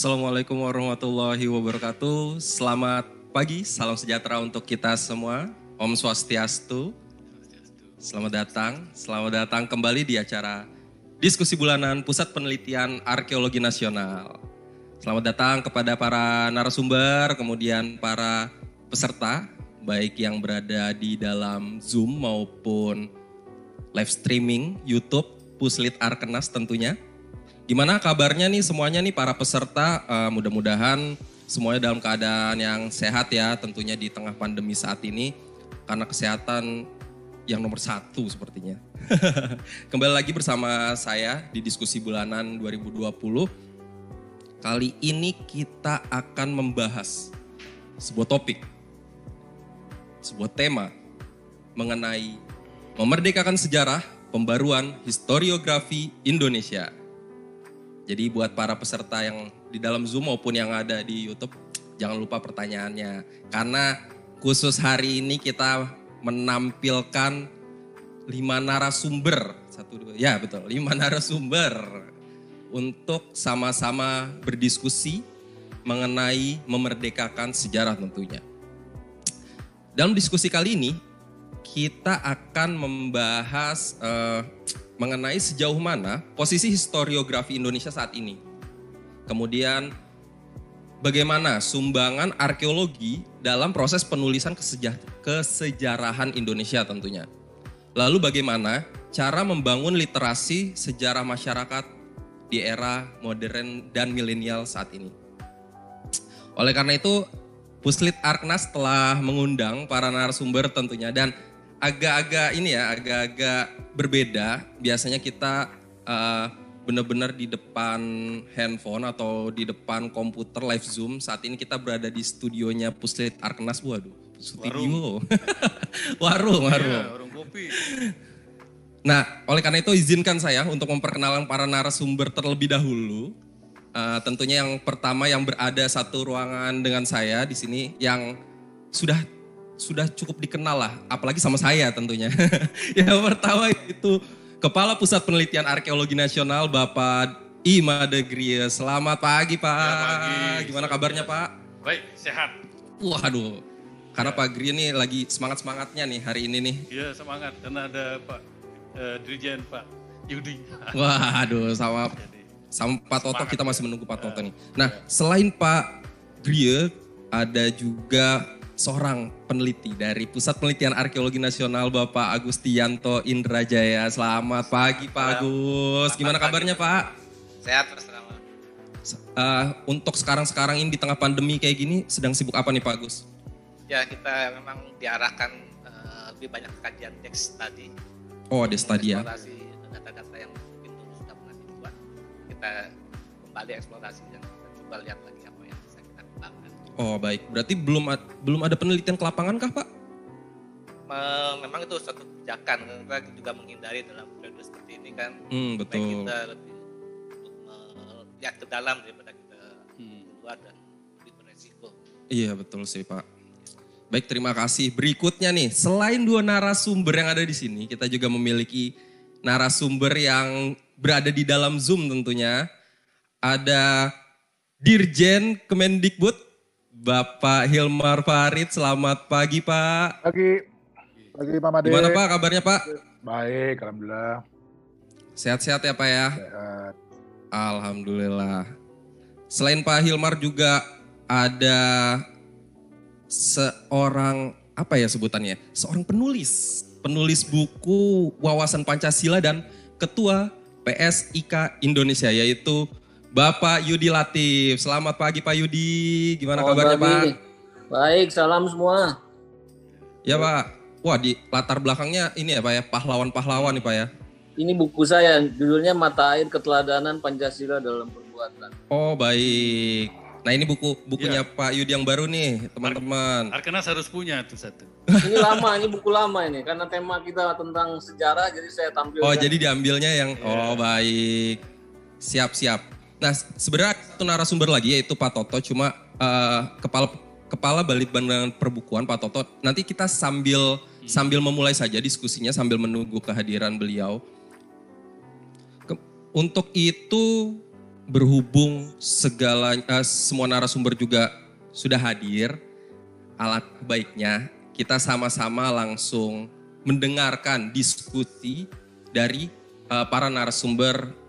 Assalamualaikum warahmatullahi wabarakatuh. Selamat pagi, salam sejahtera untuk kita semua. Om Swastiastu. Selamat datang, selamat datang kembali di acara diskusi bulanan Pusat Penelitian Arkeologi Nasional. Selamat datang kepada para narasumber, kemudian para peserta, baik yang berada di dalam Zoom maupun live streaming YouTube Puslit Arkenas tentunya. Gimana kabarnya nih semuanya nih para peserta? Uh, mudah-mudahan semuanya dalam keadaan yang sehat ya tentunya di tengah pandemi saat ini. Karena kesehatan yang nomor satu sepertinya. Kembali lagi bersama saya di diskusi bulanan 2020. Kali ini kita akan membahas sebuah topik, sebuah tema mengenai memerdekakan sejarah pembaruan historiografi Indonesia. Jadi buat para peserta yang di dalam Zoom maupun yang ada di YouTube, jangan lupa pertanyaannya. Karena khusus hari ini kita menampilkan lima narasumber. Satu, dua, ya betul, lima narasumber. Untuk sama-sama berdiskusi mengenai memerdekakan sejarah tentunya. Dalam diskusi kali ini, kita akan membahas uh, mengenai sejauh mana posisi historiografi Indonesia saat ini. Kemudian bagaimana sumbangan arkeologi dalam proses penulisan kesejarahan Indonesia tentunya. Lalu bagaimana cara membangun literasi sejarah masyarakat di era modern dan milenial saat ini. Oleh karena itu, Puslit Arknas telah mengundang para narasumber tentunya dan agak-agak ini ya, agak-agak berbeda. Biasanya kita uh, benar-benar di depan handphone atau di depan komputer live zoom. Saat ini kita berada di studionya Puslit Arknas. Waduh, studio. warung, warung. Iya, warung kopi. Nah, oleh karena itu izinkan saya untuk memperkenalkan para narasumber terlebih dahulu. Uh, tentunya yang pertama yang berada satu ruangan dengan saya di sini yang sudah sudah cukup dikenal lah, apalagi sama saya tentunya. yang pertama itu Kepala Pusat Penelitian Arkeologi Nasional Bapak Ima Degria. Selamat pagi Pak. Selamat pagi. Gimana kabarnya Pak? Baik, sehat. Waduh, karena ya. Pak Gria nih lagi semangat-semangatnya nih hari ini nih. Iya semangat, karena ada Pak uh, Dirjen Pak Yudi. Waduh, sama, sama Pak Toto kita masih menunggu Pak Toto nih. Nah, ya. selain Pak Gria, ada juga seorang peneliti dari Pusat Penelitian Arkeologi Nasional Bapak Agustianto Indrajaya. Selamat pagi Pak Agus. Gimana kabarnya Pak? Sehat Mas Uh, untuk sekarang-sekarang ini di tengah pandemi kayak gini sedang sibuk apa nih Pak Agus? Ya kita memang diarahkan uh, lebih banyak kajian teks tadi. Oh ada tadi ya? Data-data yang itu sudah pernah dibuat. Kita kembali eksplorasi dan coba lihat lagi Oh baik, berarti belum belum ada penelitian ke lapangan kah Pak? Memang itu satu kebijakan, kita juga menghindari dalam periode seperti ini kan. Hmm, betul. Baik kita lebih lihat ke dalam daripada kita hmm. keluar dan lebih beresiko. Iya betul sih Pak. Baik terima kasih. Berikutnya nih, selain dua narasumber yang ada di sini, kita juga memiliki narasumber yang berada di dalam Zoom tentunya. Ada Dirjen Kemendikbud Bapak Hilmar Farid, selamat pagi Pak. Pagi, pagi Pak Made. Gimana Pak kabarnya Pak? Baik, Alhamdulillah. Sehat-sehat ya Pak ya? Sehat. Alhamdulillah. Selain Pak Hilmar juga ada seorang, apa ya sebutannya? Seorang penulis. Penulis buku Wawasan Pancasila dan Ketua PSIK Indonesia yaitu Bapak Yudi Latif. Selamat pagi Pak Yudi. Gimana oh, kabarnya Pak? Baik, salam semua. Ya Pak. Wah di latar belakangnya ini ya Pak ya, pahlawan-pahlawan nih Pak ya. Ini buku saya, judulnya Mata Air Keteladanan Pancasila dalam Perbuatan. Oh baik. Nah ini buku bukunya ya. Pak Yudi yang baru nih teman-teman. Arkenas harus punya tuh satu. Ini lama, ini buku lama ini karena tema kita tentang sejarah jadi saya tampilkan. Oh jadi diambilnya yang ya. oh baik. Siap siap. Nah, sebenarnya satu narasumber lagi yaitu Pak Toto, cuma uh, kepala kepala Balitbang Perbukuan Pak Toto. Nanti kita sambil hmm. sambil memulai saja diskusinya sambil menunggu kehadiran beliau. Ke, untuk itu berhubung segala eh, semua narasumber juga sudah hadir, alat baiknya kita sama-sama langsung mendengarkan diskusi dari eh, para narasumber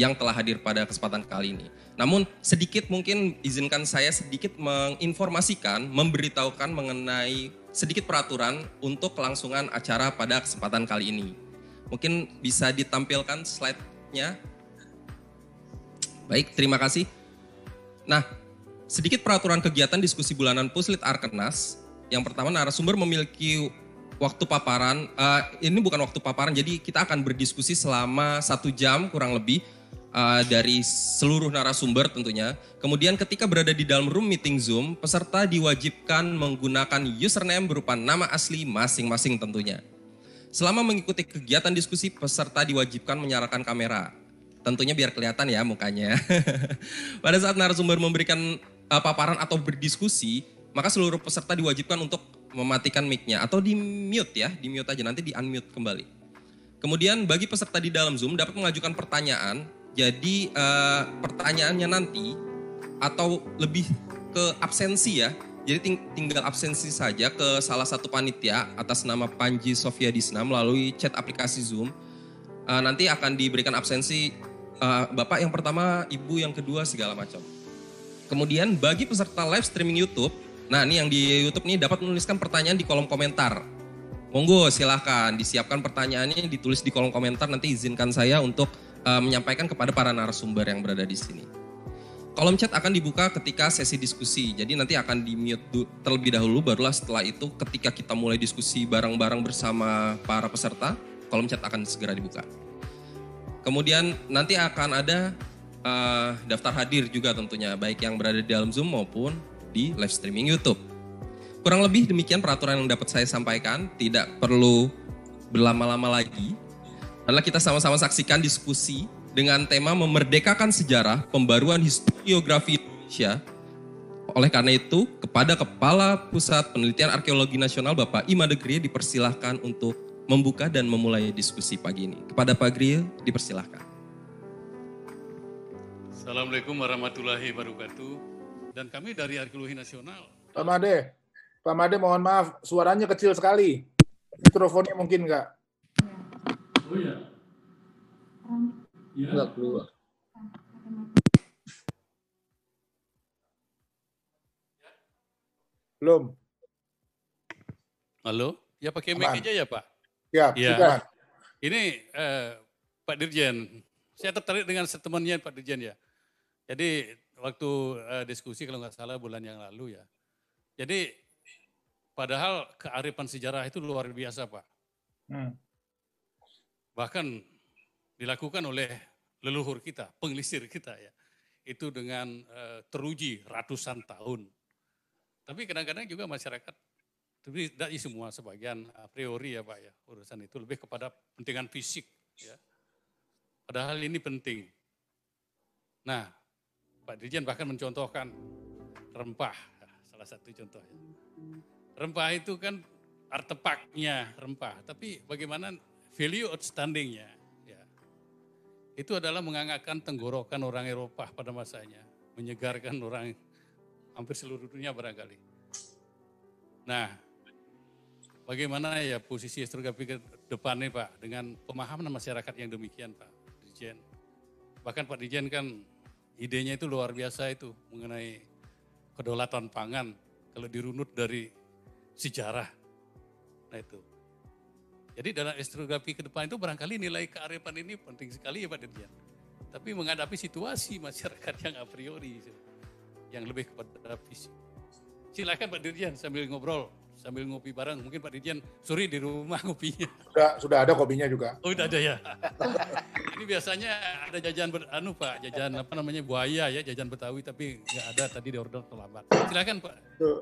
yang telah hadir pada kesempatan kali ini. Namun sedikit mungkin izinkan saya sedikit menginformasikan, memberitahukan mengenai sedikit peraturan untuk kelangsungan acara pada kesempatan kali ini. Mungkin bisa ditampilkan slide-nya. Baik, terima kasih. Nah, sedikit peraturan kegiatan diskusi bulanan Puslit Arkenas. Yang pertama, narasumber memiliki waktu paparan. Uh, ini bukan waktu paparan, jadi kita akan berdiskusi selama satu jam kurang lebih uh, dari seluruh narasumber tentunya. Kemudian ketika berada di dalam room meeting Zoom, peserta diwajibkan menggunakan username berupa nama asli masing-masing tentunya. Selama mengikuti kegiatan diskusi, peserta diwajibkan menyalakan kamera. Tentunya biar kelihatan ya mukanya. Pada saat narasumber memberikan uh, paparan atau berdiskusi, maka seluruh peserta diwajibkan untuk mematikan mic-nya atau di mute ya, di mute aja nanti di unmute kembali. Kemudian bagi peserta di dalam Zoom dapat mengajukan pertanyaan jadi uh, pertanyaannya nanti atau lebih ke absensi ya. Jadi ting tinggal absensi saja ke salah satu panitia atas nama Panji Sofia Disna melalui chat aplikasi Zoom. Uh, nanti akan diberikan absensi uh, Bapak yang pertama, Ibu yang kedua segala macam. Kemudian bagi peserta live streaming YouTube, nah ini yang di YouTube nih dapat menuliskan pertanyaan di kolom komentar. Monggo silahkan disiapkan pertanyaannya ditulis di kolom komentar nanti izinkan saya untuk uh, menyampaikan kepada para narasumber yang berada di sini. Kolom chat akan dibuka ketika sesi diskusi, jadi nanti akan di mute terlebih dahulu, barulah setelah itu ketika kita mulai diskusi bareng-bareng bersama para peserta, kolom chat akan segera dibuka. Kemudian nanti akan ada uh, daftar hadir juga tentunya, baik yang berada di dalam Zoom maupun di live streaming YouTube. Kurang lebih demikian peraturan yang dapat saya sampaikan, tidak perlu berlama-lama lagi adalah kita sama-sama saksikan diskusi dengan tema memerdekakan sejarah pembaruan historiografi Indonesia. Oleh karena itu, kepada Kepala Pusat Penelitian Arkeologi Nasional Bapak Ima Degri dipersilahkan untuk membuka dan memulai diskusi pagi ini. Kepada Pak Gri, dipersilahkan. Assalamualaikum warahmatullahi wabarakatuh. Dan kami dari Arkeologi Nasional. Pak Made, Pak Made mohon maaf, suaranya kecil sekali. Mikrofonnya mungkin enggak? Oh ya. Ya. Enggak keluar. Belum. Halo? Ya pakai mic aja ya Pak? Ya, ya. sudah. Ini eh, Pak Dirjen, saya tertarik dengan statementnya Pak Dirjen ya. Jadi waktu eh, diskusi kalau nggak salah bulan yang lalu ya. Jadi padahal kearifan sejarah itu luar biasa Pak. Hmm bahkan dilakukan oleh leluhur kita, pengelisir kita ya. Itu dengan uh, teruji ratusan tahun. Tapi kadang-kadang juga masyarakat, tapi tidak semua sebagian a priori ya Pak ya, urusan itu lebih kepada pentingan fisik ya. Padahal ini penting. Nah, Pak Dirjen bahkan mencontohkan rempah, salah satu contohnya. Rempah itu kan artefaknya rempah, tapi bagaimana value outstandingnya ya, itu adalah mengangkatkan tenggorokan orang Eropa pada masanya, menyegarkan orang hampir seluruh dunia barangkali. Nah, bagaimana ya posisi historiografi ke depan nih Pak dengan pemahaman masyarakat yang demikian Pak Dirjen. Bahkan Pak Dirjen kan idenya itu luar biasa itu mengenai kedaulatan pangan kalau dirunut dari sejarah. Nah itu. Jadi dalam historiografi ke depan itu barangkali nilai kearifan ini penting sekali ya Pak Dirjen. Tapi menghadapi situasi masyarakat yang a priori, yang lebih kepada fisik. Silakan Pak Dirjen sambil ngobrol, sambil ngopi bareng. Mungkin Pak Dirjen sore di rumah ngopinya. Sudah, sudah ada kopinya juga. Oh, sudah ada ya. ini biasanya ada jajan ber, anu Pak, jajan apa namanya buaya ya, jajan Betawi tapi nggak ada tadi di order terlambat. Silakan Pak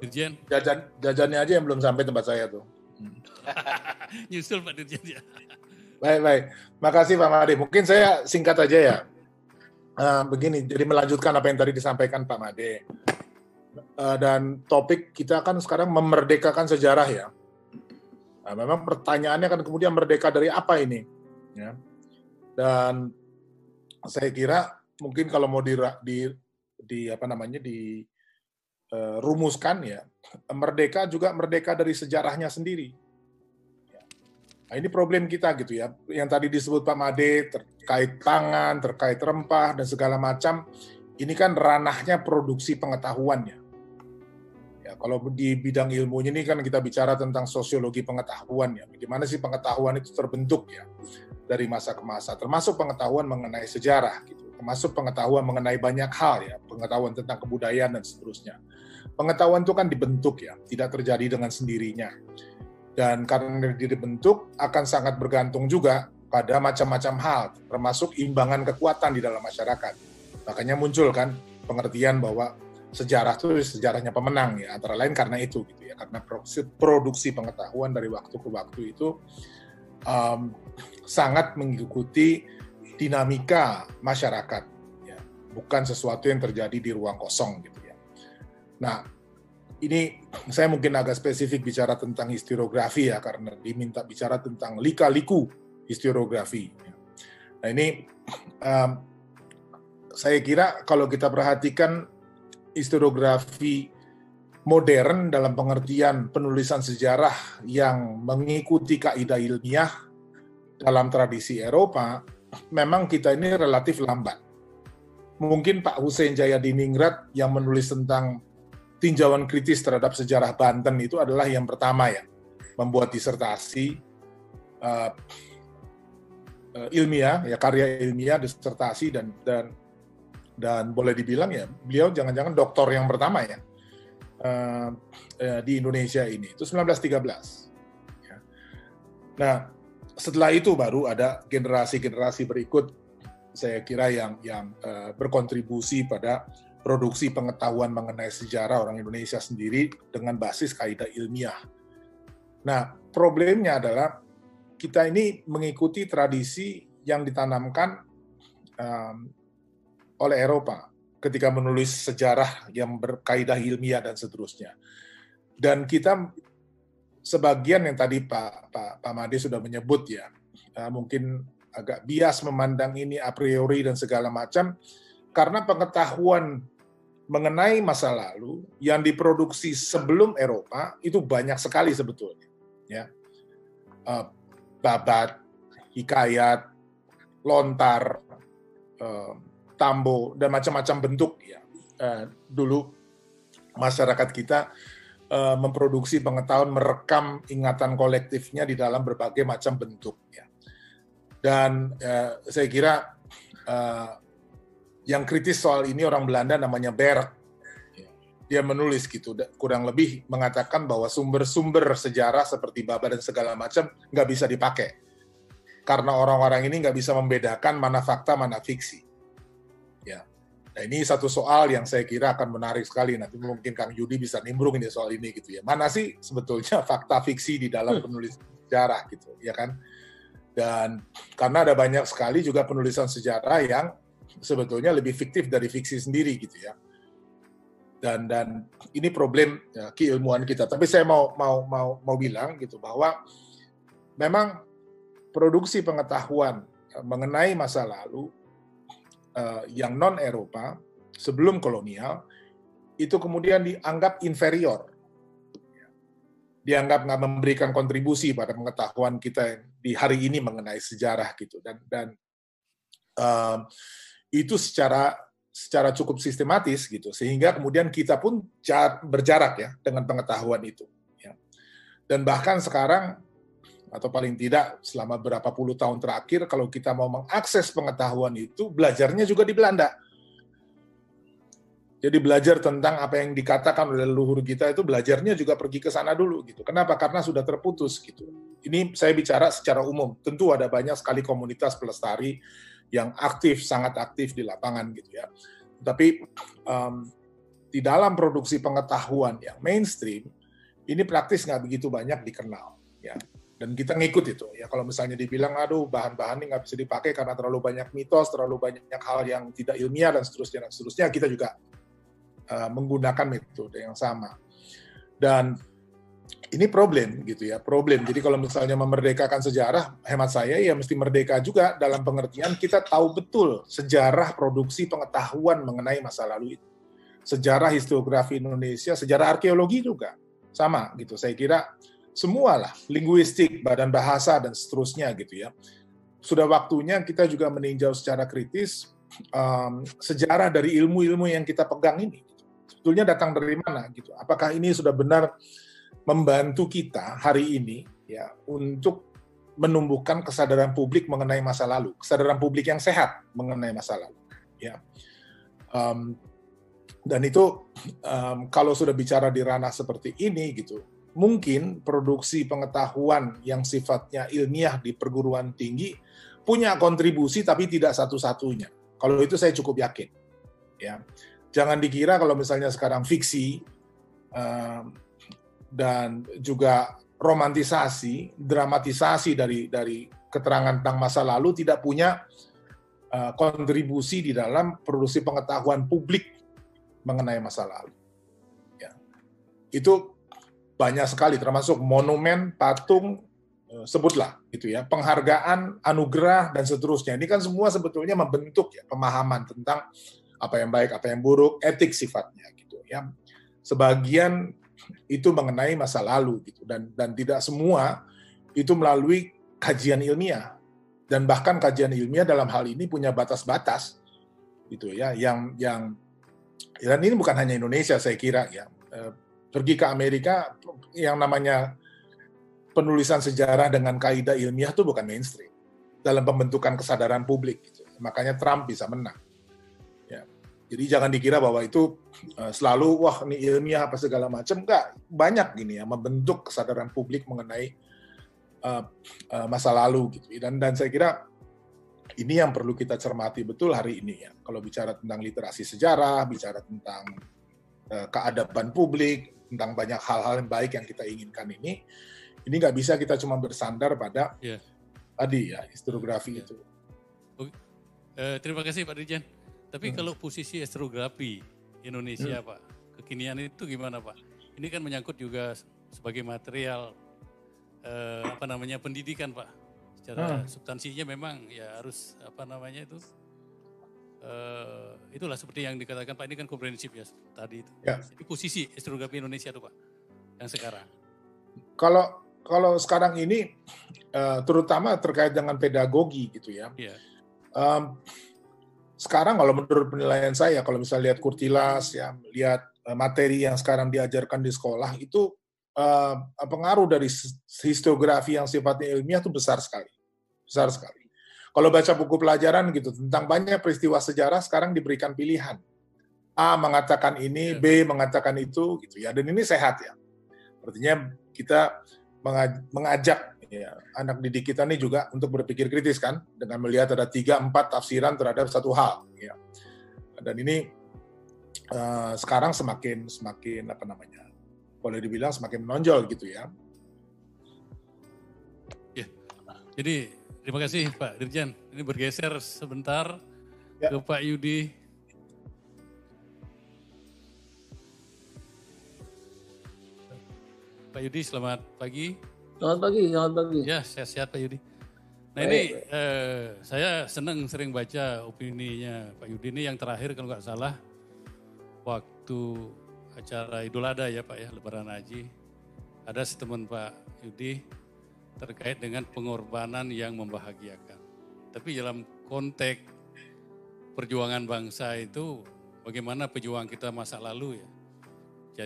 Dirjen. Jajan jajannya aja yang belum sampai tempat saya tuh. Nyusul Pak Dirjen ya. Baik, baik. Makasih Pak Made. Mungkin saya singkat aja ya. Uh, begini, jadi melanjutkan apa yang tadi disampaikan Pak Made. Uh, dan topik kita kan sekarang memerdekakan sejarah ya. Nah, memang pertanyaannya kan kemudian merdeka dari apa ini? Ya. Dan saya kira mungkin kalau mau di, di, di apa namanya di rumuskan ya, merdeka juga merdeka dari sejarahnya sendiri. Nah, ini problem kita gitu ya. Yang tadi disebut Pak Made terkait pangan, terkait rempah dan segala macam, ini kan ranahnya produksi pengetahuannya. Ya, kalau di bidang ilmunya ini kan kita bicara tentang sosiologi pengetahuan ya. Bagaimana sih pengetahuan itu terbentuk ya dari masa ke masa, termasuk pengetahuan mengenai sejarah gitu, termasuk pengetahuan mengenai banyak hal ya, pengetahuan tentang kebudayaan dan seterusnya. Pengetahuan itu kan dibentuk ya, tidak terjadi dengan sendirinya dan karena dibentuk akan sangat bergantung juga pada macam-macam hal, termasuk imbangan kekuatan di dalam masyarakat. Makanya muncul kan pengertian bahwa sejarah itu sejarahnya pemenang ya, antara lain karena itu gitu ya, karena produksi, pengetahuan dari waktu ke waktu itu um, sangat mengikuti dinamika masyarakat, ya, bukan sesuatu yang terjadi di ruang kosong gitu. Nah, ini saya mungkin agak spesifik bicara tentang historiografi ya karena diminta bicara tentang lika-liku historiografi. Nah ini um, saya kira kalau kita perhatikan historiografi modern dalam pengertian penulisan sejarah yang mengikuti kaidah ilmiah dalam tradisi Eropa, memang kita ini relatif lambat. Mungkin Pak Hussein Jayadiningrat yang menulis tentang tinjauan kritis terhadap sejarah Banten itu adalah yang pertama ya, membuat disertasi uh, ilmiah, ya karya ilmiah, disertasi dan dan dan boleh dibilang ya beliau jangan-jangan doktor yang pertama ya uh, di Indonesia ini itu 1913. Ya. Nah setelah itu baru ada generasi-generasi berikut saya kira yang yang uh, berkontribusi pada produksi pengetahuan mengenai sejarah orang Indonesia sendiri dengan basis kaidah ilmiah. Nah, problemnya adalah kita ini mengikuti tradisi yang ditanamkan um, oleh Eropa ketika menulis sejarah yang berkaidah ilmiah dan seterusnya. Dan kita sebagian yang tadi Pak Pak, Pak Made sudah menyebut ya, uh, mungkin agak bias memandang ini a priori dan segala macam karena pengetahuan mengenai masa lalu yang diproduksi sebelum Eropa itu banyak sekali sebetulnya. Ya, uh, babat, hikayat, lontar, uh, tambo dan macam-macam bentuk ya. Uh, dulu masyarakat kita memproduksi pengetahuan, merekam ingatan kolektifnya di dalam berbagai macam bentuk ya. Dan uh, saya kira uh, yang kritis soal ini orang Belanda namanya Berg. Dia menulis gitu, kurang lebih mengatakan bahwa sumber-sumber sejarah seperti Baba dan segala macam nggak bisa dipakai. Karena orang-orang ini nggak bisa membedakan mana fakta, mana fiksi. Ya. Nah, ini satu soal yang saya kira akan menarik sekali. Nanti mungkin Kang Yudi bisa nimbrung ini soal ini gitu ya. Mana sih sebetulnya fakta fiksi di dalam hmm. penulis sejarah gitu, ya kan? Dan karena ada banyak sekali juga penulisan sejarah yang sebetulnya lebih fiktif dari fiksi sendiri gitu ya. Dan dan ini problem ya, keilmuan kita. Tapi saya mau mau mau mau bilang gitu bahwa memang produksi pengetahuan ya, mengenai masa lalu uh, yang non Eropa sebelum kolonial itu kemudian dianggap inferior dianggap nggak memberikan kontribusi pada pengetahuan kita di hari ini mengenai sejarah gitu dan dan uh, itu secara secara cukup sistematis gitu sehingga kemudian kita pun berjarak ya dengan pengetahuan itu ya. dan bahkan sekarang atau paling tidak selama berapa puluh tahun terakhir kalau kita mau mengakses pengetahuan itu belajarnya juga di Belanda jadi belajar tentang apa yang dikatakan oleh leluhur kita itu belajarnya juga pergi ke sana dulu gitu. Kenapa? Karena sudah terputus gitu. Ini saya bicara secara umum. Tentu ada banyak sekali komunitas pelestari yang aktif, sangat aktif di lapangan gitu ya. Tapi um, di dalam produksi pengetahuan yang mainstream, ini praktis nggak begitu banyak dikenal ya. Dan kita ngikut itu ya. Kalau misalnya dibilang, aduh bahan-bahan ini nggak bisa dipakai karena terlalu banyak mitos, terlalu banyak hal yang tidak ilmiah dan seterusnya dan seterusnya, kita juga uh, menggunakan metode yang sama. Dan ini problem gitu ya, problem. Jadi kalau misalnya memerdekakan sejarah, hemat saya ya mesti merdeka juga dalam pengertian kita tahu betul sejarah produksi pengetahuan mengenai masa lalu itu. Sejarah historiografi Indonesia, sejarah arkeologi juga sama gitu. Saya kira semualah linguistik, badan bahasa dan seterusnya gitu ya. Sudah waktunya kita juga meninjau secara kritis um, sejarah dari ilmu-ilmu yang kita pegang ini. Sebetulnya datang dari mana gitu? Apakah ini sudah benar membantu kita hari ini ya untuk menumbuhkan kesadaran publik mengenai masa lalu, kesadaran publik yang sehat mengenai masa lalu. Ya, um, dan itu um, kalau sudah bicara di ranah seperti ini gitu, mungkin produksi pengetahuan yang sifatnya ilmiah di perguruan tinggi punya kontribusi tapi tidak satu-satunya. Kalau itu saya cukup yakin. Ya, jangan dikira kalau misalnya sekarang fiksi dan juga romantisasi, dramatisasi dari dari keterangan tentang masa lalu tidak punya uh, kontribusi di dalam produksi pengetahuan publik mengenai masa lalu. Ya. Itu banyak sekali, termasuk monumen, patung, uh, sebutlah gitu ya, penghargaan, anugerah dan seterusnya. Ini kan semua sebetulnya membentuk ya pemahaman tentang apa yang baik, apa yang buruk, etik sifatnya gitu ya. Sebagian itu mengenai masa lalu gitu. Dan dan tidak semua itu melalui kajian ilmiah. Dan bahkan kajian ilmiah dalam hal ini punya batas-batas gitu ya yang yang dan ini bukan hanya Indonesia saya kira ya. Eh, pergi ke Amerika yang namanya penulisan sejarah dengan kaidah ilmiah itu bukan mainstream. Dalam pembentukan kesadaran publik gitu. makanya Trump bisa menang jadi jangan dikira bahwa itu uh, selalu wah ini ilmiah apa segala macam. Enggak, banyak gini ya membentuk kesadaran publik mengenai uh, uh, masa lalu gitu. Dan dan saya kira ini yang perlu kita cermati betul hari ini ya. Kalau bicara tentang literasi sejarah, bicara tentang uh, keadaban publik, tentang banyak hal-hal yang baik yang kita inginkan ini, ini nggak bisa kita cuma bersandar pada yeah. tadi ya historiografi yeah. itu. Uh, terima kasih Pak Dirjen. Tapi hmm. kalau posisi astrografi Indonesia, hmm. Pak, kekinian itu gimana, Pak? Ini kan menyangkut juga sebagai material eh, apa namanya pendidikan, Pak. Secara hmm. substansinya memang ya harus apa namanya itu eh, itulah seperti yang dikatakan Pak ini kan komprehensif ya tadi itu. Ya. Jadi posisi astrografi Indonesia itu, Pak, yang sekarang. Kalau kalau sekarang ini uh, terutama terkait dengan pedagogi gitu ya. ya. Um, sekarang kalau menurut penilaian saya kalau misalnya lihat kurtilas ya lihat uh, materi yang sekarang diajarkan di sekolah itu uh, pengaruh dari historiografi yang sifatnya ilmiah itu besar sekali. Besar sekali. Kalau baca buku pelajaran gitu tentang banyak peristiwa sejarah sekarang diberikan pilihan. A mengatakan ini. B mengatakan itu gitu ya. Dan ini sehat ya. Artinya kita mengajak ya, anak didik kita ini juga untuk berpikir kritis kan dengan melihat ada tiga empat tafsiran terhadap satu hal ya dan ini uh, sekarang semakin semakin apa namanya boleh dibilang semakin menonjol gitu ya. Ya jadi terima kasih Pak Dirjen. Ini bergeser sebentar ya. ke Pak Yudi. Pak Yudi selamat pagi Selamat pagi, selamat pagi. Ya, sehat-sehat Pak Yudi. Nah ini eh, saya senang sering baca opininya Pak Yudi ini yang terakhir kalau nggak salah waktu acara Idul Adha ya Pak ya, Lebaran Haji. Ada statement Pak Yudi terkait dengan pengorbanan yang membahagiakan. Tapi dalam konteks perjuangan bangsa itu bagaimana pejuang kita masa lalu ya.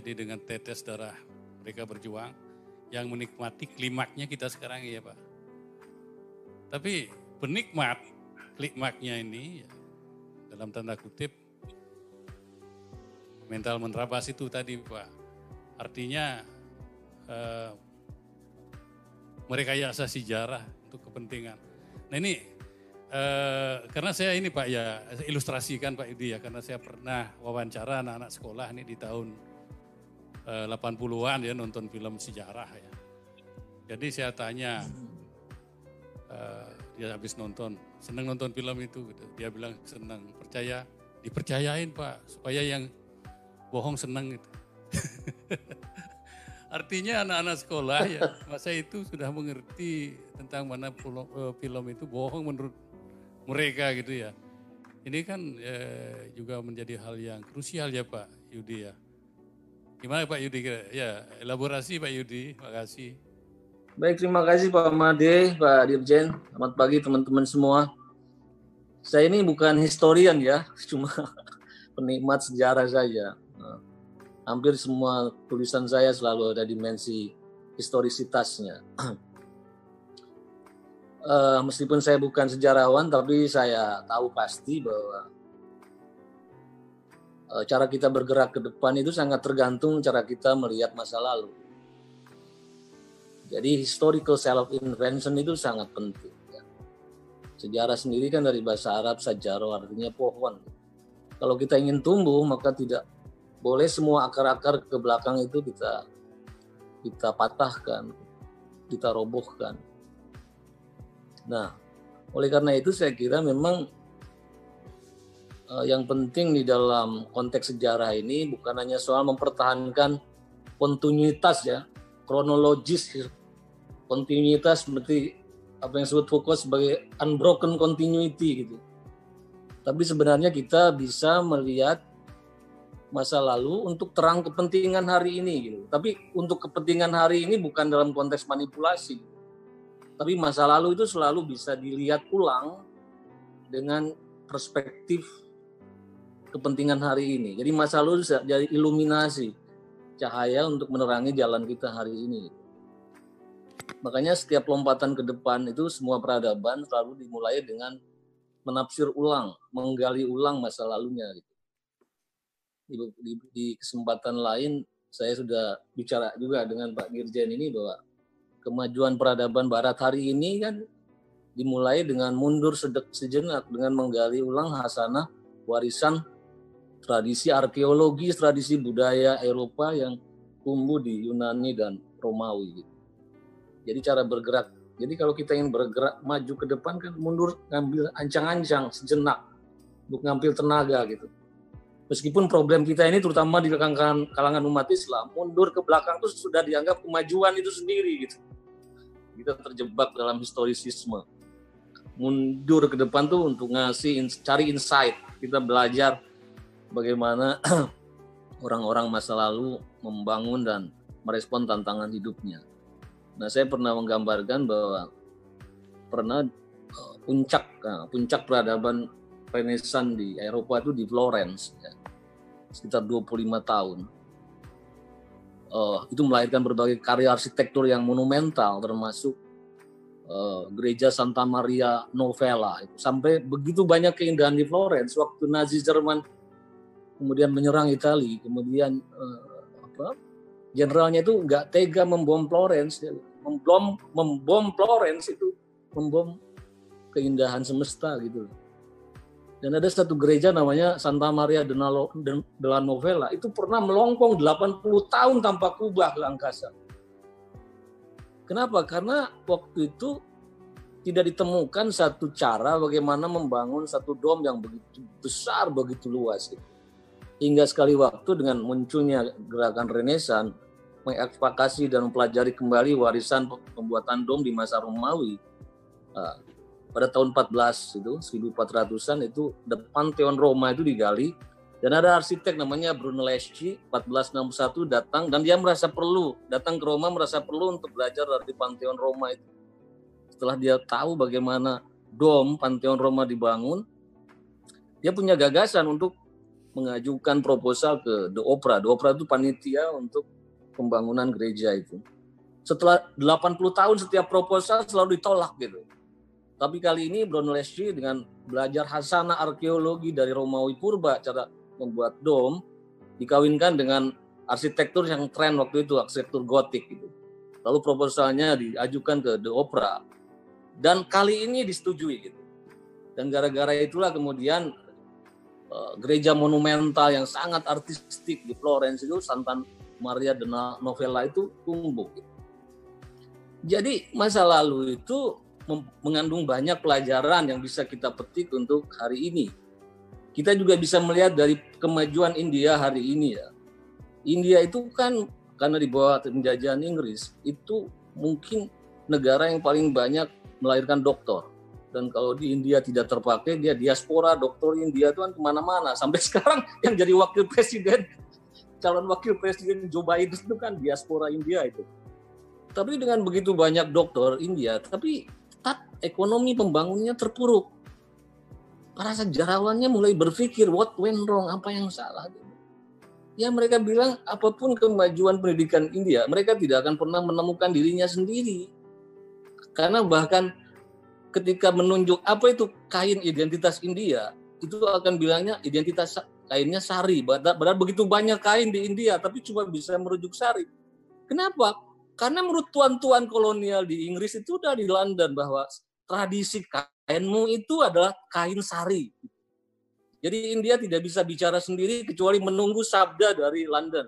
Jadi dengan tetes darah mereka berjuang, yang menikmati klimaknya kita sekarang ya Pak. Tapi penikmat klimaknya ini ya, dalam tanda kutip mental menerabas itu tadi Pak. Artinya eh, mereka yasa sejarah untuk kepentingan. Nah ini eh, karena saya ini Pak ya ilustrasikan Pak Idi ya karena saya pernah wawancara anak-anak sekolah ini di tahun 80-an eh, ya nonton film sejarah ya. Jadi saya tanya, uh, dia habis nonton, senang nonton film itu, gitu. dia bilang senang, percaya, dipercayain pak, supaya yang bohong senang gitu. Artinya anak-anak sekolah ya masa itu sudah mengerti tentang mana film, eh, film itu bohong menurut mereka gitu ya. Ini kan eh, juga menjadi hal yang krusial ya Pak Yudi ya. Gimana Pak Yudi? Ya elaborasi Pak Yudi, makasih. Baik, terima kasih Pak Made, Pak Dirjen. Selamat pagi teman-teman semua. Saya ini bukan historian ya, cuma penikmat sejarah saja. Nah, hampir semua tulisan saya selalu ada dimensi historisitasnya. uh, meskipun saya bukan sejarawan, tapi saya tahu pasti bahwa cara kita bergerak ke depan itu sangat tergantung cara kita melihat masa lalu. Jadi historical self invention itu sangat penting. Ya. Sejarah sendiri kan dari bahasa Arab sajaro artinya pohon. Kalau kita ingin tumbuh maka tidak boleh semua akar-akar ke belakang itu kita kita patahkan, kita robohkan. Nah, oleh karena itu saya kira memang yang penting di dalam konteks sejarah ini bukan hanya soal mempertahankan kontinuitas ya, kronologis kontinuitas seperti apa yang disebut fokus sebagai unbroken continuity gitu. Tapi sebenarnya kita bisa melihat masa lalu untuk terang kepentingan hari ini gitu. Tapi untuk kepentingan hari ini bukan dalam konteks manipulasi. Tapi masa lalu itu selalu bisa dilihat ulang dengan perspektif kepentingan hari ini. Jadi masa lalu jadi iluminasi cahaya untuk menerangi jalan kita hari ini. Makanya setiap lompatan ke depan itu semua peradaban selalu dimulai dengan menafsir ulang, menggali ulang masa lalunya. Gitu. Di kesempatan lain saya sudah bicara juga dengan Pak Dirjen ini bahwa kemajuan peradaban Barat hari ini kan dimulai dengan mundur sedek sejenak dengan menggali ulang hasanah warisan tradisi arkeologi, tradisi budaya Eropa yang tumbuh di Yunani dan Romawi. Gitu. Jadi cara bergerak. Jadi kalau kita ingin bergerak maju ke depan kan mundur ngambil ancang-ancang sejenak untuk ngambil tenaga gitu. Meskipun problem kita ini terutama di kalangan, kalangan umat Islam, mundur ke belakang itu sudah dianggap kemajuan itu sendiri gitu. Kita terjebak dalam historisisme. Mundur ke depan tuh untuk ngasih cari insight. Kita belajar bagaimana orang-orang masa lalu membangun dan merespon tantangan hidupnya. Nah, saya pernah menggambarkan bahwa pernah uh, puncak uh, puncak peradaban Renaissance di Eropa itu di Florence ya. sekitar 25 tahun. Uh, itu melahirkan berbagai karya arsitektur yang monumental termasuk uh, gereja Santa Maria Novella sampai begitu banyak keindahan di Florence waktu Nazi Jerman kemudian menyerang Italia kemudian uh, apa generalnya itu nggak tega membom Florence, membom membom Florence itu membom keindahan semesta gitu. Dan ada satu gereja namanya Santa Maria de la Novella itu pernah melongkong 80 tahun tanpa kubah ke angkasa. Kenapa? Karena waktu itu tidak ditemukan satu cara bagaimana membangun satu dom yang begitu besar, begitu luas. Gitu hingga sekali waktu dengan munculnya gerakan Renaissance mengekspakasi dan mempelajari kembali warisan pembuatan dom di masa Romawi. Nah, pada tahun 14 itu 1400-an itu depan Pantheon Roma itu digali dan ada arsitek namanya Brunelleschi 1461 datang dan dia merasa perlu datang ke Roma merasa perlu untuk belajar dari Pantheon Roma itu. Setelah dia tahu bagaimana dom Pantheon Roma dibangun, dia punya gagasan untuk mengajukan proposal ke The Opera. The Opera itu panitia untuk pembangunan gereja itu. Setelah 80 tahun setiap proposal selalu ditolak gitu. Tapi kali ini Brunelleschi dengan belajar hasanah arkeologi dari Romawi Purba, cara membuat dom, dikawinkan dengan arsitektur yang tren waktu itu, arsitektur gotik gitu. Lalu proposalnya diajukan ke The Opera. Dan kali ini disetujui gitu. Dan gara-gara itulah kemudian gereja monumental yang sangat artistik di Florence itu Santa Maria de Novella itu tumbuh. Jadi masa lalu itu mengandung banyak pelajaran yang bisa kita petik untuk hari ini. Kita juga bisa melihat dari kemajuan India hari ini ya. India itu kan karena di bawah penjajahan Inggris itu mungkin negara yang paling banyak melahirkan doktor dan kalau di India tidak terpakai dia diaspora dokter India itu kan ke mana-mana. Sampai sekarang yang jadi wakil presiden calon wakil presiden Joe Biden itu kan diaspora India itu. Tapi dengan begitu banyak dokter India tapi tetap ekonomi pembangunnya terpuruk. Para sejarawannya mulai berpikir what went wrong? Apa yang salah? Ya mereka bilang apa pun kemajuan pendidikan India mereka tidak akan pernah menemukan dirinya sendiri. Karena bahkan ketika menunjuk apa itu kain identitas India, itu akan bilangnya identitas kainnya sari. Padahal begitu banyak kain di India, tapi cuma bisa merujuk sari. Kenapa? Karena menurut tuan-tuan kolonial di Inggris itu udah di London bahwa tradisi kainmu itu adalah kain sari. Jadi India tidak bisa bicara sendiri kecuali menunggu sabda dari London.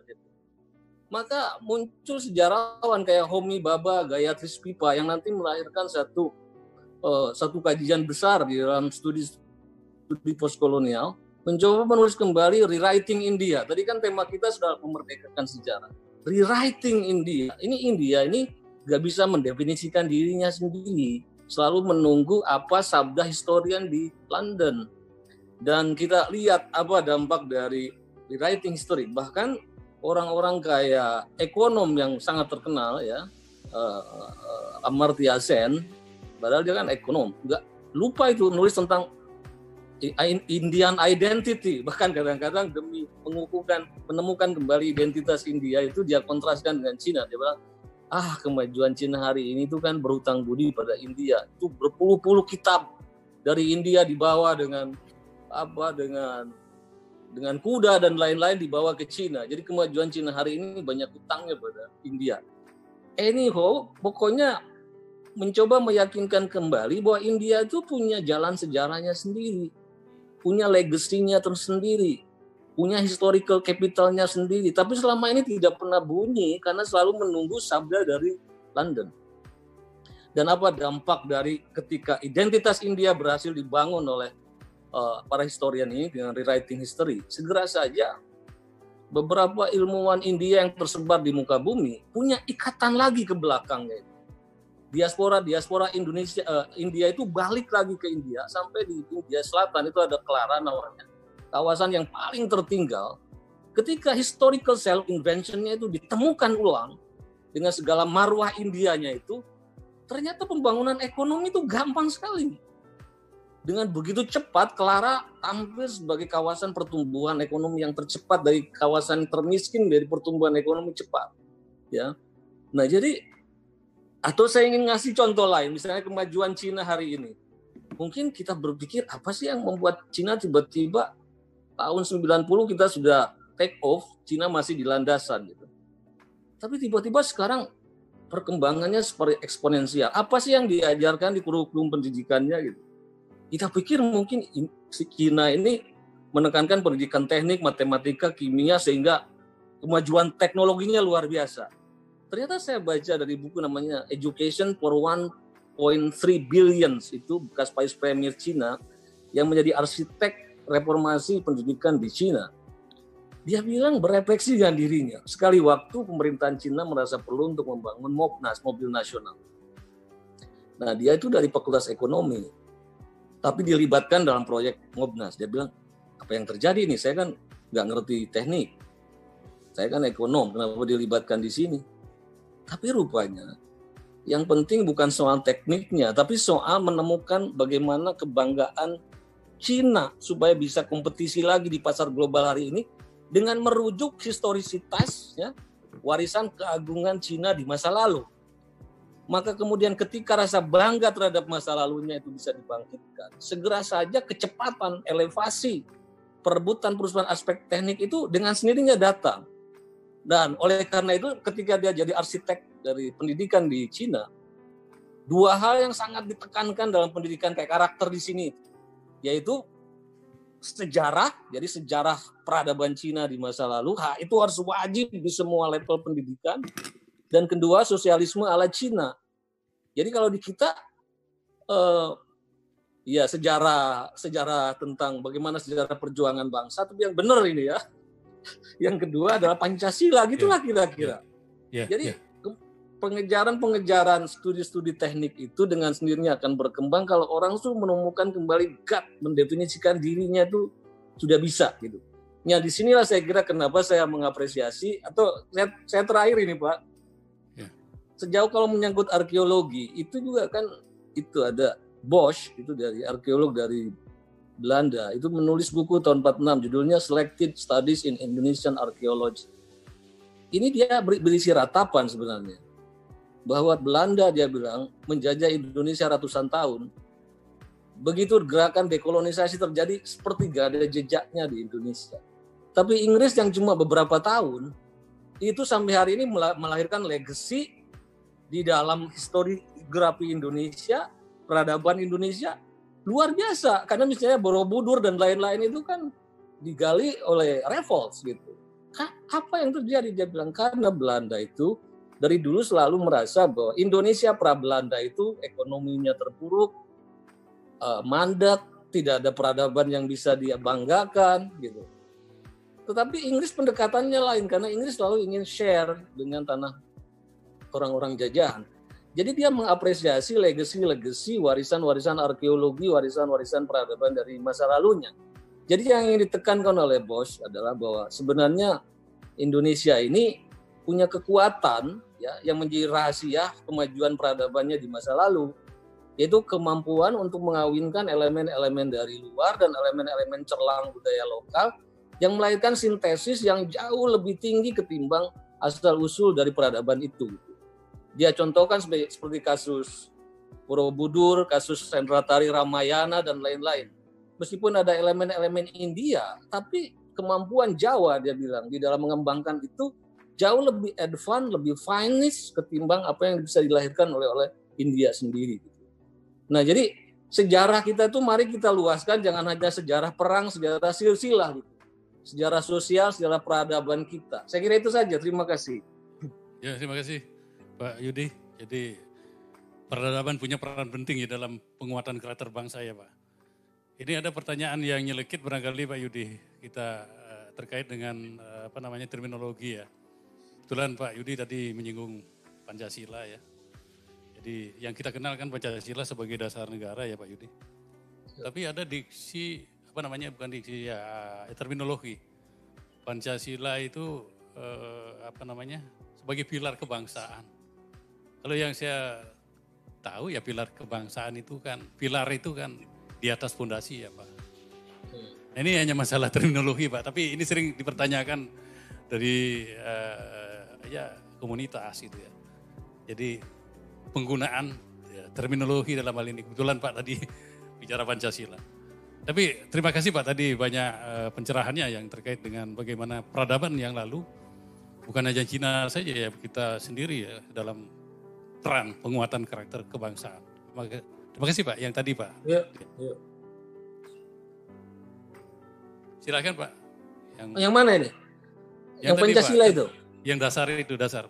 Maka muncul sejarawan kayak Homi Baba, Gayatri Pipa yang nanti melahirkan satu uh, satu kajian besar di dalam studi studi postkolonial mencoba menulis kembali rewriting India. Tadi kan tema kita sudah memerdekakan sejarah. Rewriting India. Ini India ini nggak bisa mendefinisikan dirinya sendiri. Selalu menunggu apa sabda historian di London. Dan kita lihat apa dampak dari rewriting history. Bahkan orang-orang kayak ekonom yang sangat terkenal ya, uh, Amartya Sen Padahal dia kan ekonom, nggak lupa itu nulis tentang Indian identity. Bahkan kadang-kadang demi mengukuhkan, menemukan kembali identitas India itu dia kontraskan dengan Cina. Dia bilang, ah kemajuan Cina hari ini itu kan berhutang budi pada India. Itu berpuluh-puluh kitab dari India dibawa dengan apa dengan dengan kuda dan lain-lain dibawa ke Cina. Jadi kemajuan Cina hari ini banyak hutangnya pada India. Anyhow, pokoknya mencoba meyakinkan kembali bahwa India itu punya jalan sejarahnya sendiri, punya legasinya tersendiri, punya historical capitalnya sendiri. Tapi selama ini tidak pernah bunyi karena selalu menunggu sabda dari London. Dan apa dampak dari ketika identitas India berhasil dibangun oleh uh, para historian ini dengan rewriting history? Segera saja beberapa ilmuwan India yang tersebar di muka bumi punya ikatan lagi ke belakangnya diaspora diaspora Indonesia uh, India itu balik lagi ke India sampai di India Selatan itu ada Clara namanya. Kawasan yang paling tertinggal ketika historical self inventionnya itu ditemukan ulang dengan segala marwah Indianya itu ternyata pembangunan ekonomi itu gampang sekali. Dengan begitu cepat Clara tampil sebagai kawasan pertumbuhan ekonomi yang tercepat dari kawasan termiskin dari pertumbuhan ekonomi cepat ya. Nah jadi atau saya ingin ngasih contoh lain, misalnya kemajuan Cina hari ini. Mungkin kita berpikir apa sih yang membuat Cina tiba-tiba tahun 90 kita sudah take off, Cina masih di landasan gitu. Tapi tiba-tiba sekarang perkembangannya seperti eksponensial. Apa sih yang diajarkan di kurikulum pendidikannya gitu? Kita pikir mungkin si Cina ini menekankan pendidikan teknik, matematika, kimia sehingga kemajuan teknologinya luar biasa ternyata saya baca dari buku namanya Education for 1.3 Billions itu bekas Vice Premier Cina yang menjadi arsitek reformasi pendidikan di Cina. Dia bilang berefleksi dengan dirinya. Sekali waktu pemerintahan Cina merasa perlu untuk membangun MOBNAS, mobil nasional. Nah dia itu dari fakultas ekonomi, tapi dilibatkan dalam proyek MOBNAS. Dia bilang, apa yang terjadi nih? Saya kan nggak ngerti teknik. Saya kan ekonom, kenapa dilibatkan di sini? Tapi rupanya yang penting bukan soal tekniknya, tapi soal menemukan bagaimana kebanggaan Cina supaya bisa kompetisi lagi di pasar global hari ini dengan merujuk historisitas ya, warisan keagungan Cina di masa lalu. Maka kemudian ketika rasa bangga terhadap masa lalunya itu bisa dibangkitkan, segera saja kecepatan elevasi perebutan perusahaan aspek teknik itu dengan sendirinya datang. Dan oleh karena itu ketika dia jadi arsitek dari pendidikan di Cina, dua hal yang sangat ditekankan dalam pendidikan kayak karakter di sini, yaitu sejarah, jadi sejarah peradaban Cina di masa lalu, ha, itu harus wajib di semua level pendidikan. Dan kedua, sosialisme ala Cina. Jadi kalau di kita, eh, ya sejarah sejarah tentang bagaimana sejarah perjuangan bangsa, tapi yang benar ini ya, yang kedua adalah Pancasila, gitulah iya. kira-kira. Yeah, Jadi yeah. pengejaran-pengejaran studi-studi teknik itu dengan sendirinya akan berkembang kalau orang tuh menemukan kembali gut mendefinisikan dirinya itu sudah bisa gitu. Ya di sinilah saya kira kenapa saya mengapresiasi atau saya, saya terakhir ini Pak. Ya. Sejauh kalau menyangkut arkeologi itu juga kan itu ada Bosch itu dari arkeolog dari Belanda itu menulis buku tahun 46 judulnya Selected Studies in Indonesian Archaeology. Ini dia beri- berisi ratapan sebenarnya bahwa Belanda dia bilang menjajah Indonesia ratusan tahun. Begitu gerakan dekolonisasi terjadi seperti gak ada jejaknya di Indonesia. Tapi Inggris yang cuma beberapa tahun itu sampai hari ini mela- melahirkan legacy di dalam historiografi Indonesia, peradaban Indonesia luar biasa. Karena misalnya Borobudur dan lain-lain itu kan digali oleh revolts gitu. Apa yang terjadi? Dia bilang karena Belanda itu dari dulu selalu merasa bahwa Indonesia pra Belanda itu ekonominya terpuruk, eh, mandat, tidak ada peradaban yang bisa dia banggakan gitu. Tetapi Inggris pendekatannya lain karena Inggris selalu ingin share dengan tanah orang-orang jajahan. Jadi dia mengapresiasi legasi-legasi warisan-warisan arkeologi, warisan-warisan peradaban dari masa lalunya. Jadi yang ingin ditekankan oleh Bosch adalah bahwa sebenarnya Indonesia ini punya kekuatan ya yang menjadi rahasia kemajuan peradabannya di masa lalu yaitu kemampuan untuk mengawinkan elemen-elemen dari luar dan elemen-elemen cerlang budaya lokal yang melahirkan sintesis yang jauh lebih tinggi ketimbang asal usul dari peradaban itu. Dia contohkan seperti kasus Borobudur, kasus Sendratari Ramayana dan lain-lain. Meskipun ada elemen-elemen India, tapi kemampuan Jawa dia bilang di dalam mengembangkan itu jauh lebih advance, lebih finest ketimbang apa yang bisa dilahirkan oleh oleh India sendiri. Nah, jadi sejarah kita tuh mari kita luaskan jangan hanya sejarah perang, sejarah silsilah gitu. Sejarah sosial, sejarah peradaban kita. Saya kira itu saja. Terima kasih. Ya, terima kasih Pak Yudi. Jadi peradaban punya peran penting ya dalam penguatan karakter bangsa ya Pak. Ini ada pertanyaan yang nyelekit barangkali Pak Yudi kita eh, terkait dengan eh, apa namanya terminologi ya. Kebetulan Pak Yudi tadi menyinggung Pancasila ya. Jadi yang kita kenal kan Pancasila sebagai dasar negara ya Pak Yudi. Tapi ada diksi apa namanya bukan diksi ya terminologi. Pancasila itu eh, apa namanya sebagai pilar kebangsaan. Kalau yang saya tahu ya pilar kebangsaan itu kan pilar itu kan di atas fondasi ya Pak. Nah, ini hanya masalah terminologi Pak, tapi ini sering dipertanyakan dari eh, ya komunitas itu ya. Jadi penggunaan ya, terminologi dalam hal ini kebetulan Pak tadi bicara Pancasila. Tapi terima kasih Pak tadi banyak eh, pencerahannya yang terkait dengan bagaimana peradaban yang lalu bukan hanya Cina saja ya kita sendiri ya dalam peran penguatan karakter kebangsaan. Terima terima kasih Pak yang tadi Pak. Ya, ya. Silakan Pak. Yang, Yang mana ini? Yang, tadi, Pancasila Pak. itu? Yang dasar itu dasar.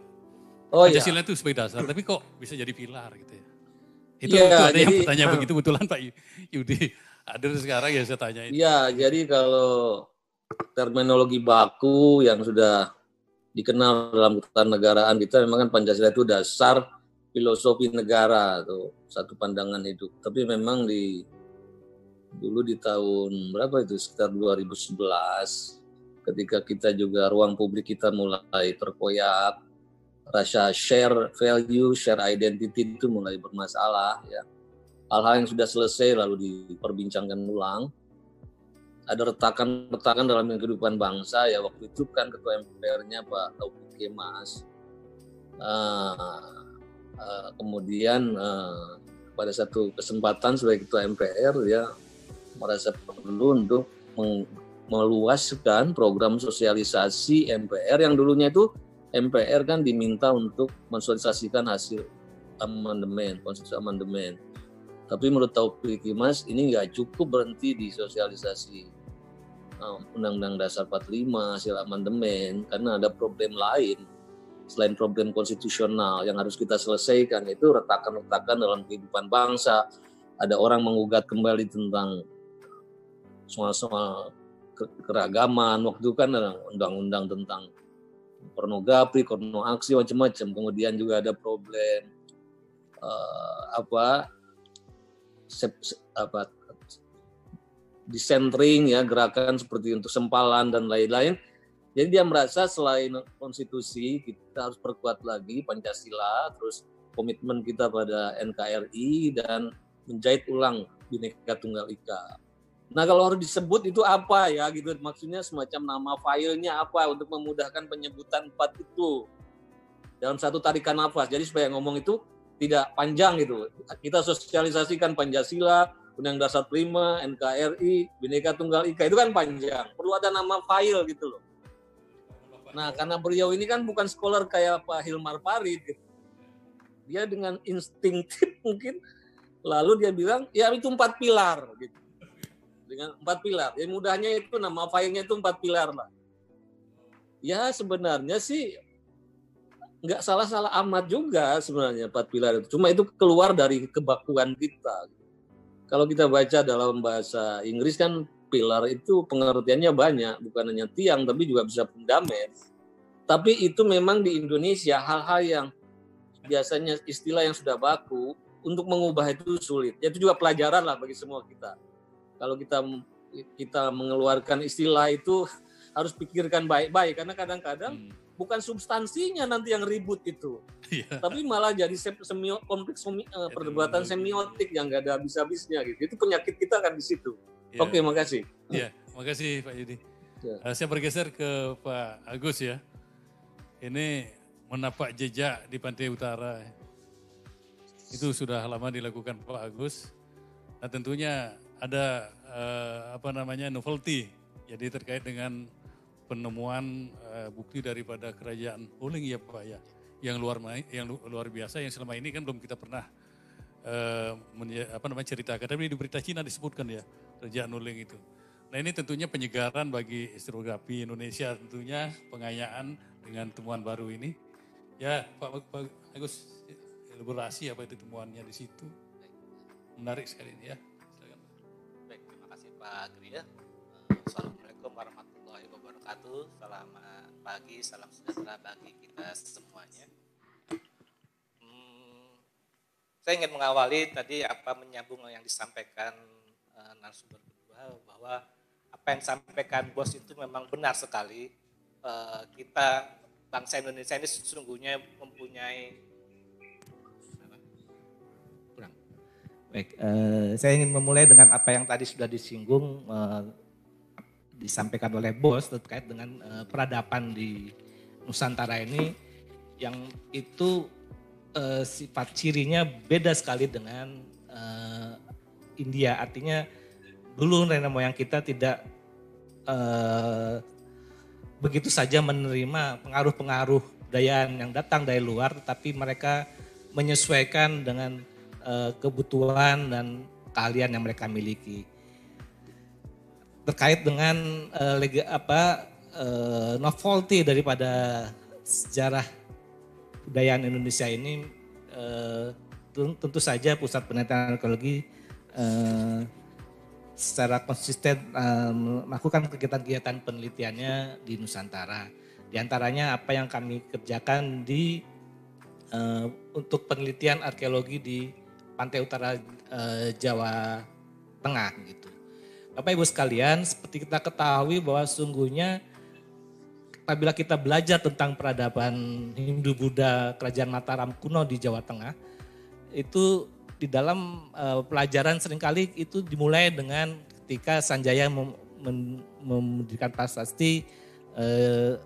Oh iya. Pancasila itu sebagai dasar, tapi kok bisa jadi pilar gitu ya. Itu, Iya, itu ada yang jadi- bertanya ah. begitu betulan Pak Yudi. Ada sekarang ya saya tanyain. Iya, jadi kalau terminologi baku yang sudah dikenal dalam ketatanegaraan kita memang kan Pancasila itu dasar filosofi negara atau satu pandangan hidup. Tapi memang di dulu di tahun berapa itu sekitar 2011 ketika kita juga ruang publik kita mulai terkoyak rasa share value, share identity itu mulai bermasalah ya hal-hal yang sudah selesai lalu diperbincangkan ulang. Ada retakan-retakan dalam kehidupan bangsa ya waktu itu kan ketua MPR-nya Pak Taufik Kemas. Ah, ah, kemudian ah, pada satu kesempatan sebagai ketua MPR dia merasa perlu untuk meluaskan program sosialisasi MPR yang dulunya itu MPR kan diminta untuk mensosialisasikan hasil amandemen, konstitusi amandemen. Tapi menurut Taufik Kimas ini nggak cukup berhenti di sosialisasi um, Undang-Undang Dasar 45 hasil amandemen karena ada problem lain selain problem konstitusional yang harus kita selesaikan itu retakan-retakan dalam kehidupan bangsa. Ada orang mengugat kembali tentang soal-soal ke- keragaman waktu itu kan undang-undang tentang pornografi, aksi macam-macam. Kemudian juga ada problem uh, apa sep, apa disentering ya gerakan seperti untuk sempalan dan lain-lain. Jadi dia merasa selain konstitusi kita harus perkuat lagi Pancasila, terus komitmen kita pada NKRI dan menjahit ulang Bhinneka Tunggal Ika. Nah kalau harus disebut itu apa ya gitu maksudnya semacam nama filenya apa untuk memudahkan penyebutan empat itu dalam satu tarikan nafas. Jadi supaya ngomong itu tidak panjang gitu. Kita sosialisasikan Pancasila, Undang Dasar 5, NKRI, Bhinneka Tunggal Ika itu kan panjang. Perlu ada nama file gitu loh. Nah, karena beliau ini kan bukan scholar kayak Pak Hilmar Farid gitu. Dia dengan instinktif mungkin lalu dia bilang ya itu empat pilar gitu. Dengan empat pilar. Ya mudahnya itu nama filenya itu empat pilar lah. Ya sebenarnya sih nggak salah-salah amat juga sebenarnya empat pilar itu. Cuma itu keluar dari kebakuan kita. Kalau kita baca dalam bahasa Inggris kan pilar itu pengertiannya banyak, bukan hanya tiang tapi juga bisa fundament. Tapi itu memang di Indonesia hal-hal yang biasanya istilah yang sudah baku untuk mengubah itu sulit. Itu juga pelajaran lah bagi semua kita. Kalau kita kita mengeluarkan istilah itu harus pikirkan baik-baik karena kadang-kadang hmm bukan substansinya nanti yang ribut itu, yeah. tapi malah jadi semio, kompleks semi, uh, perdebatan semiotik yang gak ada habis-habisnya gitu. Itu penyakit kita kan di situ. Yeah. Oke, makasih. Iya, makasih Pak Yudi. Uh, saya bergeser ke Pak Agus ya. Ini menapak jejak di pantai utara. Itu sudah lama dilakukan Pak Agus. Nah tentunya ada uh, apa namanya novelty. Jadi terkait dengan penemuan uh, bukti daripada kerajaan Huling ya Pak ya, yang luar yang luar biasa yang selama ini kan belum kita pernah uh, apa namanya ceritakan. Tapi di berita Cina disebutkan ya kerajaan Huling itu. Nah ini tentunya penyegaran bagi historiografi Indonesia tentunya pengayaan dengan temuan baru ini. Ya Pak, Pak Agus elaborasi apa itu temuannya di situ. Menarik sekali ini ya. Baik, terima kasih Pak Gria. Ya. Assalamualaikum warahmatullahi wabarakatuh. Selamat pagi, salam sejahtera bagi kita semuanya. Saya ingin mengawali tadi apa menyambung yang disampaikan uh, narasumber kedua bahwa apa yang disampaikan bos itu memang benar sekali. Uh, kita bangsa Indonesia ini sesungguhnya mempunyai Baik, uh, saya ingin memulai dengan apa yang tadi sudah disinggung uh, disampaikan oleh bos terkait dengan uh, peradaban di Nusantara ini yang itu uh, sifat cirinya beda sekali dengan uh, India. Artinya dulu nenek moyang kita tidak uh, begitu saja menerima pengaruh-pengaruh budaya yang datang dari luar, tetapi mereka menyesuaikan dengan uh, kebutuhan dan keahlian yang mereka miliki terkait dengan uh, lega, apa uh, novelty daripada sejarah budayaan Indonesia ini uh, tentu saja pusat penelitian arkeologi uh, secara konsisten uh, melakukan kegiatan-kegiatan penelitiannya di Nusantara. Di antaranya apa yang kami kerjakan di uh, untuk penelitian arkeologi di pantai utara uh, Jawa Tengah gitu. Bapak Ibu sekalian, seperti kita ketahui bahwa sungguhnya apabila kita belajar tentang peradaban Hindu Buddha Kerajaan Mataram kuno di Jawa Tengah, itu di dalam uh, pelajaran sering kali itu dimulai dengan ketika Sanjaya mem, mem, mendirikan prasasti uh,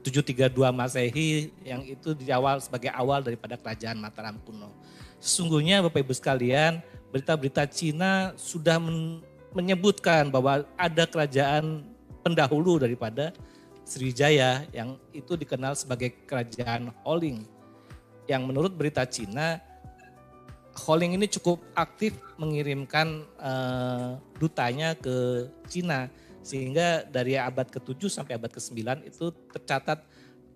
732 Masehi yang itu di awal sebagai awal daripada kerajaan Mataram kuno. Sesungguhnya Bapak Ibu sekalian, berita-berita Cina sudah men, menyebutkan bahwa ada kerajaan pendahulu daripada Sriwijaya yang itu dikenal sebagai kerajaan Holing. Yang menurut berita Cina, Holing ini cukup aktif mengirimkan uh, dutanya ke Cina sehingga dari abad ke-7 sampai abad ke-9 itu tercatat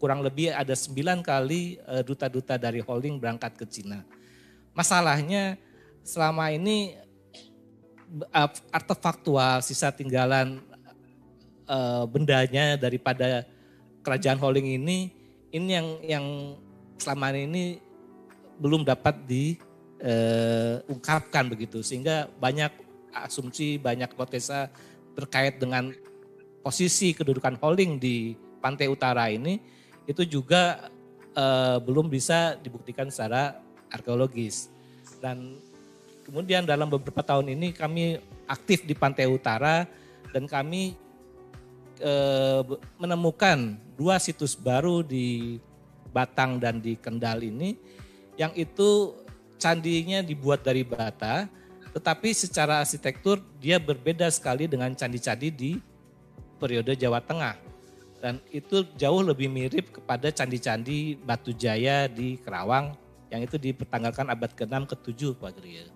kurang lebih ada 9 kali uh, duta-duta dari Holing berangkat ke Cina. Masalahnya selama ini uh, artefaktual, sisa tinggalan uh, bendanya daripada kerajaan holding ini ini yang yang selama ini belum dapat diungkapkan uh, begitu. Sehingga banyak asumsi banyak hipotesa terkait dengan posisi kedudukan holding di pantai utara ini itu juga uh, belum bisa dibuktikan secara arkeologis. Dan kemudian dalam beberapa tahun ini kami aktif di pantai utara dan kami uh, menemukan dua situs baru di Batang dan di Kendal ini yang itu candinya dibuat dari bata tetapi secara arsitektur dia berbeda sekali dengan candi-candi di periode Jawa Tengah. Dan itu jauh lebih mirip kepada candi-candi Batu Jaya di Kerawang yang itu dipertanggalkan abad ke-6 ke-7 Pak Gria.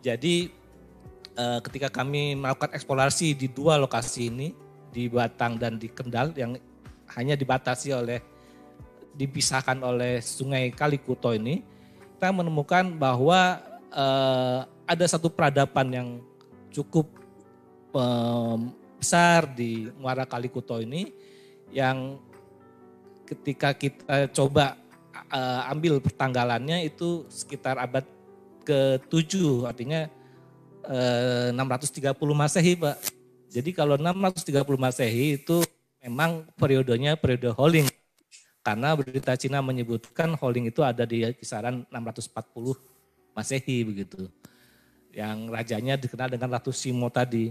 Jadi eh, ketika kami melakukan eksplorasi di dua lokasi ini di Batang dan di Kendal yang hanya dibatasi oleh dipisahkan oleh Sungai Kalikuto ini, kita menemukan bahwa eh, ada satu peradaban yang cukup eh, besar di Muara Kalikuto ini yang ketika kita coba uh, ambil pertanggalannya itu sekitar abad ke-7 artinya uh, 630 Masehi, Pak. Jadi kalau 630 Masehi itu memang periodenya periode holding. Karena berita Cina menyebutkan holding itu ada di kisaran 640 Masehi begitu. Yang rajanya dikenal dengan Ratu Simo tadi.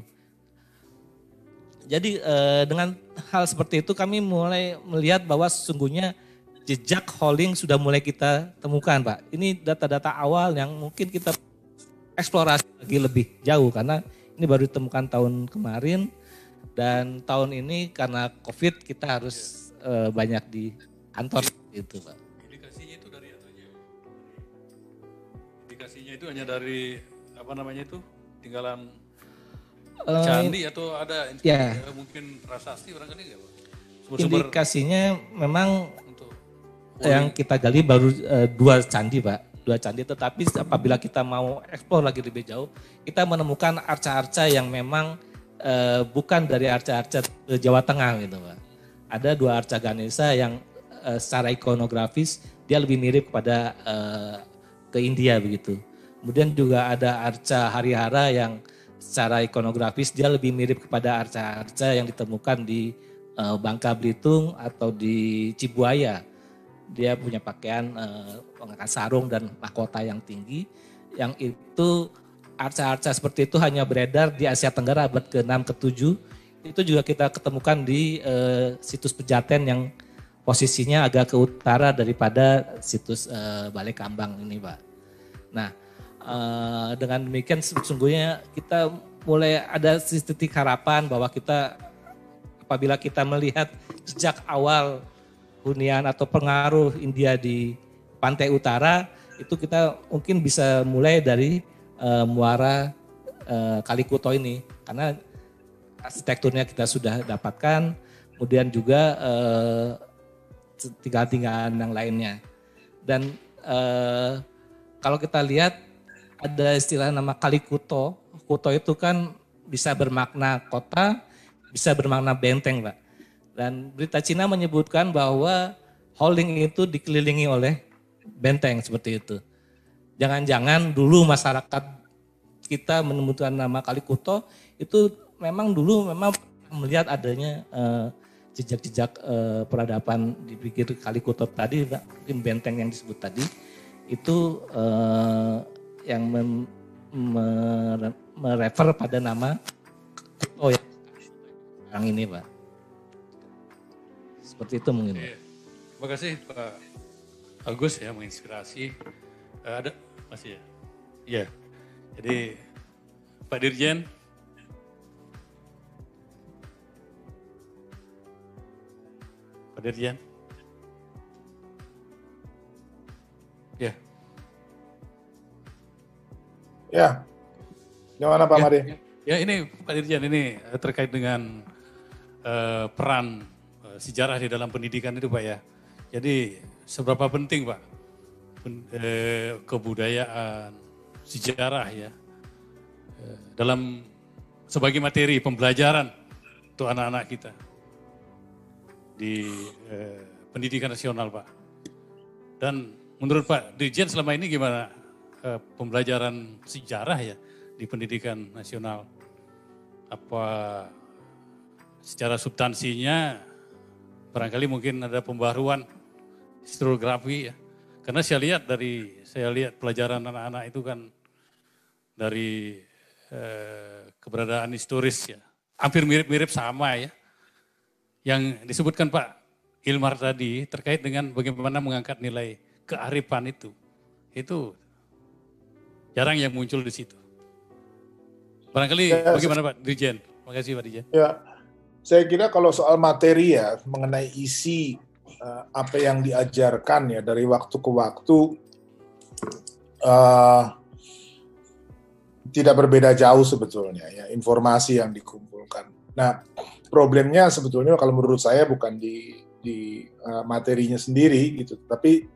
Jadi eh, dengan hal seperti itu kami mulai melihat bahwa sesungguhnya jejak holding sudah mulai kita temukan Pak. Ini data-data awal yang mungkin kita eksplorasi lagi lebih jauh karena ini baru ditemukan tahun kemarin dan tahun ini karena COVID kita harus eh, banyak di kantor itu Pak. Indikasinya itu dari Indikasinya itu hanya dari apa namanya itu tinggalan uh, candi atau ada ya. mungkin prasasti barangkali nggak Pak? Indikasinya memang Untuk yang kita gali baru uh, dua candi Pak, dua candi. Tetapi apabila kita mau eksplor lagi lebih jauh, kita menemukan arca-arca yang memang uh, bukan dari arca-arca Jawa Tengah gitu Pak. Ada dua arca Ganesha yang uh, secara ikonografis dia lebih mirip kepada uh, ke India begitu. Kemudian juga ada arca Harihara yang secara ikonografis dia lebih mirip kepada arca-arca yang ditemukan di uh, Bangka Belitung atau di Cibuaya. Dia punya pakaian pengangkat sarung dan mahkota yang tinggi yang itu arca-arca seperti itu hanya beredar di Asia Tenggara abad ke-6 ke-7. Itu juga kita ketemukan di uh, situs Pejaten yang posisinya agak ke utara daripada situs uh, Balai Kambang ini, Pak. Nah, uh, dengan demikian sesungguhnya kita mulai ada titik harapan bahwa kita apabila kita melihat sejak awal hunian atau pengaruh India di pantai utara itu kita mungkin bisa mulai dari uh, muara uh, Kalikuto ini karena arsitekturnya kita sudah dapatkan kemudian juga uh, tinggal-tinggalan yang lainnya dan uh, kalau kita lihat ada istilah nama Kalikuto. Kuto itu kan bisa bermakna kota, bisa bermakna benteng, Pak. Dan berita Cina menyebutkan bahwa holding itu dikelilingi oleh benteng seperti itu. Jangan-jangan dulu masyarakat kita menemukan nama Kalikuto itu memang dulu memang melihat adanya uh, jejak-jejak uh, peradaban di pikir Kalikuto tadi, mungkin benteng yang disebut tadi itu uh, yang mem, merefer pada nama Kuto yang ini Pak. Seperti itu mungkin. Pak. Terima kasih Pak Agus ya menginspirasi. Uh, ada masih ya? Iya. Jadi Pak Dirjen Pak Dirjen. Ya. Ya, gimana Pak ya, Made? Ya ini Pak Dirjen ini eh, terkait dengan uh, peran sejarah di dalam pendidikan itu Pak ya. Jadi seberapa penting Pak uh, kebudayaan, sejarah ya uh, dalam sebagai materi pembelajaran untuk anak-anak kita. di eh, pendidikan nasional Pak. Dan menurut Pak Dirjen selama ini gimana eh, pembelajaran sejarah ya di pendidikan nasional? Apa secara substansinya barangkali mungkin ada pembaruan historiografi ya. Karena saya lihat dari saya lihat pelajaran anak-anak itu kan dari eh, keberadaan historis ya. Hampir mirip-mirip sama ya. Yang disebutkan Pak Ilmar tadi terkait dengan bagaimana mengangkat nilai kearifan itu. Itu jarang yang muncul di situ. Barangkali ya, bagaimana Pak Dirjen? Terima kasih Pak Dirjen. Ya, saya kira kalau soal materi ya mengenai isi uh, apa yang diajarkan ya dari waktu ke waktu uh, tidak berbeda jauh sebetulnya ya informasi yang dikumpulkan. Nah problemnya sebetulnya kalau menurut saya bukan di di uh, materinya sendiri gitu, tapi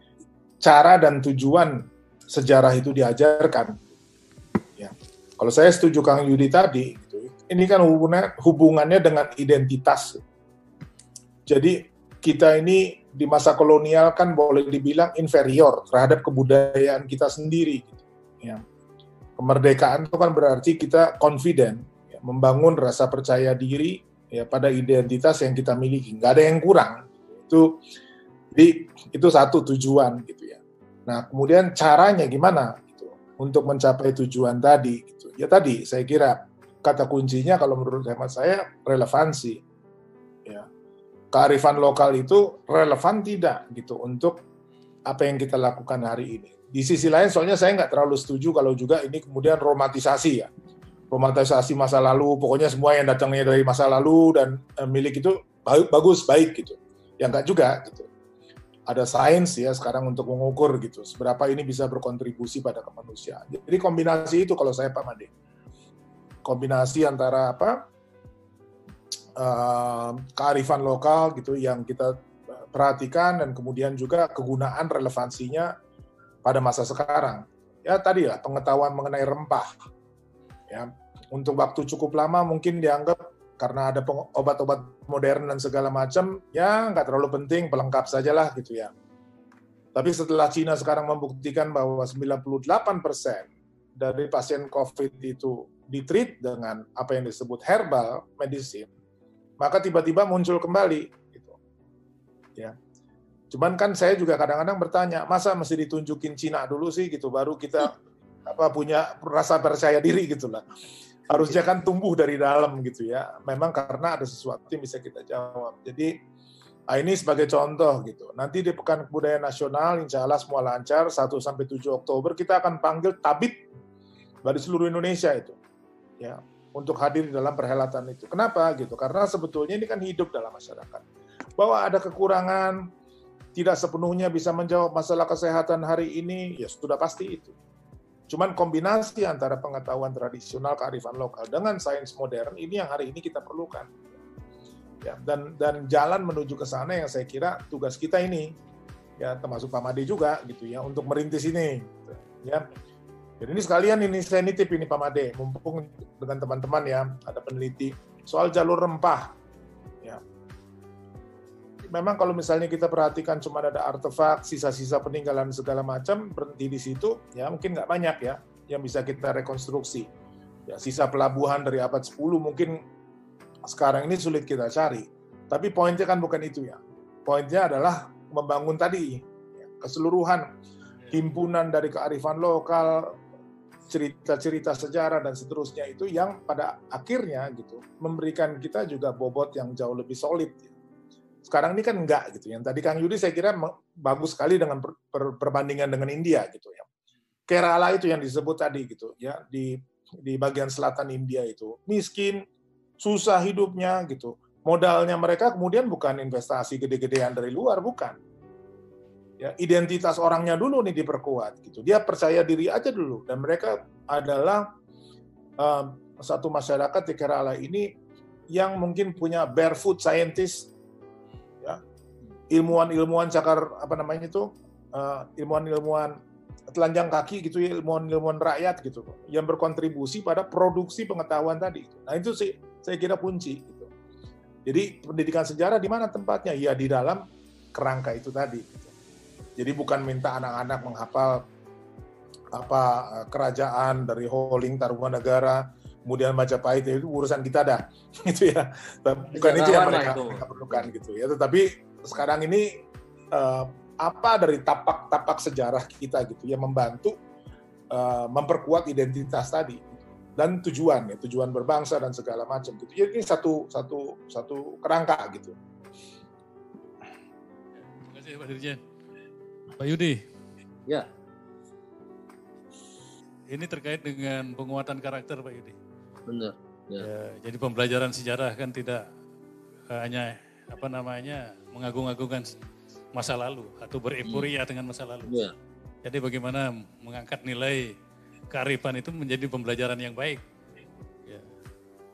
cara dan tujuan sejarah itu diajarkan. Ya. Kalau saya setuju Kang Yudi tadi, ini kan hubungannya, hubungannya dengan identitas. Jadi kita ini di masa kolonial kan boleh dibilang inferior terhadap kebudayaan kita sendiri. Gitu. Ya kemerdekaan itu kan berarti kita confident, ya, membangun rasa percaya diri ya pada identitas yang kita miliki. Nggak ada yang kurang. Itu di itu satu tujuan gitu ya. Nah kemudian caranya gimana gitu, untuk mencapai tujuan tadi? Gitu. Ya tadi saya kira kata kuncinya kalau menurut hemat saya relevansi. Ya. Kearifan lokal itu relevan tidak gitu untuk apa yang kita lakukan hari ini. Di sisi lain soalnya saya nggak terlalu setuju kalau juga ini kemudian romantisasi ya. Romantisasi masa lalu pokoknya semua yang datangnya dari masa lalu dan eh, milik itu bagus baik gitu. Ya nggak juga gitu. Ada sains ya sekarang untuk mengukur gitu seberapa ini bisa berkontribusi pada kemanusiaan. Jadi kombinasi itu kalau saya Pak Made kombinasi antara apa uh, kearifan lokal gitu yang kita perhatikan dan kemudian juga kegunaan relevansinya pada masa sekarang. Ya tadi lah pengetahuan mengenai rempah. Ya, untuk waktu cukup lama mungkin dianggap karena ada obat-obat modern dan segala macam, ya nggak terlalu penting, pelengkap sajalah gitu ya. Tapi setelah Cina sekarang membuktikan bahwa 98% dari pasien COVID itu ditreat dengan apa yang disebut herbal medicine, maka tiba-tiba muncul kembali. Gitu. Ya, Cuman kan saya juga kadang-kadang bertanya, masa mesti ditunjukin Cina dulu sih gitu, baru kita apa punya rasa percaya diri gitu lah. Harusnya kan tumbuh dari dalam gitu ya. Memang karena ada sesuatu yang bisa kita jawab. Jadi nah ini sebagai contoh gitu. Nanti di Pekan Kebudayaan Nasional, insya Allah semua lancar, 1 sampai 7 Oktober kita akan panggil tabib dari seluruh Indonesia itu. Ya, untuk hadir dalam perhelatan itu. Kenapa gitu? Karena sebetulnya ini kan hidup dalam masyarakat. Bahwa ada kekurangan, tidak sepenuhnya bisa menjawab masalah kesehatan hari ini, ya sudah pasti itu. Cuman kombinasi antara pengetahuan tradisional kearifan lokal dengan sains modern ini yang hari ini kita perlukan. Ya, dan dan jalan menuju ke sana yang saya kira tugas kita ini ya termasuk Pak Made juga gitu ya untuk merintis ini gitu, ya. Jadi ini sekalian ini saya nitip ini Pak Made mumpung dengan teman-teman ya ada peneliti soal jalur rempah memang kalau misalnya kita perhatikan cuma ada artefak, sisa-sisa peninggalan segala macam berhenti di situ, ya mungkin nggak banyak ya yang bisa kita rekonstruksi. Ya, sisa pelabuhan dari abad 10 mungkin sekarang ini sulit kita cari. Tapi poinnya kan bukan itu ya. Poinnya adalah membangun tadi ya, keseluruhan himpunan dari kearifan lokal, cerita-cerita sejarah dan seterusnya itu yang pada akhirnya gitu memberikan kita juga bobot yang jauh lebih solid. Sekarang ini kan enggak gitu. Yang tadi Kang Yudi saya kira bagus sekali dengan per, per, perbandingan dengan India gitu ya. Kerala itu yang disebut tadi gitu ya di di bagian selatan India itu miskin, susah hidupnya gitu. Modalnya mereka kemudian bukan investasi gede-gedean dari luar, bukan. Ya, identitas orangnya dulu nih diperkuat gitu. Dia percaya diri aja dulu dan mereka adalah um, satu masyarakat di Kerala ini yang mungkin punya barefoot scientist ilmuwan-ilmuwan cakar apa namanya itu uh, ilmuwan-ilmuwan telanjang kaki gitu ya ilmuwan-ilmuwan rakyat gitu yang berkontribusi pada produksi pengetahuan tadi. Nah itu sih saya kira kunci. Gitu. Jadi pendidikan sejarah di mana tempatnya? Ya di dalam kerangka itu tadi. Jadi bukan minta anak-anak menghafal apa eh, kerajaan dari Holing Tarumanegara, kemudian Majapahit itu urusan kita dah, gitu ya. Bukan itu yang mereka, itu. mereka perlukan gitu ya. Tetapi sekarang ini uh, apa dari tapak-tapak sejarah kita gitu ya membantu uh, memperkuat identitas tadi dan tujuan ya tujuan berbangsa dan segala macam gitu. Jadi ini satu satu satu kerangka gitu. Terima kasih Pak Dirjen. Pak Yudi. Ya. Ini terkait dengan penguatan karakter Pak Yudi. Benar. Ya. ya jadi pembelajaran sejarah kan tidak hanya apa namanya mengagung-agungkan masa lalu atau bereporia hmm. dengan masa lalu. Ya. Jadi bagaimana mengangkat nilai kearifan itu menjadi pembelajaran yang baik. Ya.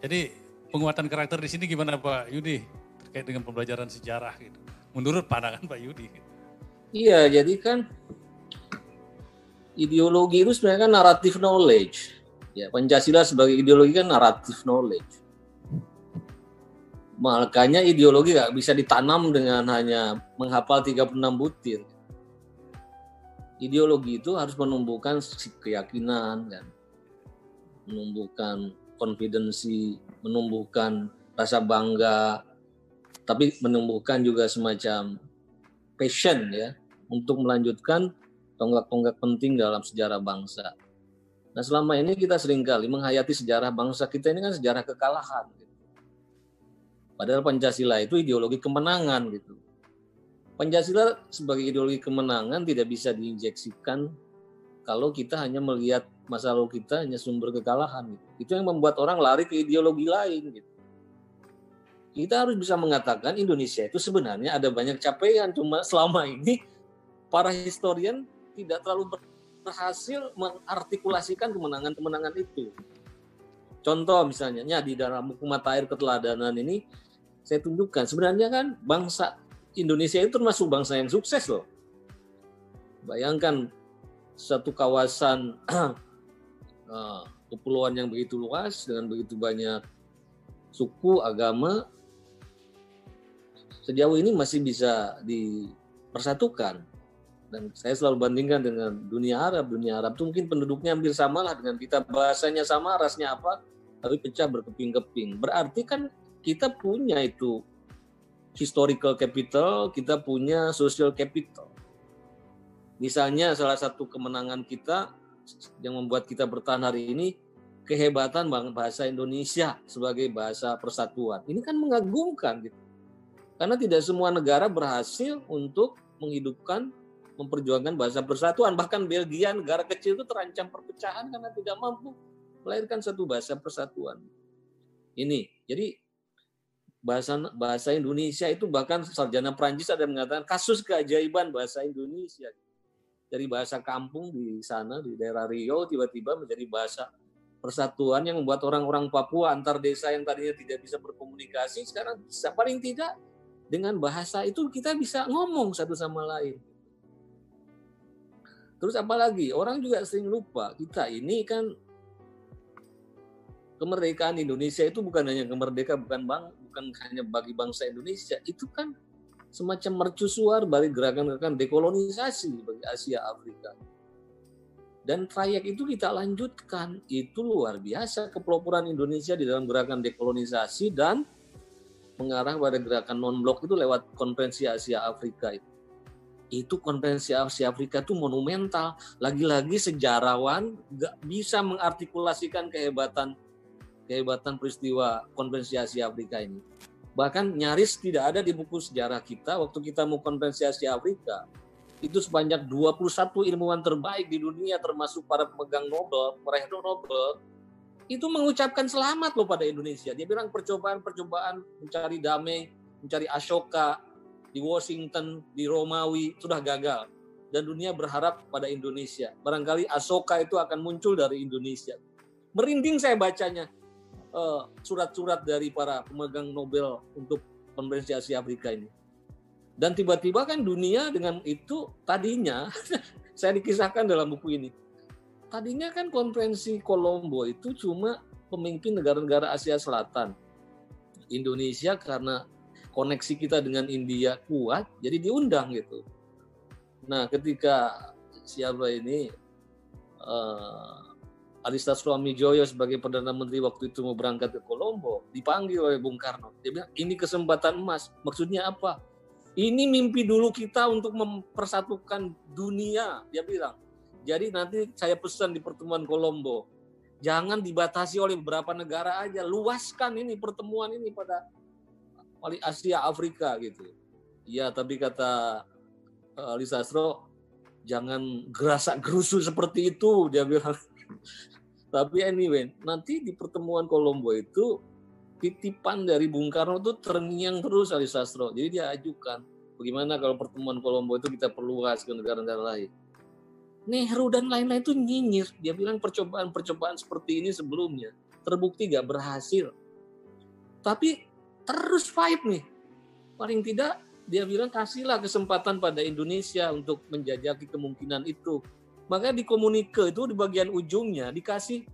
Jadi penguatan karakter di sini gimana Pak Yudi terkait dengan pembelajaran sejarah gitu. Menurut pandangan Pak Yudi. Iya, jadi kan ideologi itu sebenarnya kan naratif knowledge. Ya, Pancasila sebagai ideologi kan naratif knowledge. Makanya ideologi nggak bisa ditanam dengan hanya menghafal 36 butir. Ideologi itu harus menumbuhkan keyakinan, kan? menumbuhkan konfidensi, menumbuhkan rasa bangga, tapi menumbuhkan juga semacam passion ya untuk melanjutkan tonggak-tonggak penting dalam sejarah bangsa. Nah selama ini kita sering kali menghayati sejarah bangsa kita ini kan sejarah kekalahan. Padahal Pancasila itu ideologi kemenangan gitu. Pancasila sebagai ideologi kemenangan tidak bisa diinjeksikan kalau kita hanya melihat masa lalu kita hanya sumber kekalahan. Gitu. Itu yang membuat orang lari ke ideologi lain. Gitu. Kita harus bisa mengatakan Indonesia itu sebenarnya ada banyak capaian, cuma selama ini para historian tidak terlalu berhasil mengartikulasikan kemenangan-kemenangan itu. Contoh misalnya, ya di dalam buku mata air keteladanan ini saya tunjukkan sebenarnya kan bangsa Indonesia itu termasuk bangsa yang sukses loh. Bayangkan satu kawasan uh, kepulauan yang begitu luas dengan begitu banyak suku, agama, sejauh ini masih bisa dipersatukan. Dan saya selalu bandingkan dengan dunia Arab. Dunia Arab itu mungkin penduduknya hampir sama lah dengan kita. Bahasanya sama, rasnya apa, tapi pecah berkeping-keping. Berarti kan kita punya itu historical capital, kita punya social capital. Misalnya salah satu kemenangan kita yang membuat kita bertahan hari ini kehebatan bahasa Indonesia sebagai bahasa persatuan. Ini kan mengagumkan gitu. Karena tidak semua negara berhasil untuk menghidupkan memperjuangkan bahasa persatuan. Bahkan Belgia negara kecil itu terancam perpecahan karena tidak mampu melahirkan satu bahasa persatuan. Ini. Jadi bahasa bahasa Indonesia itu bahkan sarjana Prancis ada mengatakan kasus keajaiban bahasa Indonesia dari bahasa kampung di sana di daerah Rio tiba-tiba menjadi bahasa persatuan yang membuat orang-orang Papua antar desa yang tadinya tidak bisa berkomunikasi sekarang bisa paling tidak dengan bahasa itu kita bisa ngomong satu sama lain. Terus apalagi orang juga sering lupa kita ini kan kemerdekaan Indonesia itu bukan hanya kemerdekaan bukan bang bukan hanya bagi bangsa Indonesia. Itu kan semacam mercusuar bagi gerakan-gerakan dekolonisasi bagi Asia Afrika. Dan trayek itu kita lanjutkan. Itu luar biasa kepeloporan Indonesia di dalam gerakan dekolonisasi dan mengarah pada gerakan non blok itu lewat konferensi Asia Afrika itu itu konferensi Asia Afrika itu monumental lagi-lagi sejarawan nggak bisa mengartikulasikan kehebatan kehebatan peristiwa konferensi Asia Afrika ini. Bahkan nyaris tidak ada di buku sejarah kita waktu kita mau konferensi Asia Afrika. Itu sebanyak 21 ilmuwan terbaik di dunia termasuk para pemegang Nobel, meraih Nobel, itu mengucapkan selamat loh pada Indonesia. Dia bilang percobaan-percobaan mencari damai, mencari Ashoka di Washington, di Romawi sudah gagal. Dan dunia berharap pada Indonesia. Barangkali Ashoka itu akan muncul dari Indonesia. Merinding saya bacanya Eh, surat-surat dari para pemegang Nobel untuk konferensi Asia Afrika ini. Dan tiba-tiba kan dunia dengan itu tadinya, saya dikisahkan dalam buku ini, tadinya kan konferensi Kolombo itu cuma pemimpin negara-negara Asia Selatan. Indonesia karena koneksi kita dengan India kuat, jadi diundang gitu. Nah, ketika siapa ini uh, Alista Suami Joyo sebagai Perdana Menteri waktu itu mau berangkat ke Kolombo, dipanggil oleh Bung Karno. Dia bilang, ini kesempatan emas. Maksudnya apa? Ini mimpi dulu kita untuk mempersatukan dunia, dia bilang. Jadi nanti saya pesan di pertemuan Kolombo, jangan dibatasi oleh beberapa negara aja, luaskan ini pertemuan ini pada wali Asia, Afrika gitu. Iya, tapi kata uh, Alisa Astro, jangan gerasak gerusu seperti itu, dia bilang. Tapi anyway, nanti di pertemuan Kolombo itu titipan dari Bung Karno itu terngiang terus Ali Sastro. Jadi dia ajukan, bagaimana kalau pertemuan Kolombo itu kita perluas ke negara-negara lain. Nehru dan lain-lain itu nyinyir. Dia bilang percobaan-percobaan seperti ini sebelumnya terbukti gak berhasil. Tapi terus fight nih. Paling tidak dia bilang kasihlah kesempatan pada Indonesia untuk menjajaki kemungkinan itu. Maka di komunike itu di bagian ujungnya dikasih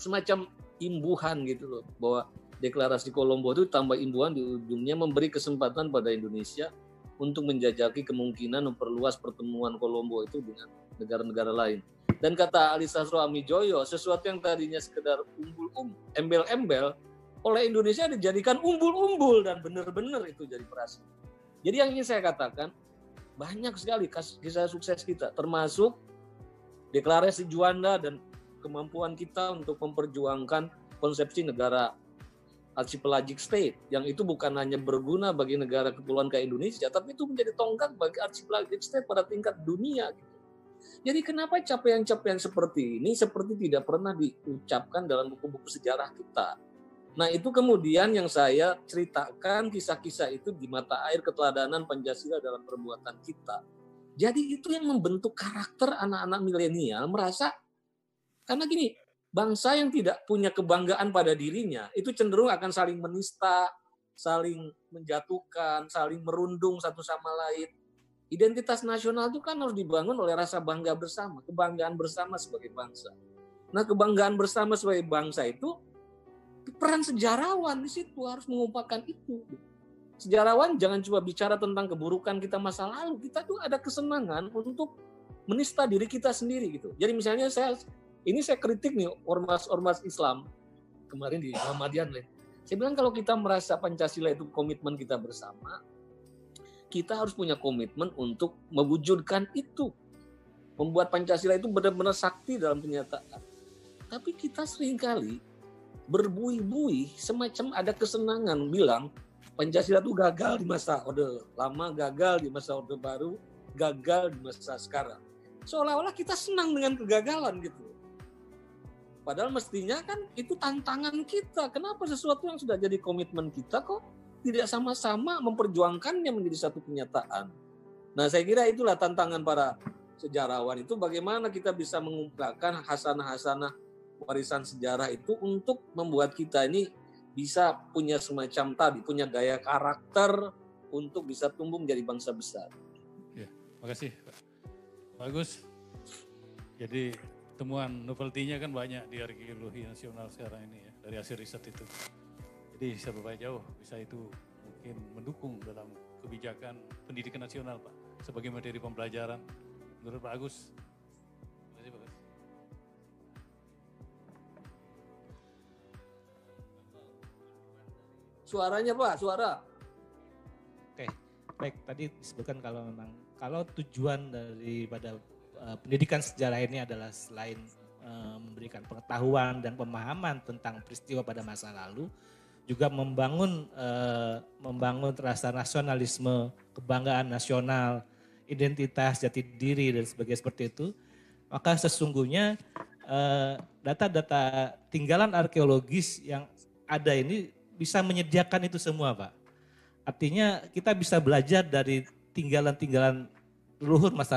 semacam imbuhan gitu loh bahwa deklarasi Kolombo itu tambah imbuhan di ujungnya memberi kesempatan pada Indonesia untuk menjajaki kemungkinan memperluas pertemuan Kolombo itu dengan negara-negara lain. Dan kata Ali Sastro Amijoyo, sesuatu yang tadinya sekedar umbul um, embel-embel oleh Indonesia dijadikan umbul-umbul dan benar-benar itu jadi berhasil. Jadi yang ingin saya katakan banyak sekali kisah sukses kita termasuk deklarasi Juanda dan kemampuan kita untuk memperjuangkan konsepsi negara archipelagic state yang itu bukan hanya berguna bagi negara kepulauan kayak Indonesia tapi itu menjadi tonggak bagi archipelagic state pada tingkat dunia gitu. Jadi kenapa capaian-capaian seperti ini seperti tidak pernah diucapkan dalam buku-buku sejarah kita? Nah itu kemudian yang saya ceritakan kisah-kisah itu di mata air keteladanan Pancasila dalam perbuatan kita jadi itu yang membentuk karakter anak-anak milenial merasa karena gini, bangsa yang tidak punya kebanggaan pada dirinya itu cenderung akan saling menista, saling menjatuhkan, saling merundung satu sama lain. Identitas nasional itu kan harus dibangun oleh rasa bangga bersama, kebanggaan bersama sebagai bangsa. Nah, kebanggaan bersama sebagai bangsa itu peran sejarawan di situ harus mengumpulkan itu sejarawan jangan cuma bicara tentang keburukan kita masa lalu, kita tuh ada kesenangan untuk menista diri kita sendiri gitu. Jadi misalnya saya ini saya kritik nih ormas-ormas Islam kemarin di Muhammadiyah nih. Saya bilang kalau kita merasa Pancasila itu komitmen kita bersama, kita harus punya komitmen untuk mewujudkan itu. Membuat Pancasila itu benar-benar sakti dalam kenyataan. Tapi kita sering kali berbuih-buih semacam ada kesenangan bilang Pancasila itu gagal di masa Orde Lama, gagal di masa Orde Baru, gagal di masa sekarang. Seolah-olah kita senang dengan kegagalan gitu. Padahal mestinya kan itu tantangan kita. Kenapa sesuatu yang sudah jadi komitmen kita kok tidak sama-sama memperjuangkannya menjadi satu kenyataan. Nah saya kira itulah tantangan para sejarawan itu bagaimana kita bisa mengumpulkan hasanah-hasanah warisan sejarah itu untuk membuat kita ini bisa punya semacam tadi, punya gaya karakter untuk bisa tumbuh menjadi bangsa besar. Ya, makasih Bagus. Jadi temuan novelty-nya kan banyak di arkeologi nasional sekarang ini ya, dari hasil riset itu. Jadi bisa berbaik jauh, bisa itu mungkin mendukung dalam kebijakan pendidikan nasional Pak, sebagai materi pembelajaran. Menurut Pak Agus, Suaranya Pak, suara. Oke, baik. Tadi disebutkan kalau memang kalau tujuan daripada uh, pendidikan sejarah ini adalah selain uh, memberikan pengetahuan dan pemahaman tentang peristiwa pada masa lalu, juga membangun uh, membangun rasa nasionalisme, kebanggaan nasional, identitas, jati diri dan sebagainya seperti itu. Maka sesungguhnya data-data uh, tinggalan arkeologis yang ada ini bisa menyediakan itu semua Pak. Artinya kita bisa belajar dari tinggalan-tinggalan leluhur masa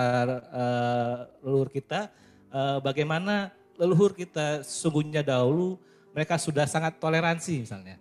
uh, leluhur kita, uh, bagaimana leluhur kita sesungguhnya dahulu mereka sudah sangat toleransi misalnya.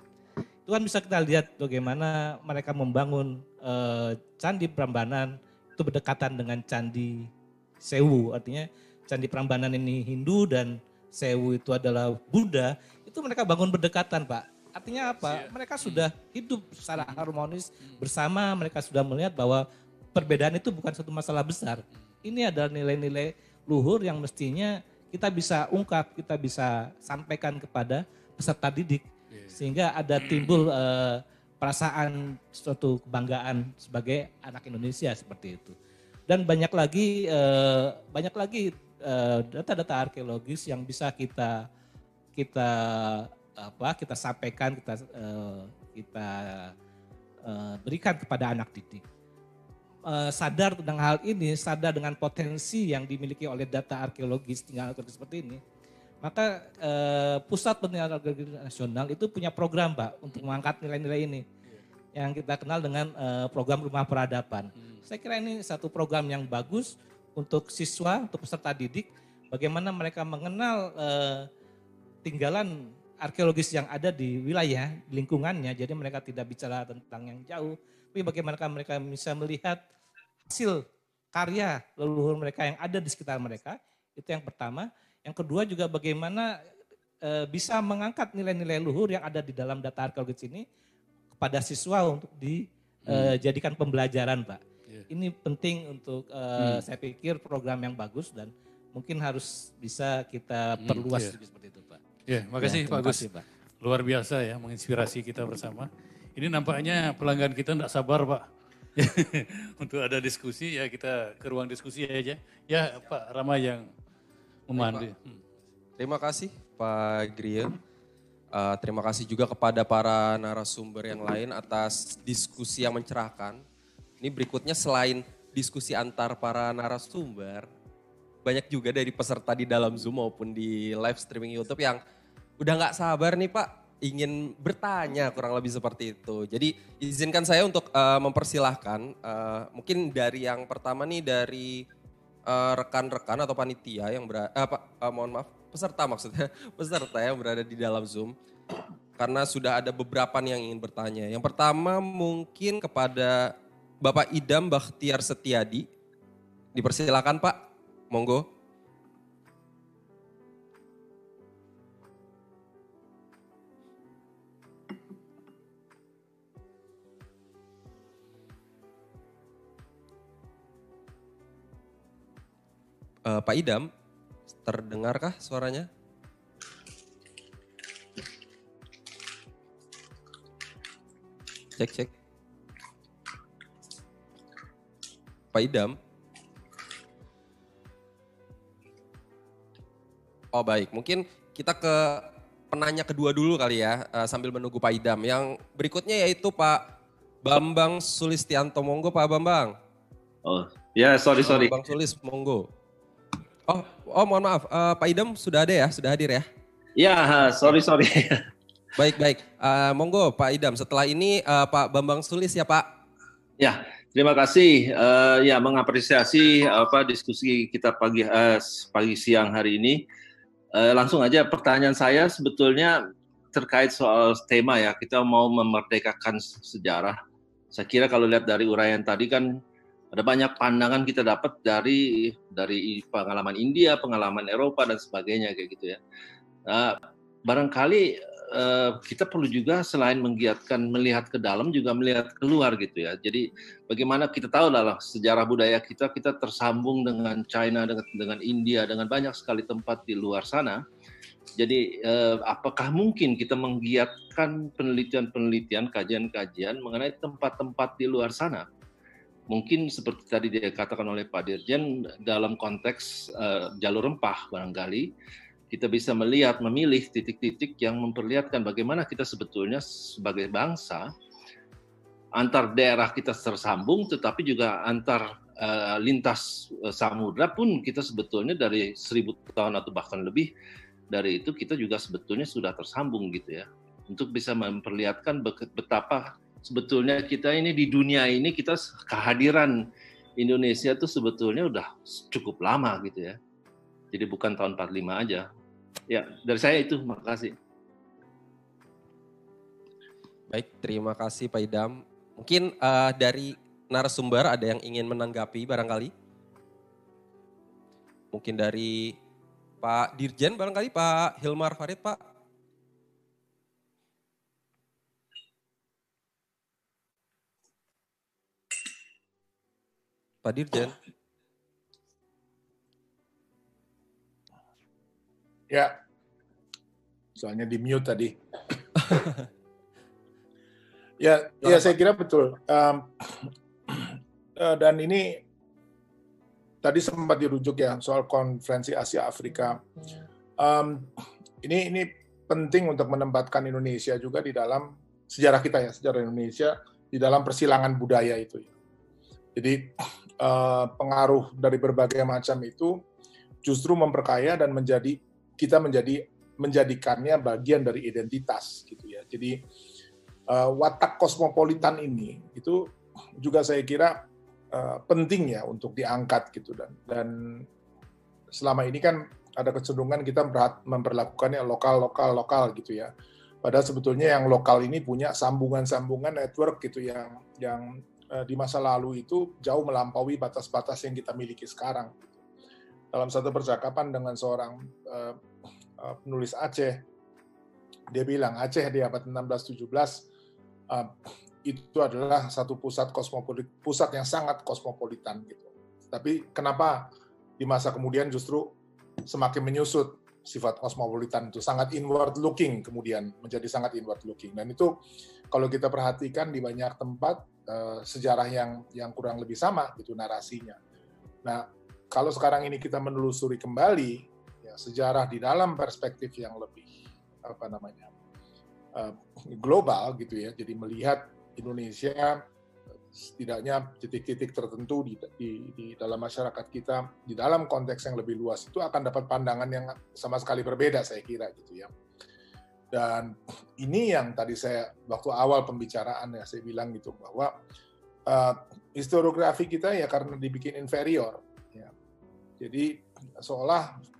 Itu kan bisa kita lihat bagaimana mereka membangun uh, candi Prambanan itu berdekatan dengan candi Sewu, artinya candi Prambanan ini Hindu dan Sewu itu adalah Buddha, itu mereka bangun berdekatan Pak. Artinya apa? Mereka sudah hidup secara harmonis bersama, mereka sudah melihat bahwa perbedaan itu bukan satu masalah besar. Ini adalah nilai-nilai luhur yang mestinya kita bisa ungkap, kita bisa sampaikan kepada peserta didik sehingga ada timbul uh, perasaan suatu kebanggaan sebagai anak Indonesia seperti itu. Dan banyak lagi uh, banyak lagi uh, data-data arkeologis yang bisa kita kita apa kita sampaikan kita uh, kita uh, berikan kepada anak didik. Sadar tentang hal ini, sadar dengan potensi yang dimiliki oleh data arkeologis tinggal seperti ini, maka eh, Pusat Penelitian Arkeologi Nasional itu punya program, Pak, untuk mengangkat nilai-nilai ini. Yang kita kenal dengan eh, program Rumah Peradaban. Hmm. Saya kira ini satu program yang bagus untuk siswa, untuk peserta didik, bagaimana mereka mengenal eh, tinggalan arkeologis yang ada di wilayah, di lingkungannya. Jadi mereka tidak bicara tentang yang jauh, tapi bagaimana mereka bisa melihat hasil karya leluhur mereka yang ada di sekitar mereka. Itu yang pertama. Yang kedua juga bagaimana e, bisa mengangkat nilai-nilai luhur yang ada di dalam data arkeologis ini kepada siswa untuk dijadikan hmm. pembelajaran, Pak. Yeah. Ini penting untuk e, hmm. saya pikir program yang bagus dan mungkin harus bisa kita hmm, perluas hmm, yeah. seperti itu, Pak. Ya, yeah, makasih ya, Pak Gus. Pak. Luar biasa ya menginspirasi kita bersama. Ini nampaknya pelanggan kita tidak sabar, Pak. untuk ada diskusi ya kita ke ruang diskusi aja. Ya Pak Rama yang memandu. Hmm. Terima kasih Pak Gria. Uh, terima kasih juga kepada para narasumber yang lain atas diskusi yang mencerahkan. Ini berikutnya selain diskusi antar para narasumber, banyak juga dari peserta di dalam Zoom maupun di live streaming YouTube yang udah nggak sabar nih Pak ingin bertanya kurang lebih seperti itu. Jadi izinkan saya untuk uh, mempersilahkan, uh, mungkin dari yang pertama nih dari Eh, rekan-rekan uh, atau panitia yang berada, uh, uh, mohon maaf, peserta maksudnya, peserta yang berada di dalam Zoom. Karena sudah ada beberapa nih yang ingin bertanya. Yang pertama mungkin kepada Bapak Idam Bakhtiar Setiadi. Dipersilakan Pak, monggo. Uh, Pak Idam, terdengarkah suaranya? Cek, cek. Pak Idam. Oh baik, mungkin kita ke penanya kedua dulu kali ya, uh, sambil menunggu Pak Idam. Yang berikutnya yaitu Pak Bambang Sulistianto, monggo Pak Bambang. Oh, ya sorry sorry. Bang Sulis, monggo. Oh, oh mohon maaf, uh, Pak Idam sudah ada ya, sudah hadir ya? Ya, sorry sorry. baik baik, uh, monggo Pak Idam. Setelah ini uh, Pak Bambang Sulis ya Pak. Ya, terima kasih. Uh, ya mengapresiasi apa diskusi kita pagi uh, pagi siang hari ini. Uh, langsung aja pertanyaan saya sebetulnya terkait soal tema ya kita mau memerdekakan sejarah. Saya kira kalau lihat dari uraian tadi kan ada banyak pandangan kita dapat dari dari pengalaman India, pengalaman Eropa dan sebagainya kayak gitu ya. Nah, barangkali uh, kita perlu juga selain menggiatkan melihat ke dalam juga melihat keluar gitu ya. Jadi bagaimana kita tahu lah sejarah budaya kita kita tersambung dengan China dengan dengan India dengan banyak sekali tempat di luar sana. Jadi uh, apakah mungkin kita menggiatkan penelitian-penelitian, kajian-kajian mengenai tempat-tempat di luar sana? Mungkin seperti tadi dikatakan oleh Pak Dirjen dalam konteks uh, jalur rempah barangkali kita bisa melihat memilih titik-titik yang memperlihatkan bagaimana kita sebetulnya sebagai bangsa antar daerah kita tersambung tetapi juga antar uh, lintas uh, samudra pun kita sebetulnya dari seribu tahun atau bahkan lebih dari itu kita juga sebetulnya sudah tersambung gitu ya. Untuk bisa memperlihatkan betapa sebetulnya kita ini di dunia ini kita kehadiran Indonesia itu sebetulnya udah cukup lama gitu ya. Jadi bukan tahun 45 aja. Ya, dari saya itu, makasih. Baik, terima kasih Pak Idam. Mungkin uh, dari narasumber ada yang ingin menanggapi barangkali? Mungkin dari Pak Dirjen barangkali Pak Hilmar Farid Pak. Pak Dirjen. Ya, soalnya di mute tadi. ya, ya saya kira betul. Um, uh, dan ini tadi sempat dirujuk ya soal konferensi Asia Afrika. Um, ini ini penting untuk menempatkan Indonesia juga di dalam sejarah kita ya, sejarah Indonesia di dalam persilangan budaya itu. Jadi uh, pengaruh dari berbagai macam itu justru memperkaya dan menjadi kita menjadi menjadikannya bagian dari identitas gitu ya. Jadi uh, watak kosmopolitan ini itu juga saya kira uh, penting ya untuk diangkat gitu dan dan selama ini kan ada kecenderungan kita memperlakukannya lokal lokal lokal gitu ya. Padahal sebetulnya yang lokal ini punya sambungan-sambungan network gitu yang yang di masa lalu itu jauh melampaui batas-batas yang kita miliki sekarang. Dalam satu percakapan dengan seorang uh, uh, penulis Aceh, dia bilang Aceh di abad 16-17 uh, itu adalah satu pusat kosmopolit, pusat yang sangat kosmopolitan gitu. Tapi kenapa di masa kemudian justru semakin menyusut sifat kosmopolitan itu sangat inward looking kemudian menjadi sangat inward looking dan itu kalau kita perhatikan di banyak tempat uh, sejarah yang yang kurang lebih sama gitu narasinya. Nah kalau sekarang ini kita menelusuri kembali ya, sejarah di dalam perspektif yang lebih apa namanya uh, global gitu ya. Jadi melihat Indonesia setidaknya titik-titik tertentu di, di, di dalam masyarakat kita di dalam konteks yang lebih luas itu akan dapat pandangan yang sama sekali berbeda saya kira gitu ya dan ini yang tadi saya waktu awal pembicaraan ya saya bilang gitu bahwa uh, historiografi kita ya karena dibikin inferior ya jadi seolah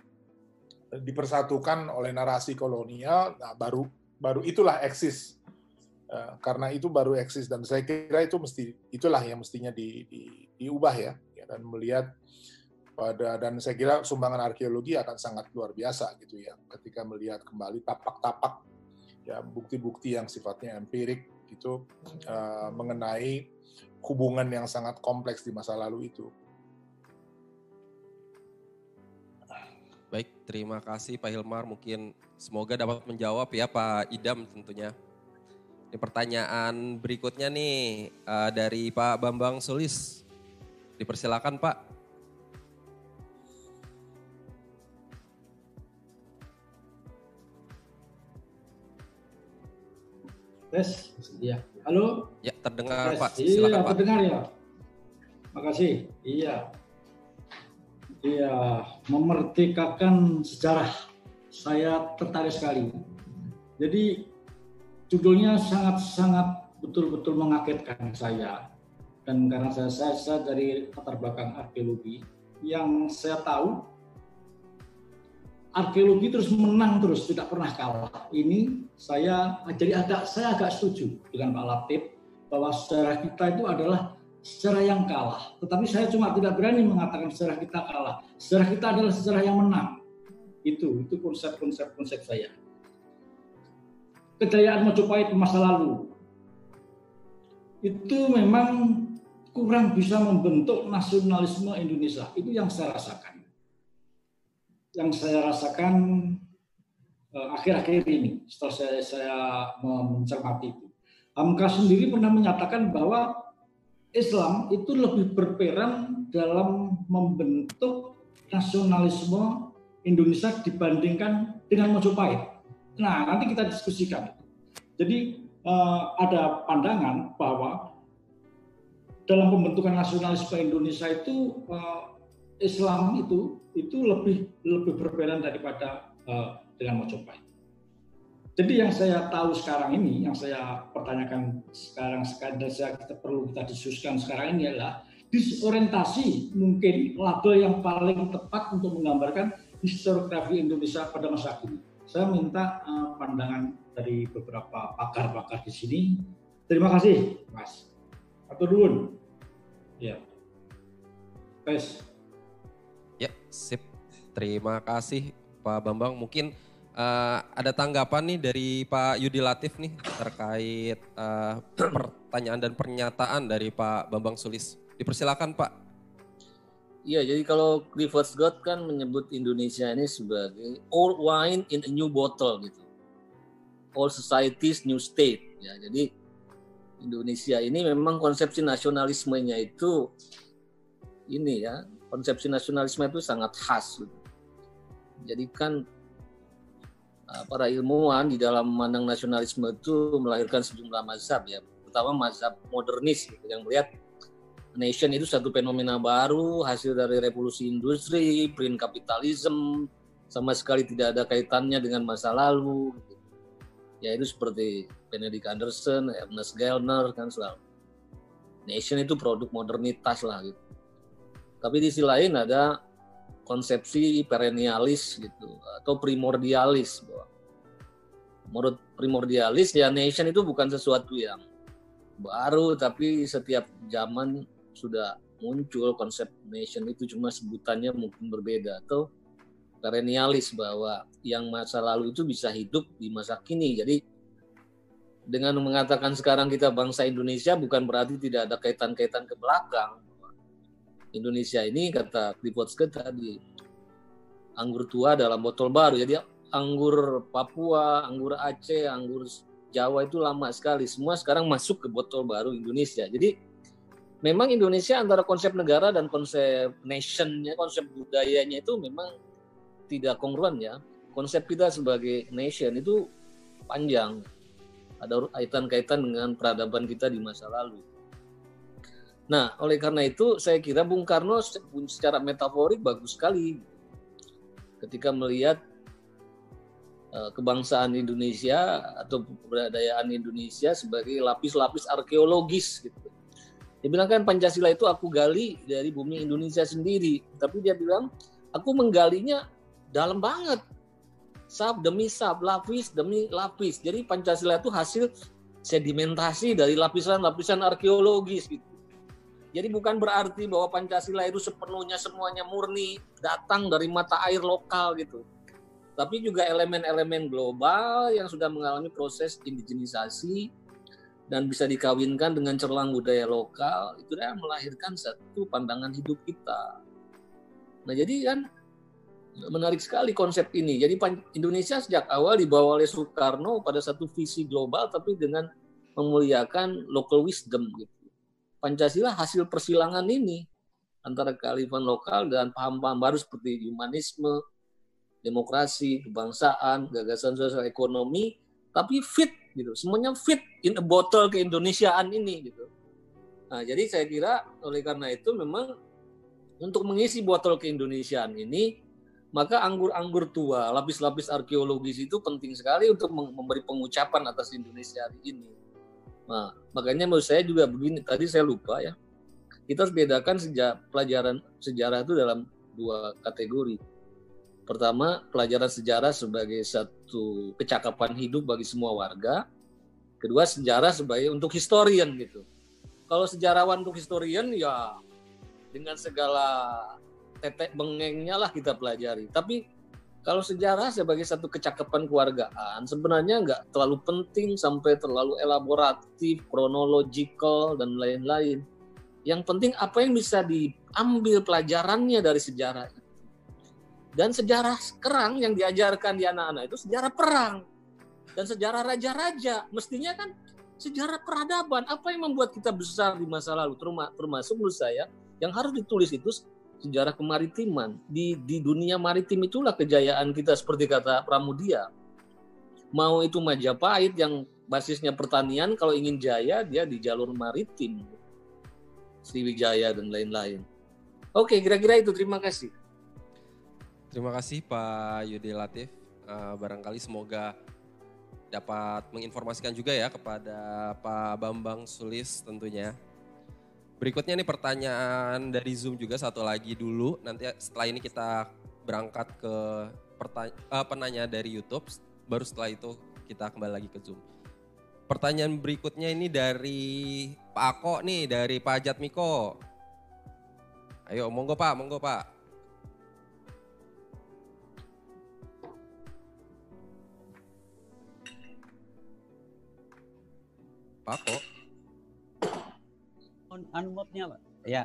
dipersatukan oleh narasi kolonial, nah baru baru itulah eksis. Uh, karena itu baru eksis dan saya kira itu mesti itulah yang mestinya di, di, diubah ya, ya dan melihat pada dan saya kira sumbangan arkeologi akan sangat luar biasa gitu ya ketika melihat kembali tapak-tapak ya bukti-bukti yang sifatnya empirik itu uh, mengenai hubungan yang sangat kompleks di masa lalu itu. Baik, terima kasih Pak Hilmar. Mungkin semoga dapat menjawab ya Pak Idam tentunya. Ini pertanyaan berikutnya nih uh, dari Pak Bambang Sulis. Dipersilakan Pak. Tes, ya. Halo? Ya, terdengar Tes. Pak. Iya, Silakan Pak. terdengar ya. Makasih. Iya. Iya, memerdekakan sejarah. Saya tertarik sekali. Jadi judulnya sangat-sangat betul-betul mengagetkan saya. Dan karena saya, saya, saya dari latar belakang arkeologi, yang saya tahu arkeologi terus menang terus, tidak pernah kalah. Ini saya jadi agak saya agak setuju dengan Pak Latif bahwa sejarah kita itu adalah sejarah yang kalah. Tetapi saya cuma tidak berani mengatakan sejarah kita kalah. Sejarah kita adalah sejarah yang menang. Itu itu konsep-konsep konsep saya. Kejayaan Majapahit masa lalu itu memang kurang bisa membentuk nasionalisme Indonesia. Itu yang saya rasakan. Yang saya rasakan eh, akhir-akhir ini setelah saya, saya mencermati itu. Hamka sendiri pernah menyatakan bahwa Islam itu lebih berperan dalam membentuk nasionalisme Indonesia dibandingkan dengan Majapahit. Nah, nanti kita diskusikan. Jadi eh, ada pandangan bahwa dalam pembentukan nasionalisme Indonesia itu eh, Islam itu itu lebih lebih berperan daripada eh, dengan Majapahit. Jadi yang saya tahu sekarang ini, yang saya pertanyakan sekarang dan saya kita perlu kita diskusikan sekarang ini adalah disorientasi mungkin label yang paling tepat untuk menggambarkan historiografi Indonesia pada masa kini. Saya minta uh, pandangan dari beberapa pakar-pakar di sini. Terima kasih, Mas. Atau dulu. Ya. Pes. Ya, sip. Terima kasih Pak Bambang. Mungkin uh, ada tanggapan nih dari Pak Yudi Latif nih terkait uh, pertanyaan dan pernyataan dari Pak Bambang Sulis. Dipersilakan Pak. Iya, jadi kalau Clifford Scott kan menyebut Indonesia ini sebagai old wine in a new bottle gitu. All societies new state ya. Jadi Indonesia ini memang konsepsi nasionalismenya itu ini ya, konsepsi nasionalisme itu sangat khas. Gitu. Jadi kan uh, para ilmuwan di dalam memandang nasionalisme itu melahirkan sejumlah mazhab ya. Pertama mazhab modernis gitu, yang melihat nation itu satu fenomena baru hasil dari revolusi industri, print kapitalisme, sama sekali tidak ada kaitannya dengan masa lalu. Ya itu seperti Benedict Anderson, Ernest Gellner kan selalu. Nation itu produk modernitas lah gitu. Tapi di sisi lain ada konsepsi perennialis gitu atau primordialis bahwa menurut primordialis ya nation itu bukan sesuatu yang baru tapi setiap zaman sudah muncul konsep nation itu cuma sebutannya mungkin berbeda atau perennialis bahwa yang masa lalu itu bisa hidup di masa kini. Jadi dengan mengatakan sekarang kita bangsa Indonesia bukan berarti tidak ada kaitan-kaitan ke belakang. Indonesia ini kata Scott tadi anggur tua dalam botol baru. Jadi anggur Papua, anggur Aceh, anggur Jawa itu lama sekali. Semua sekarang masuk ke botol baru Indonesia. Jadi memang Indonesia antara konsep negara dan konsep nationnya, konsep budayanya itu memang tidak kongruen ya. Konsep kita sebagai nation itu panjang. Ada kaitan-kaitan dengan peradaban kita di masa lalu. Nah, oleh karena itu saya kira Bung Karno secara metaforik bagus sekali ketika melihat eh, kebangsaan Indonesia atau kebudayaan Indonesia sebagai lapis-lapis arkeologis gitu dia bilang kan Pancasila itu aku gali dari bumi Indonesia sendiri. Tapi dia bilang aku menggalinya dalam banget. Sab demi sab, lapis demi lapis. Jadi Pancasila itu hasil sedimentasi dari lapisan-lapisan arkeologis gitu. Jadi bukan berarti bahwa Pancasila itu sepenuhnya semuanya murni datang dari mata air lokal gitu. Tapi juga elemen-elemen global yang sudah mengalami proses indigenisasi, dan bisa dikawinkan dengan cerlang budaya lokal itu dia melahirkan satu pandangan hidup kita. Nah jadi kan menarik sekali konsep ini. Jadi Indonesia sejak awal dibawa oleh Soekarno pada satu visi global tapi dengan memuliakan local wisdom gitu. Pancasila hasil persilangan ini antara kearifan lokal dan paham-paham baru seperti humanisme, demokrasi, kebangsaan, gagasan sosial ekonomi, tapi fit gitu. Semuanya fit in a bottle ke ini gitu. Nah, jadi saya kira oleh karena itu memang untuk mengisi botol ke Indonesiaan ini maka anggur-anggur tua, lapis-lapis arkeologis itu penting sekali untuk memberi pengucapan atas Indonesia hari ini. Nah, makanya menurut saya juga begini, tadi saya lupa ya. Kita harus bedakan sejak pelajaran sejarah itu dalam dua kategori Pertama, pelajaran sejarah sebagai satu kecakapan hidup bagi semua warga. Kedua, sejarah sebagai untuk historian gitu. Kalau sejarawan untuk historian ya dengan segala tetek bengengnya lah kita pelajari. Tapi kalau sejarah sebagai satu kecakapan keluargaan sebenarnya nggak terlalu penting sampai terlalu elaboratif, kronologikal dan lain-lain. Yang penting apa yang bisa diambil pelajarannya dari sejarah dan sejarah kerang yang diajarkan di anak-anak itu sejarah perang dan sejarah raja-raja. Mestinya kan sejarah peradaban. Apa yang membuat kita besar di masa lalu? Termasuk menurut saya yang harus ditulis itu sejarah kemaritiman. Di, di dunia maritim itulah kejayaan kita seperti kata Pramudia. Mau itu Majapahit yang basisnya pertanian, kalau ingin jaya dia di jalur maritim. Sriwijaya dan lain-lain. Oke, kira-kira itu. Terima kasih. Terima kasih Pak Yudi Latif. Uh, barangkali semoga dapat menginformasikan juga ya kepada Pak Bambang Sulis tentunya. Berikutnya nih pertanyaan dari Zoom juga satu lagi dulu. Nanti setelah ini kita berangkat ke uh, penanya dari YouTube. Baru setelah itu kita kembali lagi ke Zoom. Pertanyaan berikutnya ini dari Pak Ako nih, dari Pak Jatmiko. Ayo, monggo Pak, monggo Pak. Pak On unmute-nya, Pak. Ya.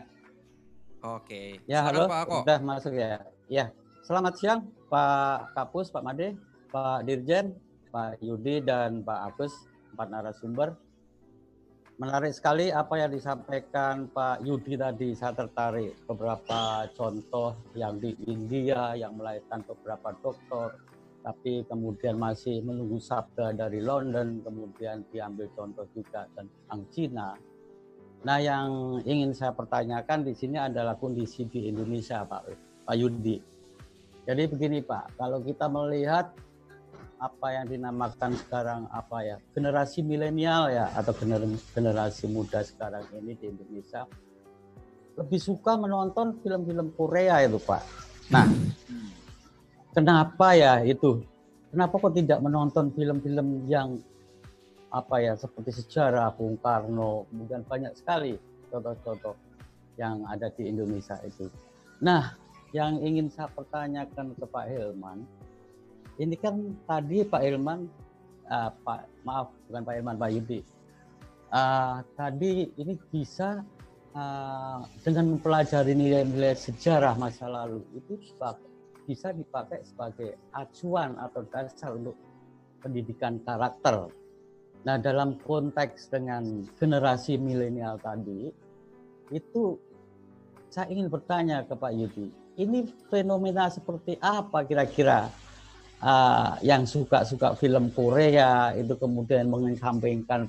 Oke. Ya, Silakan, halo. Pak Ako. Udah masuk ya. Ya, selamat siang Pak Kapus, Pak Made, Pak Dirjen, Pak Yudi dan Pak Agus, empat narasumber. Menarik sekali apa yang disampaikan Pak Yudi tadi. Saya tertarik beberapa contoh yang di India yang melahirkan beberapa dokter, tapi kemudian masih menunggu sabda dari London, kemudian diambil contoh juga tentang Cina. Nah, yang ingin saya pertanyakan di sini adalah kondisi di Indonesia, Pak, Pak Yudi. Jadi begini, Pak, kalau kita melihat apa yang dinamakan sekarang apa ya generasi milenial ya atau gener- generasi muda sekarang ini di Indonesia lebih suka menonton film-film Korea itu, Pak. Nah, kenapa ya itu? Kenapa kok tidak menonton film-film yang apa ya seperti sejarah Bung Karno, kemudian banyak sekali contoh-contoh yang ada di Indonesia itu. Nah, yang ingin saya pertanyakan ke Pak Hilman, ini kan tadi Pak Hilman, uh, Pak maaf bukan Pak Hilman, Pak Yudi, uh, tadi ini bisa uh, dengan mempelajari nilai-nilai sejarah masa lalu itu sebagai, bisa dipakai sebagai acuan atau dasar untuk pendidikan karakter Nah, dalam konteks dengan generasi milenial tadi, itu saya ingin bertanya ke Pak Yudi, ini fenomena seperti apa kira-kira uh, yang suka-suka film Korea itu kemudian mengesampingkan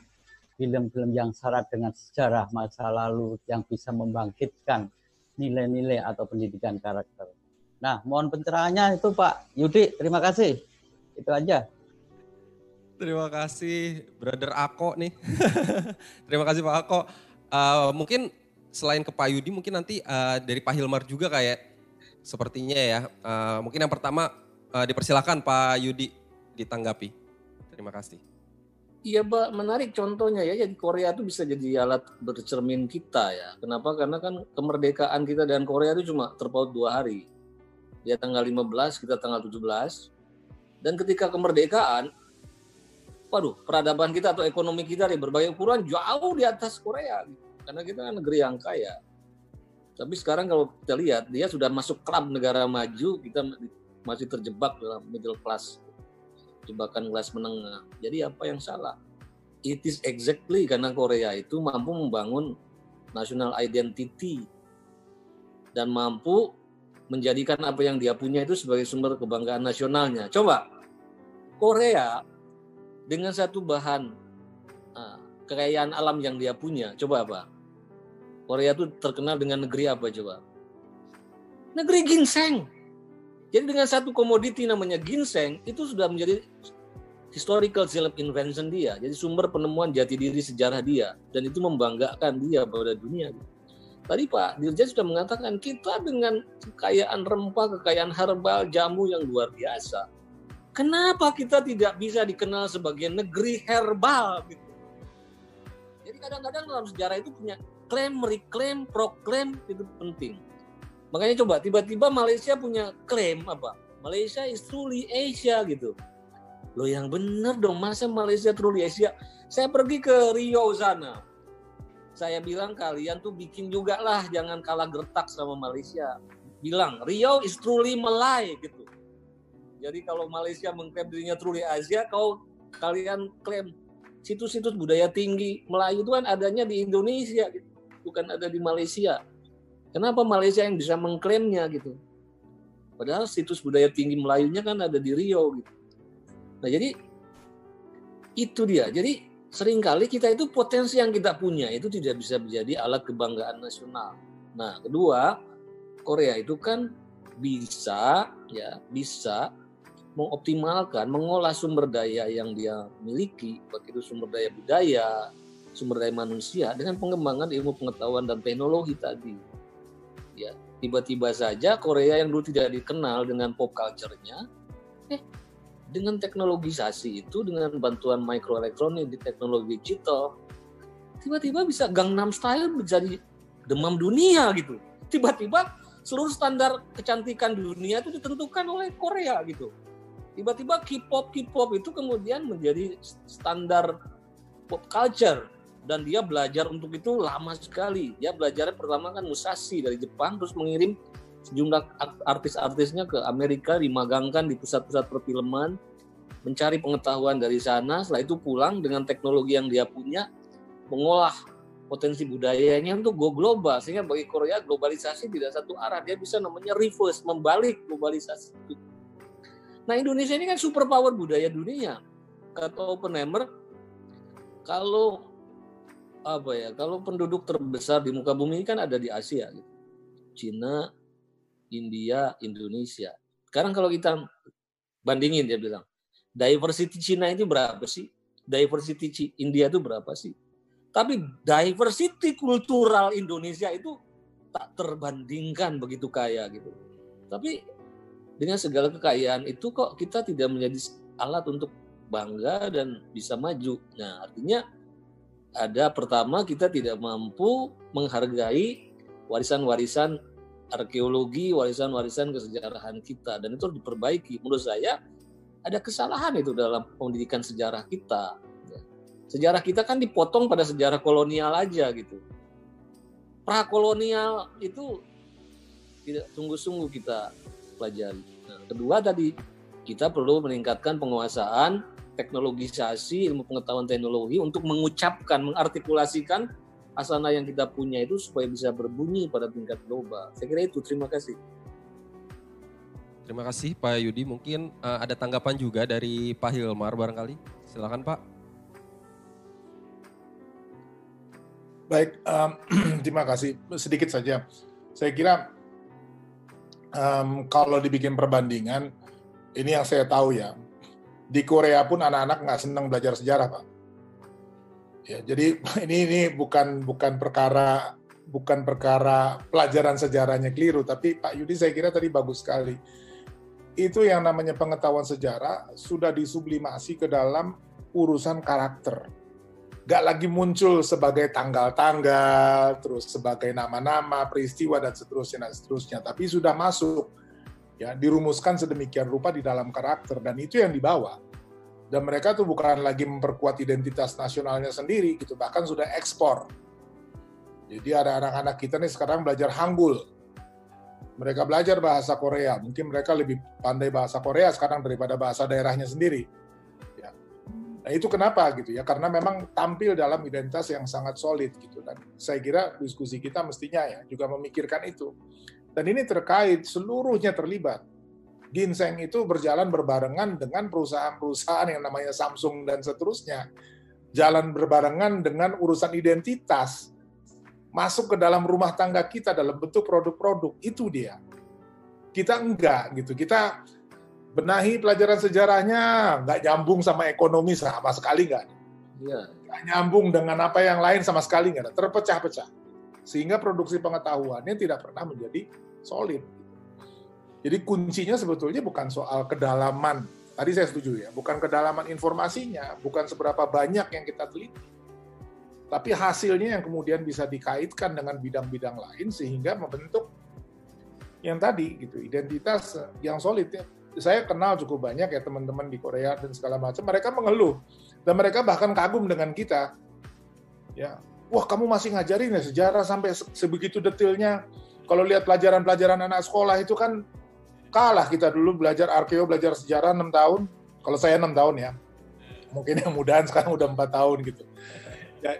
film-film yang syarat dengan sejarah masa lalu yang bisa membangkitkan nilai-nilai atau pendidikan karakter. Nah, mohon pencerahannya itu Pak Yudi, terima kasih. Itu aja. Terima kasih Brother Ako nih. Terima kasih Pak Ako. Uh, mungkin selain ke Pak Yudi mungkin nanti uh, dari Pak Hilmar juga kayak sepertinya ya. Uh, mungkin yang pertama uh, dipersilakan Pak Yudi ditanggapi. Terima kasih. Iya, Pak, menarik contohnya ya. Jadi Korea itu bisa jadi alat bercermin kita ya. Kenapa? Karena kan kemerdekaan kita dan Korea itu cuma terpaut dua hari. Dia tanggal 15, kita tanggal 17. Dan ketika kemerdekaan, waduh, peradaban kita atau ekonomi kita di berbagai ukuran jauh di atas Korea. Karena kita kan negeri yang kaya. Tapi sekarang kalau kita lihat, dia sudah masuk klub negara maju, kita masih terjebak dalam middle class, jebakan kelas menengah. Jadi apa yang salah? It is exactly karena Korea itu mampu membangun national identity dan mampu menjadikan apa yang dia punya itu sebagai sumber kebanggaan nasionalnya. Coba Korea dengan satu bahan uh, kekayaan alam yang dia punya, coba apa? Korea itu terkenal dengan negeri apa coba? Negeri ginseng. Jadi dengan satu komoditi namanya ginseng itu sudah menjadi historical self invention dia. Jadi sumber penemuan jati diri sejarah dia dan itu membanggakan dia pada dunia. Tadi Pak Dirjen sudah mengatakan kita dengan kekayaan rempah, kekayaan herbal, jamu yang luar biasa. Kenapa kita tidak bisa dikenal sebagai negeri herbal gitu? Jadi kadang-kadang dalam sejarah itu punya klaim, reclaim, proklaim itu penting. Makanya coba tiba-tiba Malaysia punya klaim apa? Malaysia is truly Asia gitu. Lo yang bener dong, masa Malaysia truly Asia? Saya pergi ke Rio sana. Saya bilang kalian tuh bikin juga lah, jangan kalah gertak sama Malaysia. Bilang Rio is truly Malay gitu. Jadi kalau Malaysia mengklaim dirinya truly Asia, kau kalian klaim situs-situs budaya tinggi Melayu itu kan adanya di Indonesia, gitu. bukan ada di Malaysia. Kenapa Malaysia yang bisa mengklaimnya gitu? Padahal situs budaya tinggi Melayunya kan ada di Rio gitu. Nah jadi itu dia. Jadi sering kali kita itu potensi yang kita punya itu tidak bisa menjadi alat kebanggaan nasional. Nah kedua Korea itu kan bisa ya bisa mengoptimalkan, mengolah sumber daya yang dia miliki, baik itu sumber daya budaya, sumber daya manusia dengan pengembangan ilmu pengetahuan dan teknologi tadi. Ya, tiba-tiba saja Korea yang dulu tidak dikenal dengan pop culture-nya, eh dengan teknologisasi itu dengan bantuan mikroelektronik di teknologi digital, tiba-tiba bisa Gangnam Style menjadi demam dunia gitu. Tiba-tiba seluruh standar kecantikan dunia itu ditentukan oleh Korea gitu tiba-tiba K-pop K-pop itu kemudian menjadi standar pop culture dan dia belajar untuk itu lama sekali. Dia belajarnya pertama kan Musashi dari Jepang, terus mengirim sejumlah artis-artisnya ke Amerika, dimagangkan di pusat-pusat perfilman, mencari pengetahuan dari sana. Setelah itu pulang dengan teknologi yang dia punya, mengolah potensi budayanya untuk go global. Sehingga bagi Korea globalisasi tidak satu arah, dia bisa namanya reverse, membalik globalisasi itu. Nah Indonesia ini kan super power budaya dunia. Kata Oppenheimer, kalau apa ya kalau penduduk terbesar di muka bumi kan ada di Asia gitu. Cina, India, Indonesia. Sekarang kalau kita bandingin dia bilang, diversity Cina itu berapa sih? Diversity India itu berapa sih? Tapi diversity kultural Indonesia itu tak terbandingkan begitu kaya gitu. Tapi dengan segala kekayaan itu kok kita tidak menjadi alat untuk bangga dan bisa maju. Nah, artinya ada pertama kita tidak mampu menghargai warisan-warisan arkeologi, warisan-warisan kesejarahan kita dan itu harus diperbaiki. Menurut saya ada kesalahan itu dalam pendidikan sejarah kita. Sejarah kita kan dipotong pada sejarah kolonial aja gitu. Prakolonial itu tidak sungguh-sungguh kita pelajari. Nah, kedua tadi kita perlu meningkatkan penguasaan teknologisasi ilmu pengetahuan teknologi untuk mengucapkan, mengartikulasikan asana yang kita punya itu supaya bisa berbunyi pada tingkat global. Saya kira itu. Terima kasih. Terima kasih Pak Yudi. Mungkin uh, ada tanggapan juga dari Pak Hilmar barangkali. Silakan Pak. Baik, um, terima kasih. Sedikit saja. Saya kira um, kalau dibikin perbandingan, ini yang saya tahu ya, di Korea pun anak-anak nggak senang belajar sejarah, Pak. Ya, jadi ini ini bukan bukan perkara bukan perkara pelajaran sejarahnya keliru, tapi Pak Yudi saya kira tadi bagus sekali. Itu yang namanya pengetahuan sejarah sudah disublimasi ke dalam urusan karakter. Gak lagi muncul sebagai tanggal-tanggal, terus sebagai nama-nama, peristiwa, dan seterusnya, dan seterusnya. Tapi sudah masuk ya dirumuskan sedemikian rupa di dalam karakter dan itu yang dibawa dan mereka tuh bukan lagi memperkuat identitas nasionalnya sendiri gitu bahkan sudah ekspor. Jadi ada anak-anak kita nih sekarang belajar Hangul. Mereka belajar bahasa Korea. Mungkin mereka lebih pandai bahasa Korea sekarang daripada bahasa daerahnya sendiri. Ya. nah itu kenapa gitu ya? Karena memang tampil dalam identitas yang sangat solid gitu. Dan saya kira diskusi kita mestinya ya juga memikirkan itu. Dan ini terkait seluruhnya terlibat. Ginseng itu berjalan berbarengan dengan perusahaan-perusahaan yang namanya Samsung dan seterusnya. Jalan berbarengan dengan urusan identitas. Masuk ke dalam rumah tangga kita dalam bentuk produk-produk. Itu dia. Kita enggak gitu. Kita benahi pelajaran sejarahnya nggak nyambung sama ekonomi sama sekali nggak. Ya. Nggak nyambung dengan apa yang lain sama sekali nggak ada. Terpecah-pecah. Sehingga produksi pengetahuannya tidak pernah menjadi solid. Jadi kuncinya sebetulnya bukan soal kedalaman. Tadi saya setuju ya, bukan kedalaman informasinya, bukan seberapa banyak yang kita teliti. Tapi hasilnya yang kemudian bisa dikaitkan dengan bidang-bidang lain sehingga membentuk yang tadi gitu, identitas yang solid. Saya kenal cukup banyak ya teman-teman di Korea dan segala macam, mereka mengeluh dan mereka bahkan kagum dengan kita. Ya, wah kamu masih ngajarin ya sejarah sampai sebegitu detailnya kalau lihat pelajaran-pelajaran anak sekolah itu kan kalah kita dulu belajar arkeo, belajar sejarah 6 tahun. Kalau saya 6 tahun ya. Mungkin yang mudahan sekarang udah empat tahun gitu. Ya,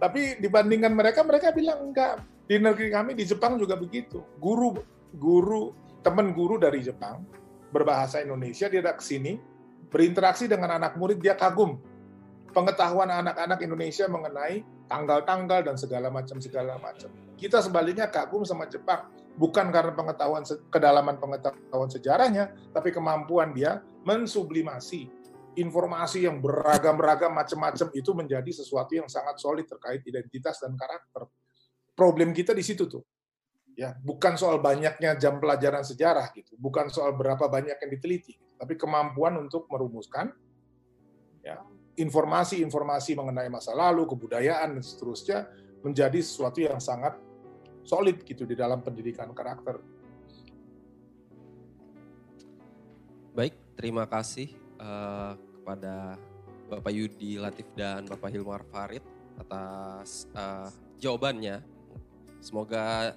tapi dibandingkan mereka, mereka bilang enggak. Di negeri kami di Jepang juga begitu. Guru guru teman guru dari Jepang berbahasa Indonesia dia datang ke sini berinteraksi dengan anak murid dia kagum pengetahuan anak-anak Indonesia mengenai tanggal-tanggal dan segala macam segala macam. Kita sebaliknya kagum sama Jepang, bukan karena pengetahuan kedalaman pengetahuan sejarahnya, tapi kemampuan dia mensublimasi informasi yang beragam-ragam macam-macam itu menjadi sesuatu yang sangat solid terkait identitas dan karakter. Problem kita di situ tuh. Ya, bukan soal banyaknya jam pelajaran sejarah gitu, bukan soal berapa banyak yang diteliti, tapi kemampuan untuk merumuskan ya, informasi-informasi mengenai masa lalu, kebudayaan dan seterusnya menjadi sesuatu yang sangat solid gitu di dalam pendidikan karakter. Baik, terima kasih uh, kepada Bapak Yudi Latif dan Bapak Hilmar Farid atas uh, jawabannya. Semoga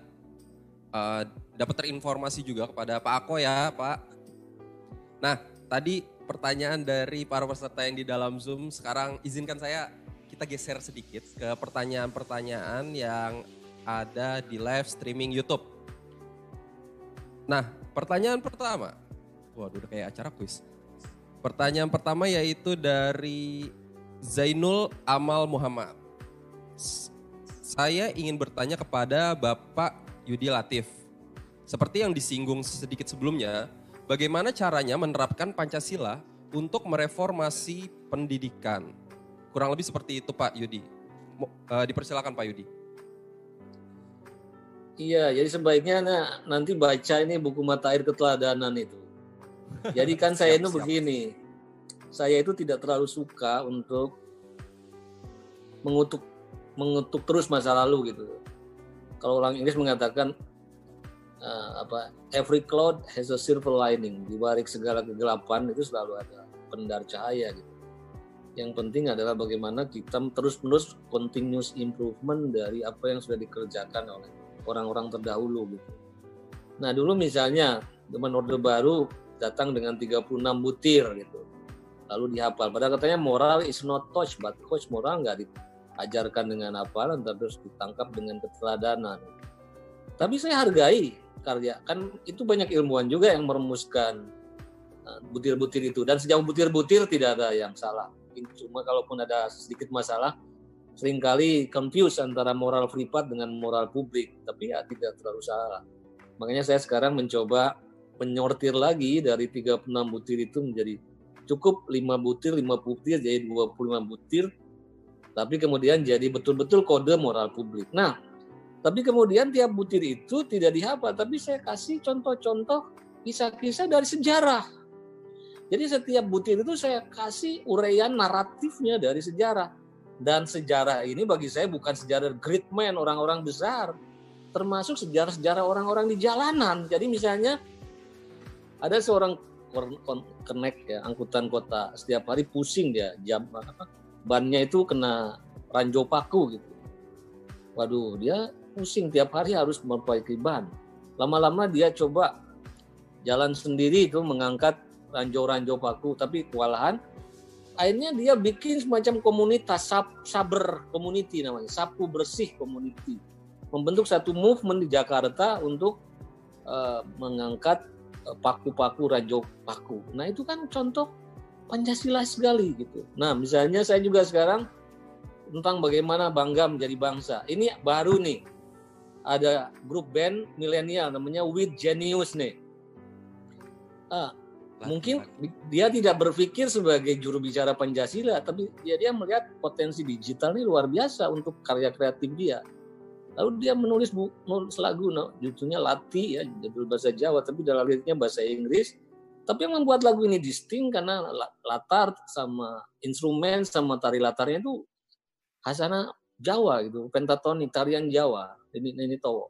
uh, dapat terinformasi juga kepada Pak Ako ya, Pak. Nah, tadi pertanyaan dari para peserta yang di dalam Zoom. Sekarang izinkan saya kita geser sedikit ke pertanyaan-pertanyaan yang ada di live streaming YouTube. Nah, pertanyaan pertama. Waduh, udah kayak acara kuis. Pertanyaan pertama yaitu dari Zainul Amal Muhammad. Saya ingin bertanya kepada Bapak Yudi Latif. Seperti yang disinggung sedikit sebelumnya, bagaimana caranya menerapkan Pancasila untuk mereformasi pendidikan? Kurang lebih seperti itu Pak Yudi. Uh, dipersilakan Pak Yudi. Iya, jadi sebaiknya nah, nanti baca ini buku mata air keteladanan itu. Jadi kan saya itu begini, saya itu tidak terlalu suka untuk mengutuk mengutuk terus masa lalu gitu. Kalau orang Inggris mengatakan uh, apa every cloud has a silver lining di balik segala kegelapan itu selalu ada pendar cahaya gitu. Yang penting adalah bagaimana kita terus-menerus continuous improvement dari apa yang sudah dikerjakan oleh orang-orang terdahulu gitu. Nah dulu misalnya zaman Orde Baru datang dengan 36 butir gitu. Lalu dihafal. Padahal katanya moral is not touch, but coach moral nggak diajarkan dengan apa, terus ditangkap dengan keteladanan. Tapi saya hargai karya. Kan itu banyak ilmuwan juga yang merumuskan uh, butir-butir itu. Dan sejauh butir-butir tidak ada yang salah. Cuma kalaupun ada sedikit masalah, sering kali confuse antara moral privat dengan moral publik. Tapi ya tidak terlalu salah. Makanya saya sekarang mencoba menyortir lagi dari 36 butir itu menjadi cukup 5 butir, 5 butir jadi 25 butir. Tapi kemudian jadi betul-betul kode moral publik. Nah, tapi kemudian tiap butir itu tidak dihafal, tapi saya kasih contoh-contoh kisah-kisah dari sejarah. Jadi setiap butir itu saya kasih uraian naratifnya dari sejarah. Dan sejarah ini bagi saya bukan sejarah great man, orang-orang besar. Termasuk sejarah-sejarah orang-orang di jalanan. Jadi misalnya ada seorang kenek ya angkutan kota setiap hari pusing dia jam apa bannya itu kena ranjau paku gitu. Waduh dia pusing tiap hari harus memperbaiki ban. Lama-lama dia coba jalan sendiri itu mengangkat ranjau-ranjau paku, tapi kewalahan. Akhirnya dia bikin semacam komunitas sab, saber community namanya, sapu bersih community. Membentuk satu movement di Jakarta untuk uh, mengangkat eh, paku-paku ranjau paku. Nah itu kan contoh Pancasila sekali gitu. Nah misalnya saya juga sekarang tentang bagaimana bangga menjadi bangsa. Ini baru nih ada grup band milenial namanya With Genius nih. Ah, mungkin dia tidak berpikir sebagai juru bicara Pancasila, tapi dia dia melihat potensi digital ini luar biasa untuk karya kreatif dia. Lalu dia menulis bu, menulis lagu, no, judulnya Lati ya, judul bahasa Jawa, tapi dalam liriknya bahasa Inggris. Tapi yang membuat lagu ini distinct karena latar sama instrumen sama tari latarnya itu khasana Jawa gitu, pentatonik tarian Jawa ini ini Towo.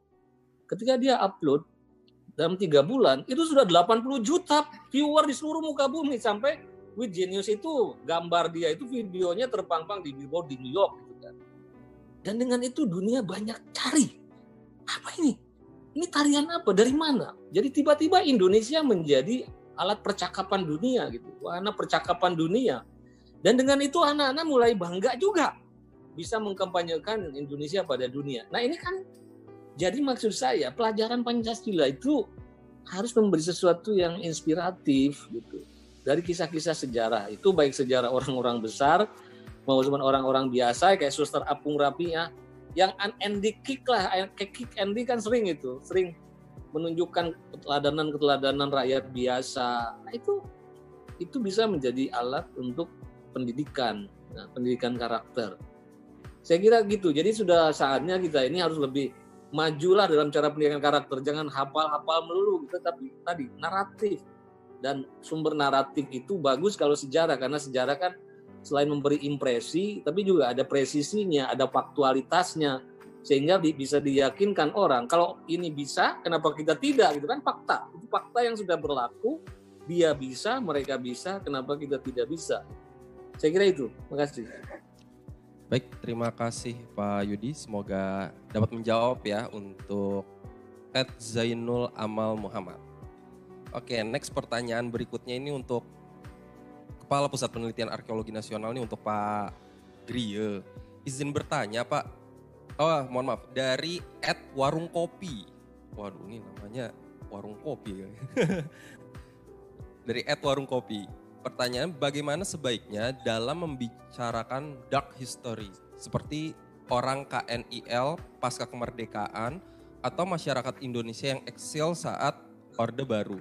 Ketika dia upload dalam tiga bulan itu sudah 80 juta viewer di seluruh muka bumi sampai with genius itu gambar dia itu videonya terpampang di billboard di New York gitu kan. Dan dengan itu dunia banyak cari apa ini? Ini tarian apa? Dari mana? Jadi tiba-tiba Indonesia menjadi alat percakapan dunia gitu, wahana percakapan dunia. Dan dengan itu anak-anak mulai bangga juga bisa mengkampanyekan Indonesia pada dunia. Nah ini kan jadi maksud saya pelajaran Pancasila itu harus memberi sesuatu yang inspiratif gitu. Dari kisah-kisah sejarah. Itu baik sejarah orang-orang besar maupun orang-orang biasa kayak Suster Apung Rapi ya yang Andy Kick lah. Kick Andy kan sering itu. Sering menunjukkan keteladanan-keteladanan rakyat biasa. Nah itu itu bisa menjadi alat untuk pendidikan. Nah, pendidikan karakter. Saya kira gitu. Jadi sudah saatnya kita ini harus lebih majulah dalam cara pendidikan karakter. Jangan hafal-hafal melulu gitu, tapi tadi naratif. Dan sumber naratif itu bagus kalau sejarah karena sejarah kan selain memberi impresi tapi juga ada presisinya, ada faktualitasnya. Sehingga bisa diyakinkan orang kalau ini bisa kenapa kita tidak? Gitu kan fakta. Itu fakta yang sudah berlaku dia bisa mereka bisa kenapa kita tidak bisa? Saya kira itu. Terima kasih Baik, terima kasih Pak Yudi. Semoga dapat menjawab ya untuk Ed Zainul Amal Muhammad. Oke, next pertanyaan berikutnya ini untuk Kepala Pusat Penelitian Arkeologi Nasional ini untuk Pak Grie. Izin bertanya Pak, oh mohon maaf, dari Ed Warung Kopi. Waduh ini namanya Warung Kopi. dari Ed Warung Kopi pertanyaan bagaimana sebaiknya dalam membicarakan dark history seperti orang KNIL pasca kemerdekaan atau masyarakat Indonesia yang eksil saat Orde Baru.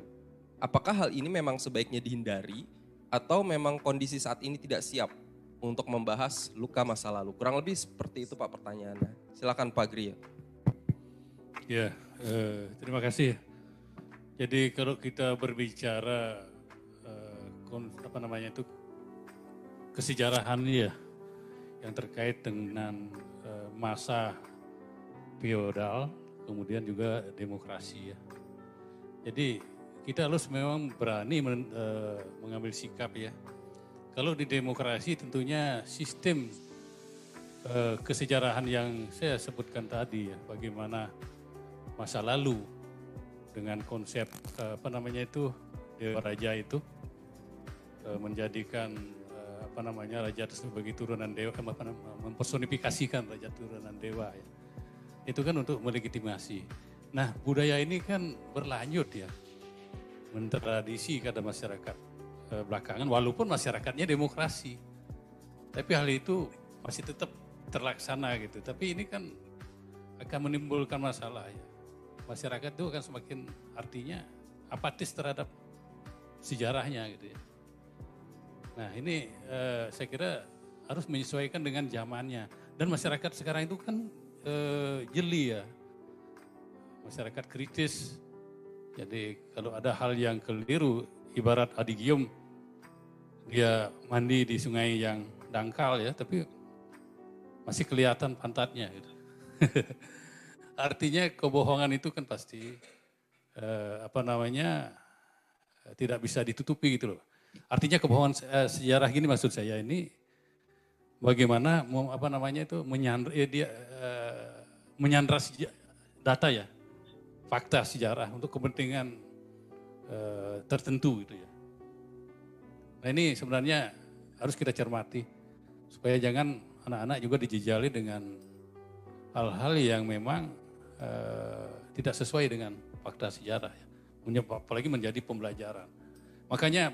Apakah hal ini memang sebaiknya dihindari atau memang kondisi saat ini tidak siap untuk membahas luka masa lalu? Kurang lebih seperti itu Pak pertanyaannya. Silakan Pak Gria. Ya, eh, terima kasih. Jadi kalau kita berbicara apa namanya itu kesejarahan ya yang terkait dengan uh, masa feodal kemudian juga demokrasi ya. Jadi kita harus memang berani men, uh, mengambil sikap ya. Kalau di demokrasi tentunya sistem uh, kesejarahan yang saya sebutkan tadi ya, bagaimana masa lalu dengan konsep apa namanya itu dewa raja itu Eh, menjadikan eh, apa namanya raja sebagai turunan dewa, apa namanya, mempersonifikasikan raja turunan dewa ya. Itu kan untuk melegitimasi. Nah budaya ini kan berlanjut ya, mentradisi kepada masyarakat eh, belakangan, walaupun masyarakatnya demokrasi. Tapi hal itu masih tetap terlaksana gitu. Tapi ini kan akan menimbulkan masalah ya. Masyarakat itu akan semakin artinya apatis terhadap sejarahnya gitu ya. Nah ini eh, saya kira harus menyesuaikan dengan zamannya. Dan masyarakat sekarang itu kan eh, jeli ya. Masyarakat kritis. Jadi kalau ada hal yang keliru, ibarat Adi Gium, dia mandi di sungai yang dangkal ya, tapi masih kelihatan pantatnya. Gitu. Artinya kebohongan itu kan pasti eh, apa namanya tidak bisa ditutupi gitu loh. Artinya kebohongan uh, sejarah gini maksud saya ini bagaimana apa namanya itu menyandra ya dia uh, menyandra data ya, fakta sejarah untuk kepentingan uh, tertentu gitu ya. Nah ini sebenarnya harus kita cermati supaya jangan anak-anak juga dijejali dengan hal-hal yang memang uh, tidak sesuai dengan fakta sejarah ya. apalagi menjadi pembelajaran. Makanya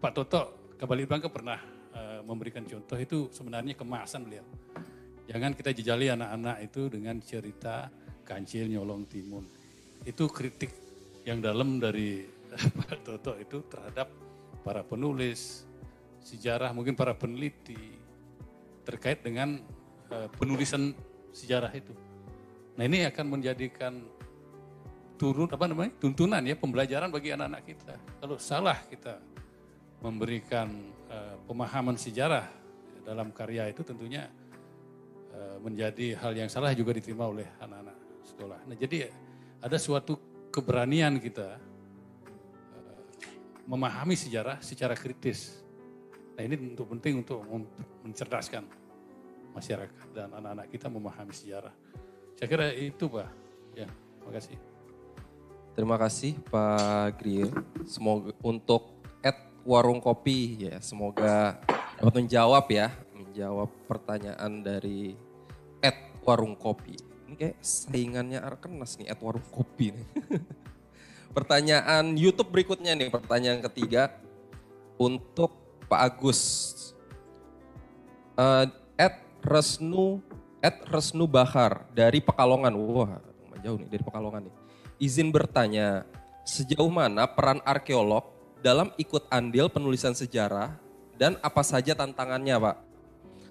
Pak Toto Kabali Bangka pernah uh, memberikan contoh itu sebenarnya kemasan beliau. Jangan kita jejali anak-anak itu dengan cerita kancil nyolong timun. Itu kritik yang dalam dari Pak Toto itu terhadap para penulis sejarah, mungkin para peneliti terkait dengan uh, penulisan sejarah itu. Nah ini akan menjadikan turun apa namanya tuntunan ya pembelajaran bagi anak-anak kita. Kalau salah kita memberikan uh, pemahaman sejarah dalam karya itu tentunya uh, menjadi hal yang salah juga diterima oleh anak-anak sekolah. Nah, jadi ada suatu keberanian kita uh, memahami sejarah secara kritis. Nah, ini untuk penting untuk mencerdaskan masyarakat dan anak-anak kita memahami sejarah. Saya kira itu, Pak. Ya, terima kasih. Terima kasih Pak Grier. Semoga untuk warung kopi. Ya semoga dapat menjawab ya menjawab pertanyaan dari Ed warung kopi. Ini kayak saingannya Arkenas nih Ed warung kopi nih. Pertanyaan YouTube berikutnya nih pertanyaan ketiga. Untuk Pak Agus. Uh, Ed Resnu Ed Resnu Bahar dari Pekalongan. Wah jauh nih dari Pekalongan nih. Izin bertanya sejauh mana peran arkeolog dalam ikut andil penulisan sejarah dan apa saja tantangannya, Pak?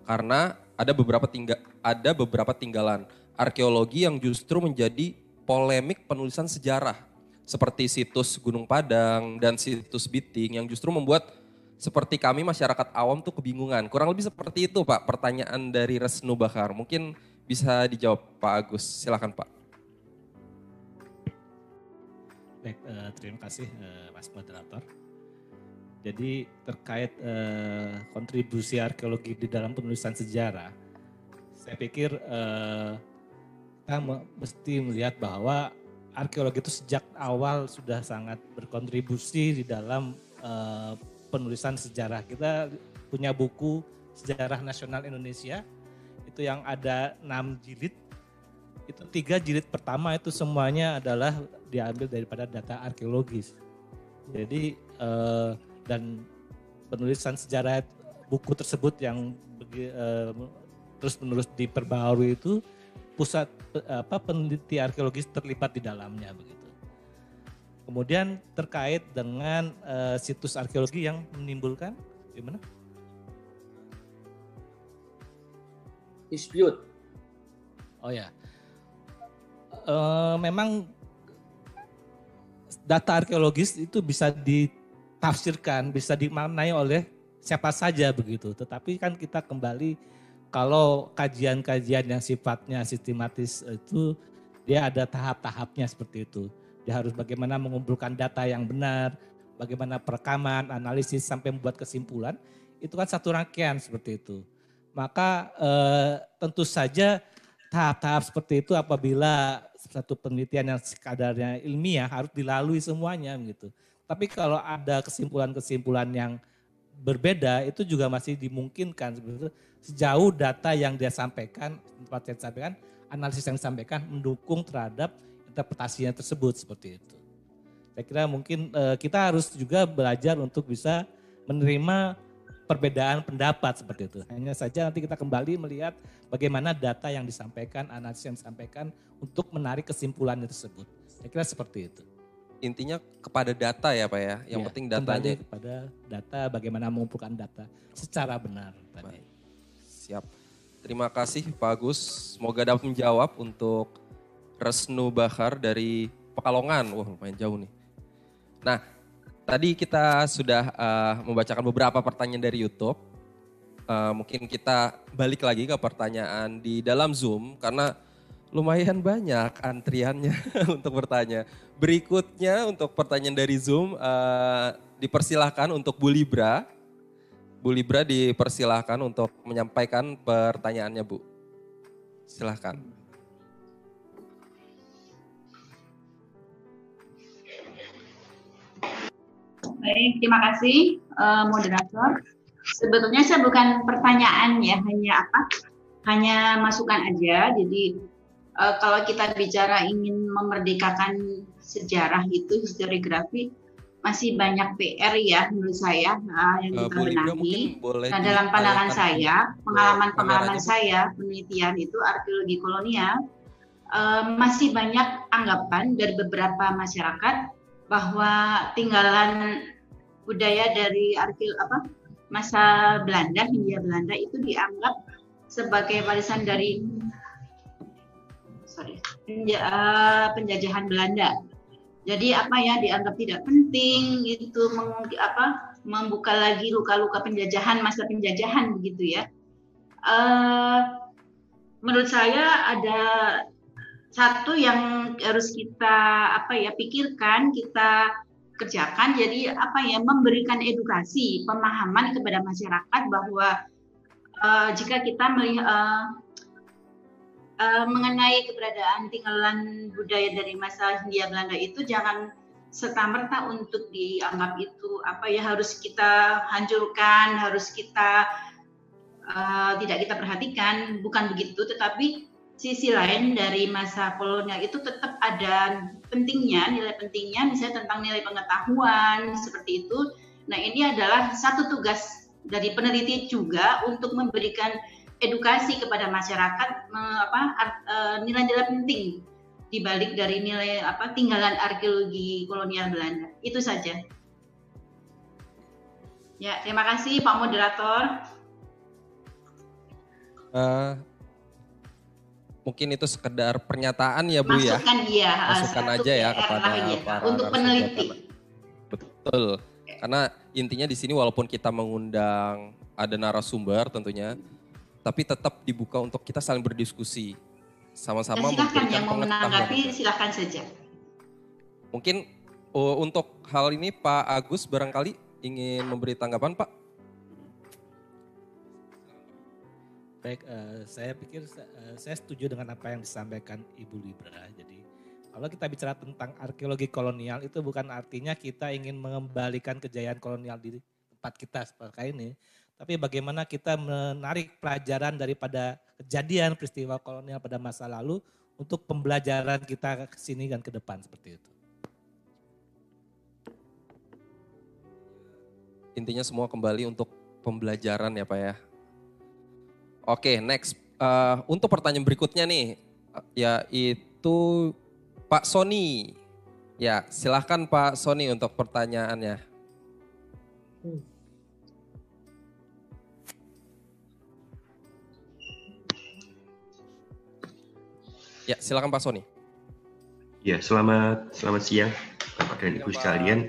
Karena ada beberapa tingga, ada beberapa tinggalan arkeologi yang justru menjadi polemik penulisan sejarah seperti situs Gunung Padang dan situs Biting yang justru membuat seperti kami masyarakat awam tuh kebingungan. Kurang lebih seperti itu Pak pertanyaan dari Resnu Bakar. Mungkin bisa dijawab Pak Agus. Silakan Pak. Baik, uh, terima kasih uh, Mas Moderator. Jadi terkait uh, kontribusi arkeologi di dalam penulisan sejarah, Saya pikir uh, kita mesti melihat bahwa arkeologi itu sejak awal sudah sangat berkontribusi di dalam uh, penulisan sejarah. Kita punya buku Sejarah Nasional Indonesia itu yang ada enam jilid. Itu tiga jilid pertama itu semuanya adalah diambil daripada data arkeologis. Jadi uh, dan penulisan sejarah buku tersebut yang uh, terus menerus diperbarui itu pusat apa peneliti arkeologis terlibat di dalamnya begitu. Kemudian terkait dengan uh, situs arkeologi yang menimbulkan gimana? Dispute. Oh ya, uh, memang data arkeologis itu bisa ditafsirkan, bisa dimaknai oleh siapa saja begitu. Tetapi kan kita kembali kalau kajian-kajian yang sifatnya sistematis itu dia ada tahap-tahapnya seperti itu. Dia harus bagaimana mengumpulkan data yang benar, bagaimana perekaman, analisis sampai membuat kesimpulan. Itu kan satu rangkaian seperti itu. Maka eh, tentu saja tahap-tahap seperti itu apabila satu penelitian yang sekadarnya ilmiah harus dilalui semuanya gitu. Tapi kalau ada kesimpulan-kesimpulan yang berbeda itu juga masih dimungkinkan sejauh data yang dia sampaikan, tempat yang disampaikan, analisis yang disampaikan mendukung terhadap interpretasinya tersebut seperti itu. Saya kira mungkin uh, kita harus juga belajar untuk bisa menerima perbedaan pendapat seperti itu. Hanya saja nanti kita kembali melihat bagaimana data yang disampaikan, analisis yang disampaikan untuk menarik kesimpulannya tersebut. Saya kira seperti itu. Intinya kepada data ya Pak ya, yang ya, penting datanya. kepada data, bagaimana mengumpulkan data secara benar. Tadi. Siap. Terima kasih Pak Agus, semoga dapat menjawab untuk Resnu Bahar dari Pekalongan. Wah lumayan jauh nih. Nah Tadi kita sudah uh, membacakan beberapa pertanyaan dari YouTube. Uh, mungkin kita balik lagi ke pertanyaan di dalam Zoom karena lumayan banyak antriannya untuk bertanya. Berikutnya untuk pertanyaan dari Zoom uh, dipersilahkan untuk Bu Libra. Bu Libra dipersilahkan untuk menyampaikan pertanyaannya Bu. Silahkan. Baik, terima kasih uh, moderator. Sebetulnya saya bukan pertanyaan ya, hanya apa? Hanya masukan aja. Jadi uh, kalau kita bicara ingin memerdekakan sejarah itu historiografi masih banyak PR ya menurut saya uh, yang kita uh, benahi. Nah dalam pandangan saya, pengalaman-pengalaman saya penelitian itu arkeologi kolonial uh, masih banyak anggapan dari beberapa masyarakat bahwa tinggalan budaya dari arkil apa masa Belanda Hindia Belanda itu dianggap sebagai warisan dari sorry uh, penjajahan Belanda. Jadi apa ya dianggap tidak penting itu meng, apa membuka lagi luka-luka penjajahan masa penjajahan begitu ya. Uh, menurut saya ada satu yang harus kita apa ya pikirkan kita kerjakan. Jadi apa ya memberikan edukasi pemahaman kepada masyarakat bahwa uh, jika kita melihat uh, uh, mengenai keberadaan tinggalan budaya dari masa Hindia Belanda itu jangan serta merta untuk dianggap itu apa ya harus kita hancurkan harus kita uh, tidak kita perhatikan. Bukan begitu tetapi sisi lain dari masa kolonial itu tetap ada pentingnya, nilai pentingnya misalnya tentang nilai pengetahuan seperti itu. Nah, ini adalah satu tugas dari peneliti juga untuk memberikan edukasi kepada masyarakat e, nilai-nilai penting di balik dari nilai apa tinggalan arkeologi kolonial Belanda. Itu saja. Ya, terima kasih Pak Moderator. Uh, mungkin itu sekedar pernyataan ya Bu ya. Masukan ya. Masukan aja ya kepada ya, para untuk peneliti. Betul. Karena intinya di sini walaupun kita mengundang ada narasumber tentunya, tapi tetap dibuka untuk kita saling berdiskusi. Sama-sama ya, silakan yang mau menanggapi silahkan saja. Mungkin oh, untuk hal ini Pak Agus barangkali ingin memberi tanggapan Pak? Baik, uh, saya pikir uh, saya setuju dengan apa yang disampaikan Ibu Libra. Jadi kalau kita bicara tentang arkeologi kolonial itu bukan artinya kita ingin mengembalikan kejayaan kolonial di tempat kita seperti ini, tapi bagaimana kita menarik pelajaran daripada kejadian peristiwa kolonial pada masa lalu untuk pembelajaran kita ke sini dan ke depan seperti itu. Intinya semua kembali untuk pembelajaran ya Pak ya. Oke, next. Uh, untuk pertanyaan berikutnya nih, yaitu Pak Sony. Ya, silahkan Pak Sony untuk pertanyaannya. Ya, silakan Pak Sony. Ya, selamat selamat siang Bapak dan Ibu sekalian.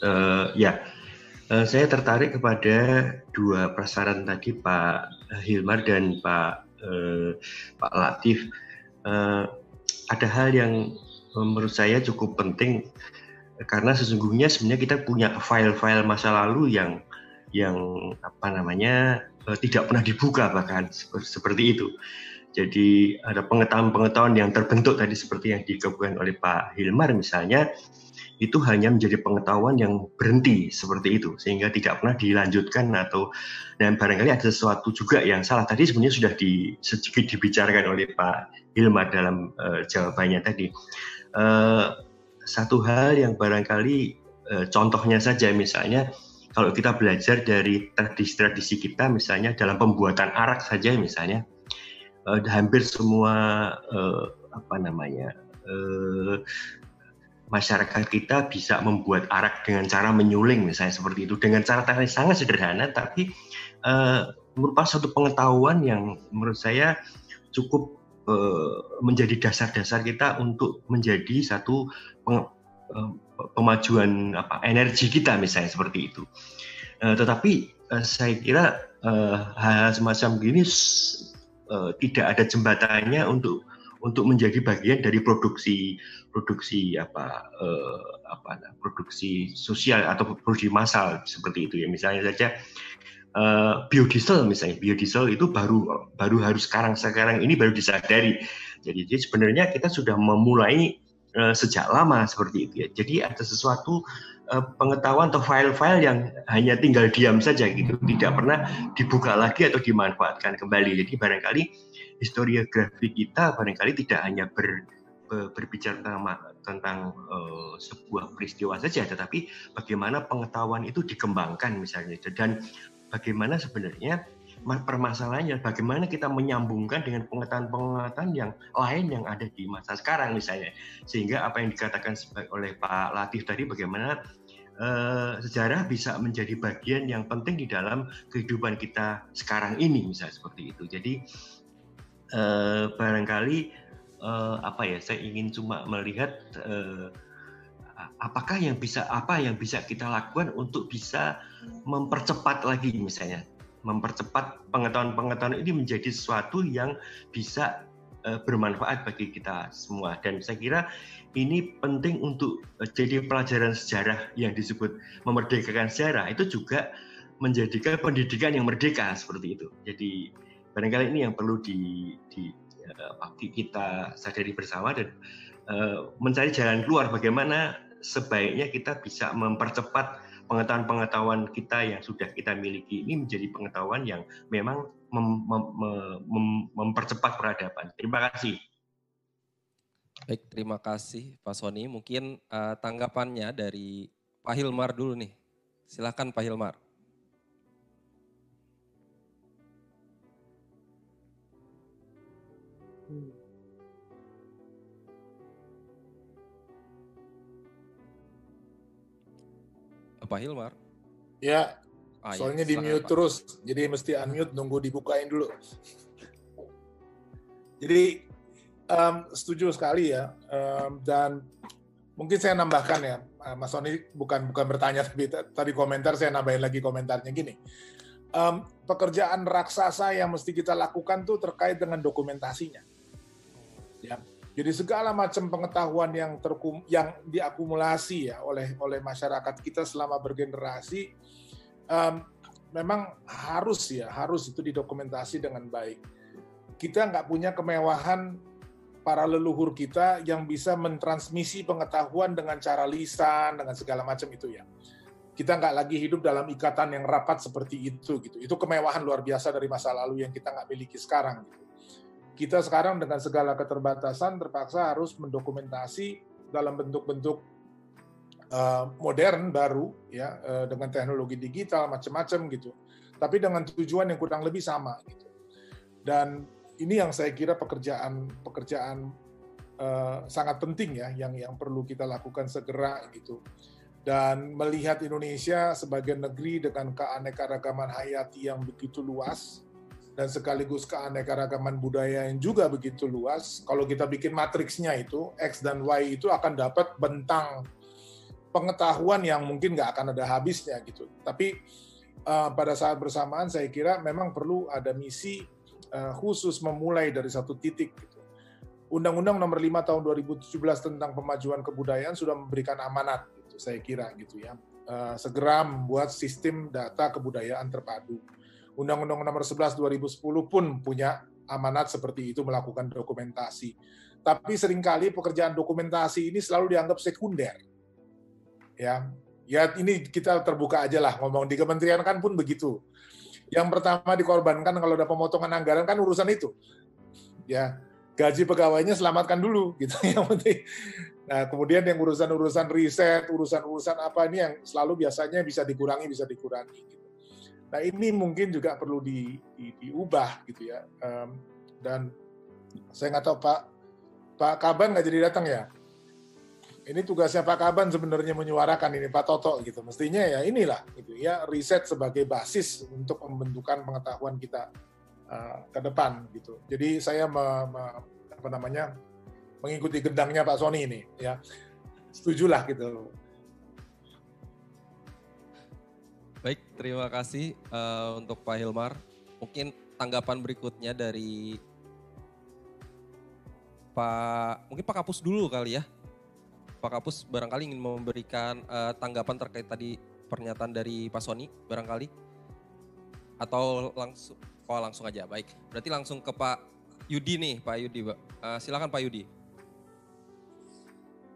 Uh, ya, uh, saya tertarik kepada dua prasaran tadi Pak Hilmar dan Pak uh, Pak Latif. Uh, ada hal yang menurut saya cukup penting karena sesungguhnya sebenarnya kita punya file-file masa lalu yang yang apa namanya Eh, tidak pernah dibuka bahkan seperti itu. Jadi ada pengetahuan-pengetahuan yang terbentuk tadi seperti yang dikemukakan oleh Pak Hilmar misalnya itu hanya menjadi pengetahuan yang berhenti seperti itu sehingga tidak pernah dilanjutkan atau dan barangkali ada sesuatu juga yang salah. Tadi sebenarnya sudah di, sedikit dibicarakan oleh Pak Hilmar dalam uh, jawabannya tadi. Uh, satu hal yang barangkali uh, contohnya saja misalnya kalau kita belajar dari tradisi-tradisi kita misalnya dalam pembuatan arak saja misalnya uh, hampir semua uh, apa namanya masyarakat kita bisa membuat arak dengan cara menyuling misalnya seperti itu dengan cara teknis sangat sederhana tapi uh, merupakan satu pengetahuan yang menurut saya cukup uh, menjadi dasar-dasar kita untuk menjadi satu uh, pemajuan apa energi kita misalnya seperti itu. Uh, tetapi uh, saya kira uh, hal, -hal semacam gini uh, tidak ada jembatannya untuk untuk menjadi bagian dari produksi produksi apa uh, apa produksi sosial atau produksi massal seperti itu ya. Misalnya saja uh, biodiesel misalnya. Biodiesel itu baru baru harus sekarang sekarang ini baru disadari. Jadi, jadi sebenarnya kita sudah memulai Eh, sejak lama seperti itu ya. Jadi ada sesuatu uh, pengetahuan atau file-file yang hanya tinggal diam saja gitu, tidak pernah dibuka lagi atau dimanfaatkan kembali. Jadi barangkali historiografi kita barangkali tidak hanya ber, berbicara tentang tentang uh, sebuah peristiwa saja, tetapi bagaimana pengetahuan itu dikembangkan misalnya dan bagaimana sebenarnya permasalahannya bagaimana kita menyambungkan dengan pengetahuan-pengetahuan yang lain yang ada di masa sekarang misalnya. Sehingga apa yang dikatakan oleh Pak Latif tadi bagaimana uh, sejarah bisa menjadi bagian yang penting di dalam kehidupan kita sekarang ini misalnya seperti itu. Jadi uh, barangkali uh, apa ya saya ingin cuma melihat apakah yang bisa apa yang bisa kita lakukan untuk bisa mempercepat lagi misalnya mempercepat pengetahuan-pengetahuan ini menjadi sesuatu yang bisa uh, bermanfaat bagi kita semua. Dan saya kira ini penting untuk uh, jadi pelajaran sejarah yang disebut memerdekakan sejarah. Itu juga menjadikan pendidikan yang merdeka seperti itu. Jadi barangkali ini yang perlu di, di uh, kita sadari bersama dan uh, mencari jalan keluar bagaimana sebaiknya kita bisa mempercepat pengetahuan-pengetahuan kita yang sudah kita miliki ini menjadi pengetahuan yang memang mem, mem, mem, mempercepat peradaban. Terima kasih. Baik, terima kasih Pak Sony. Mungkin uh, tanggapannya dari Pak Hilmar dulu nih. Silakan Pak Hilmar. Pak Hilmar. Ya, ah, ya, soalnya ya, di mute Pak. terus, jadi mesti unmute nunggu dibukain dulu. Jadi um, setuju sekali ya, um, dan mungkin saya nambahkan ya, uh, Mas Sony bukan bukan bertanya tapi tadi komentar saya nambahin lagi komentarnya gini. Um, pekerjaan raksasa yang mesti kita lakukan tuh terkait dengan dokumentasinya. Ya, jadi segala macam pengetahuan yang terkum, yang diakumulasi ya oleh oleh masyarakat kita selama bergenerasi um, memang harus ya, harus itu didokumentasi dengan baik. Kita nggak punya kemewahan para leluhur kita yang bisa mentransmisi pengetahuan dengan cara lisan, dengan segala macam itu ya. Kita nggak lagi hidup dalam ikatan yang rapat seperti itu gitu. Itu kemewahan luar biasa dari masa lalu yang kita nggak miliki sekarang gitu. Kita sekarang dengan segala keterbatasan terpaksa harus mendokumentasi dalam bentuk-bentuk uh, modern baru ya uh, dengan teknologi digital macam-macam gitu. Tapi dengan tujuan yang kurang lebih sama gitu. Dan ini yang saya kira pekerjaan pekerjaan uh, sangat penting ya yang yang perlu kita lakukan segera gitu. Dan melihat Indonesia sebagai negeri dengan keanekaragaman hayati yang begitu luas, dan sekaligus keanekaragaman budaya yang juga begitu luas. Kalau kita bikin matriksnya itu, X dan Y itu akan dapat bentang pengetahuan yang mungkin nggak akan ada habisnya gitu. Tapi uh, pada saat bersamaan saya kira memang perlu ada misi uh, khusus memulai dari satu titik gitu. Undang-Undang Nomor 5 Tahun 2017 tentang pemajuan kebudayaan sudah memberikan amanat gitu saya kira gitu ya. Uh, segera membuat sistem data kebudayaan terpadu. Undang-Undang Nomor 11 2010 pun punya amanat seperti itu melakukan dokumentasi. Tapi sering kali pekerjaan dokumentasi ini selalu dianggap sekunder. Ya ya ini kita terbuka aja lah ngomong. Di kementerian kan pun begitu. Yang pertama dikorbankan kalau ada pemotongan anggaran kan urusan itu. Ya gaji pegawainya selamatkan dulu gitu. Yang penting nah kemudian yang urusan-urusan riset urusan-urusan apa ini yang selalu biasanya bisa dikurangi bisa dikurangi gitu. Nah ini mungkin juga perlu di, di, diubah gitu ya um, dan saya nggak tahu Pak Pak Kaban nggak jadi datang ya ini tugasnya Pak Kaban sebenarnya menyuarakan ini Pak Toto gitu. Mestinya ya inilah gitu ya riset sebagai basis untuk pembentukan pengetahuan kita uh, ke depan gitu. Jadi saya me, me, apa namanya mengikuti gendangnya Pak Sony ini ya. Setujulah gitu. Baik, terima kasih uh, untuk Pak Hilmar. Mungkin tanggapan berikutnya dari Pak, mungkin Pak Kapus dulu kali ya. Pak Kapus barangkali ingin memberikan uh, tanggapan terkait tadi pernyataan dari Pak Sony barangkali atau langsung oh langsung aja baik berarti langsung ke Pak Yudi nih Pak Yudi uh, silakan Pak Yudi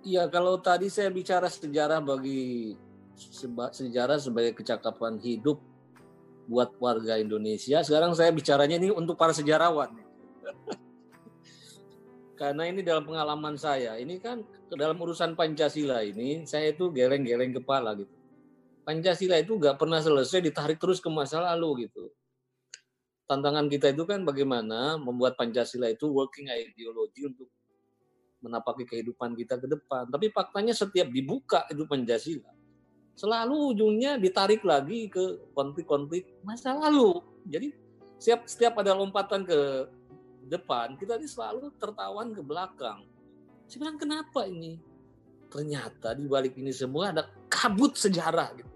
Iya kalau tadi saya bicara sejarah bagi sejarah sebagai kecakapan hidup buat warga Indonesia. Sekarang saya bicaranya ini untuk para sejarawan. Karena ini dalam pengalaman saya ini kan dalam urusan Pancasila ini saya itu geleng-geleng kepala gitu. Pancasila itu nggak pernah selesai ditarik terus ke masa lalu gitu. Tantangan kita itu kan bagaimana membuat Pancasila itu working ideology untuk menapaki kehidupan kita ke depan. Tapi faktanya setiap dibuka itu Pancasila selalu ujungnya ditarik lagi ke konflik-konflik masa lalu jadi setiap setiap ada lompatan ke depan, kita ini selalu tertawan ke belakang. Saya bilang kenapa ini? Ternyata di balik ini semua ada kabut sejarah gitu.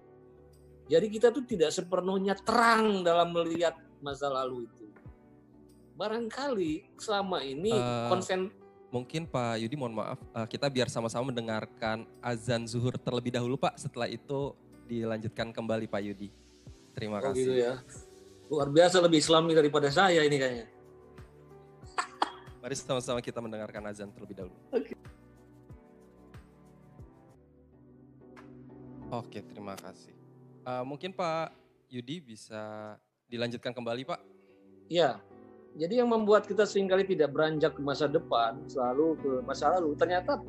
Jadi kita tuh tidak sepenuhnya terang dalam melihat masa lalu itu. Barangkali selama ini uh, konsen Mungkin Pak Yudi mohon maaf, uh, kita biar sama-sama mendengarkan azan zuhur terlebih dahulu Pak. Setelah itu dilanjutkan kembali Pak Yudi. Terima oh, kasih. Gitu ya. Luar biasa lebih islami daripada saya ini kayaknya. Mari sama-sama kita mendengarkan azan terlebih dahulu. Oke. Okay. Oke, terima kasih. Uh, mungkin Pak Yudi bisa dilanjutkan kembali, Pak. Iya. Jadi yang membuat kita sering kali tidak beranjak ke masa depan, selalu ke masa lalu. Ternyata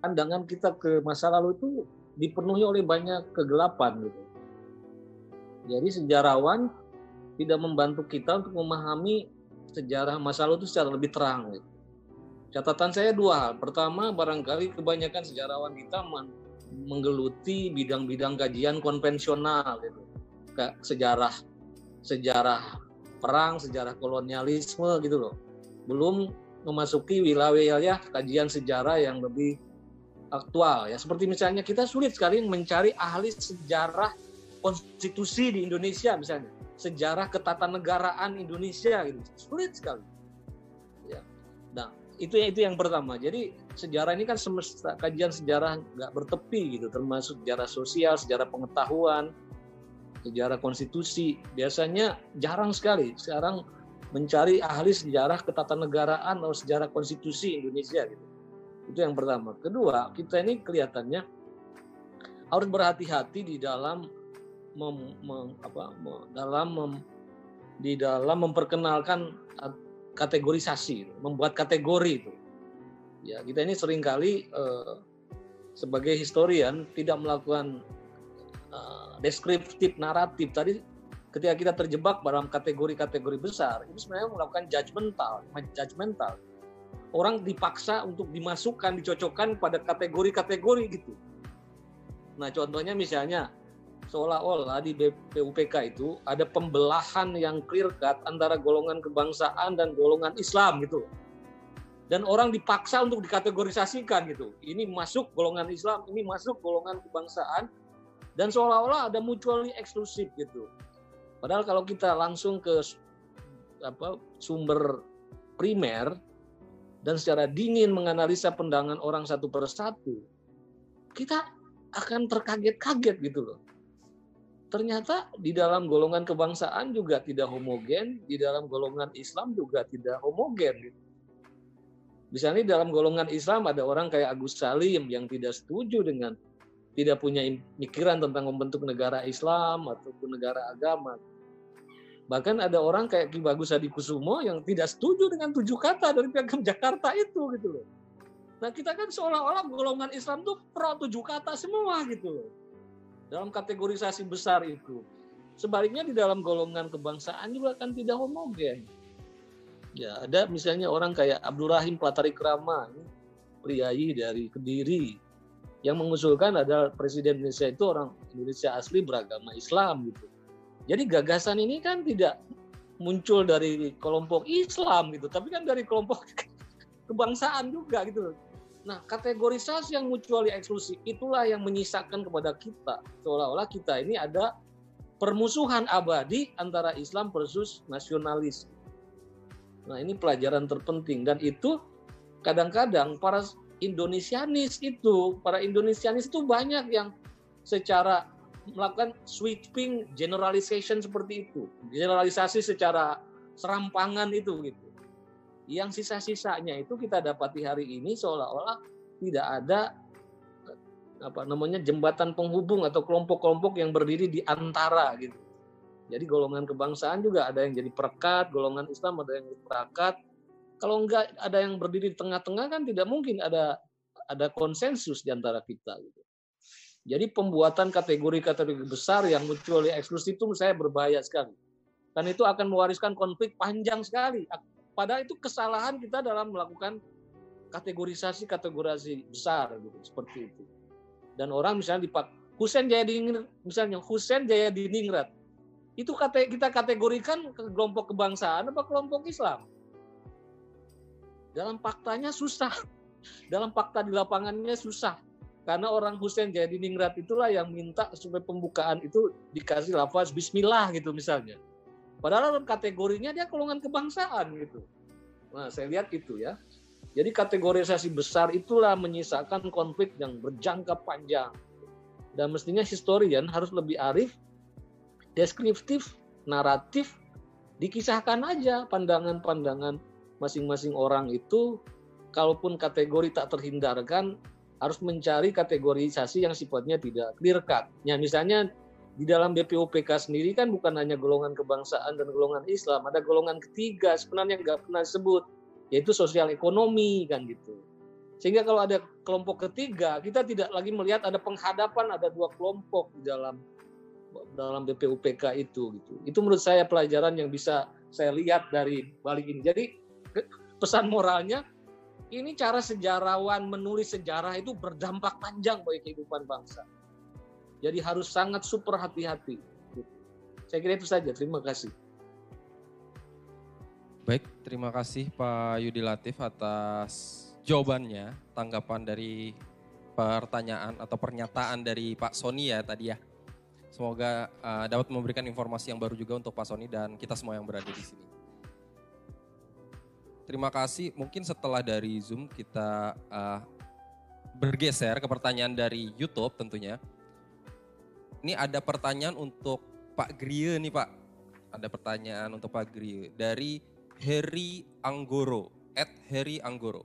pandangan kita ke masa lalu itu dipenuhi oleh banyak kegelapan gitu. Jadi sejarawan tidak membantu kita untuk memahami sejarah masa lalu itu secara lebih terang. Gitu. Catatan saya dua hal. Pertama, barangkali kebanyakan sejarawan kita menggeluti bidang-bidang kajian konvensional, gitu. sejarah sejarah perang, sejarah kolonialisme gitu loh. Belum memasuki wilayah-wilayah kajian sejarah yang lebih aktual ya. Seperti misalnya kita sulit sekali mencari ahli sejarah konstitusi di Indonesia misalnya. Sejarah ketatanegaraan Indonesia gitu. Sulit sekali. Ya. Nah itu itu yang pertama. Jadi sejarah ini kan semesta kajian sejarah nggak bertepi gitu. Termasuk sejarah sosial sejarah pengetahuan sejarah konstitusi. Biasanya jarang sekali sekarang mencari ahli sejarah ketatanegaraan atau sejarah konstitusi Indonesia gitu. Itu yang pertama. Kedua, kita ini kelihatannya harus berhati-hati di dalam mem, mem, apa, dalam mem, di dalam memperkenalkan kategorisasi, membuat kategori itu. Ya, kita ini sering kali eh, sebagai historian tidak melakukan uh, deskriptif naratif. Tadi ketika kita terjebak dalam kategori-kategori besar itu sebenarnya melakukan judgmental judgmental orang dipaksa untuk dimasukkan dicocokkan pada kategori-kategori gitu. Nah contohnya misalnya seolah-olah di BPUPK itu ada pembelahan yang clear cut antara golongan kebangsaan dan golongan Islam gitu. Dan orang dipaksa untuk dikategorisasikan gitu. Ini masuk golongan Islam, ini masuk golongan kebangsaan dan seolah-olah ada mutually eksklusif gitu. Padahal kalau kita langsung ke apa sumber primer dan secara dingin menganalisa pendangan orang satu persatu, kita akan terkaget-kaget gitu loh. Ternyata di dalam golongan kebangsaan juga tidak homogen, di dalam golongan Islam juga tidak homogen gitu Misalnya dalam golongan Islam ada orang kayak Agus Salim yang tidak setuju dengan tidak punya pikiran tentang membentuk negara Islam ataupun negara agama. Bahkan ada orang kayak Ki Bagus Hadi Kusumo yang tidak setuju dengan tujuh kata dari piagam Jakarta itu gitu loh. Nah kita kan seolah-olah golongan Islam tuh pro tujuh kata semua gitu loh. Dalam kategorisasi besar itu. Sebaliknya di dalam golongan kebangsaan juga kan tidak homogen Ya, ada misalnya orang kayak Abdul Rahim Platari Krama, priayi dari Kediri, yang mengusulkan adalah Presiden Indonesia itu orang Indonesia asli beragama Islam gitu. Jadi gagasan ini kan tidak muncul dari kelompok Islam gitu, tapi kan dari kelompok kebangsaan juga gitu. Nah, kategorisasi yang mutually eksklusif itulah yang menyisakan kepada kita seolah-olah kita ini ada permusuhan abadi antara Islam versus nasionalis. Nah ini pelajaran terpenting dan itu kadang-kadang para Indonesianis itu, para Indonesianis itu banyak yang secara melakukan sweeping generalization seperti itu, generalisasi secara serampangan itu gitu. Yang sisa-sisanya itu kita dapati hari ini seolah-olah tidak ada apa namanya jembatan penghubung atau kelompok-kelompok yang berdiri di antara gitu. Jadi golongan kebangsaan juga ada yang jadi perekat, golongan Islam ada yang jadi perekat. Kalau enggak ada yang berdiri di tengah-tengah kan tidak mungkin ada ada konsensus di antara kita gitu. Jadi pembuatan kategori-kategori besar yang mutually eksklusif itu saya berbahaya sekali. Dan itu akan mewariskan konflik panjang sekali. Padahal itu kesalahan kita dalam melakukan kategorisasi-kategorisasi besar gitu seperti itu. Dan orang misalnya di Husen Jaya Diningrat, misalnya Husen Jaya Diningrat, itu kate, kita kategorikan ke kelompok kebangsaan apa kelompok Islam. Dalam faktanya susah. Dalam fakta di lapangannya susah. Karena orang Husain jadi ningrat itulah yang minta supaya pembukaan itu dikasih lafaz bismillah gitu misalnya. Padahal dalam kategorinya dia golongan kebangsaan gitu. Nah, saya lihat itu ya. Jadi kategorisasi besar itulah menyisakan konflik yang berjangka panjang. Dan mestinya historian harus lebih arif deskriptif, naratif, dikisahkan aja pandangan-pandangan masing-masing orang itu, kalaupun kategori tak terhindarkan, harus mencari kategorisasi yang sifatnya tidak clear cut. Ya, misalnya di dalam BPUPK sendiri kan bukan hanya golongan kebangsaan dan golongan Islam, ada golongan ketiga sebenarnya nggak pernah disebut, yaitu sosial ekonomi kan gitu. Sehingga kalau ada kelompok ketiga, kita tidak lagi melihat ada penghadapan ada dua kelompok di dalam dalam BPUPK itu gitu. Itu menurut saya pelajaran yang bisa saya lihat dari balik ini. Jadi pesan moralnya ini cara sejarawan menulis sejarah itu berdampak panjang bagi kehidupan bangsa. Jadi harus sangat super hati-hati. Saya kira itu saja. Terima kasih. Baik, terima kasih Pak Yudi Latif atas jawabannya, tanggapan dari pertanyaan atau pernyataan dari Pak Sony ya tadi ya. Semoga uh, dapat memberikan informasi yang baru juga untuk Pak Sony dan kita semua yang berada di sini. Terima kasih. Mungkin setelah dari Zoom kita uh, bergeser ke pertanyaan dari YouTube tentunya. Ini ada pertanyaan untuk Pak Grie nih Pak. Ada pertanyaan untuk Pak Grie dari Heri Anggoro, at Heri Anggoro.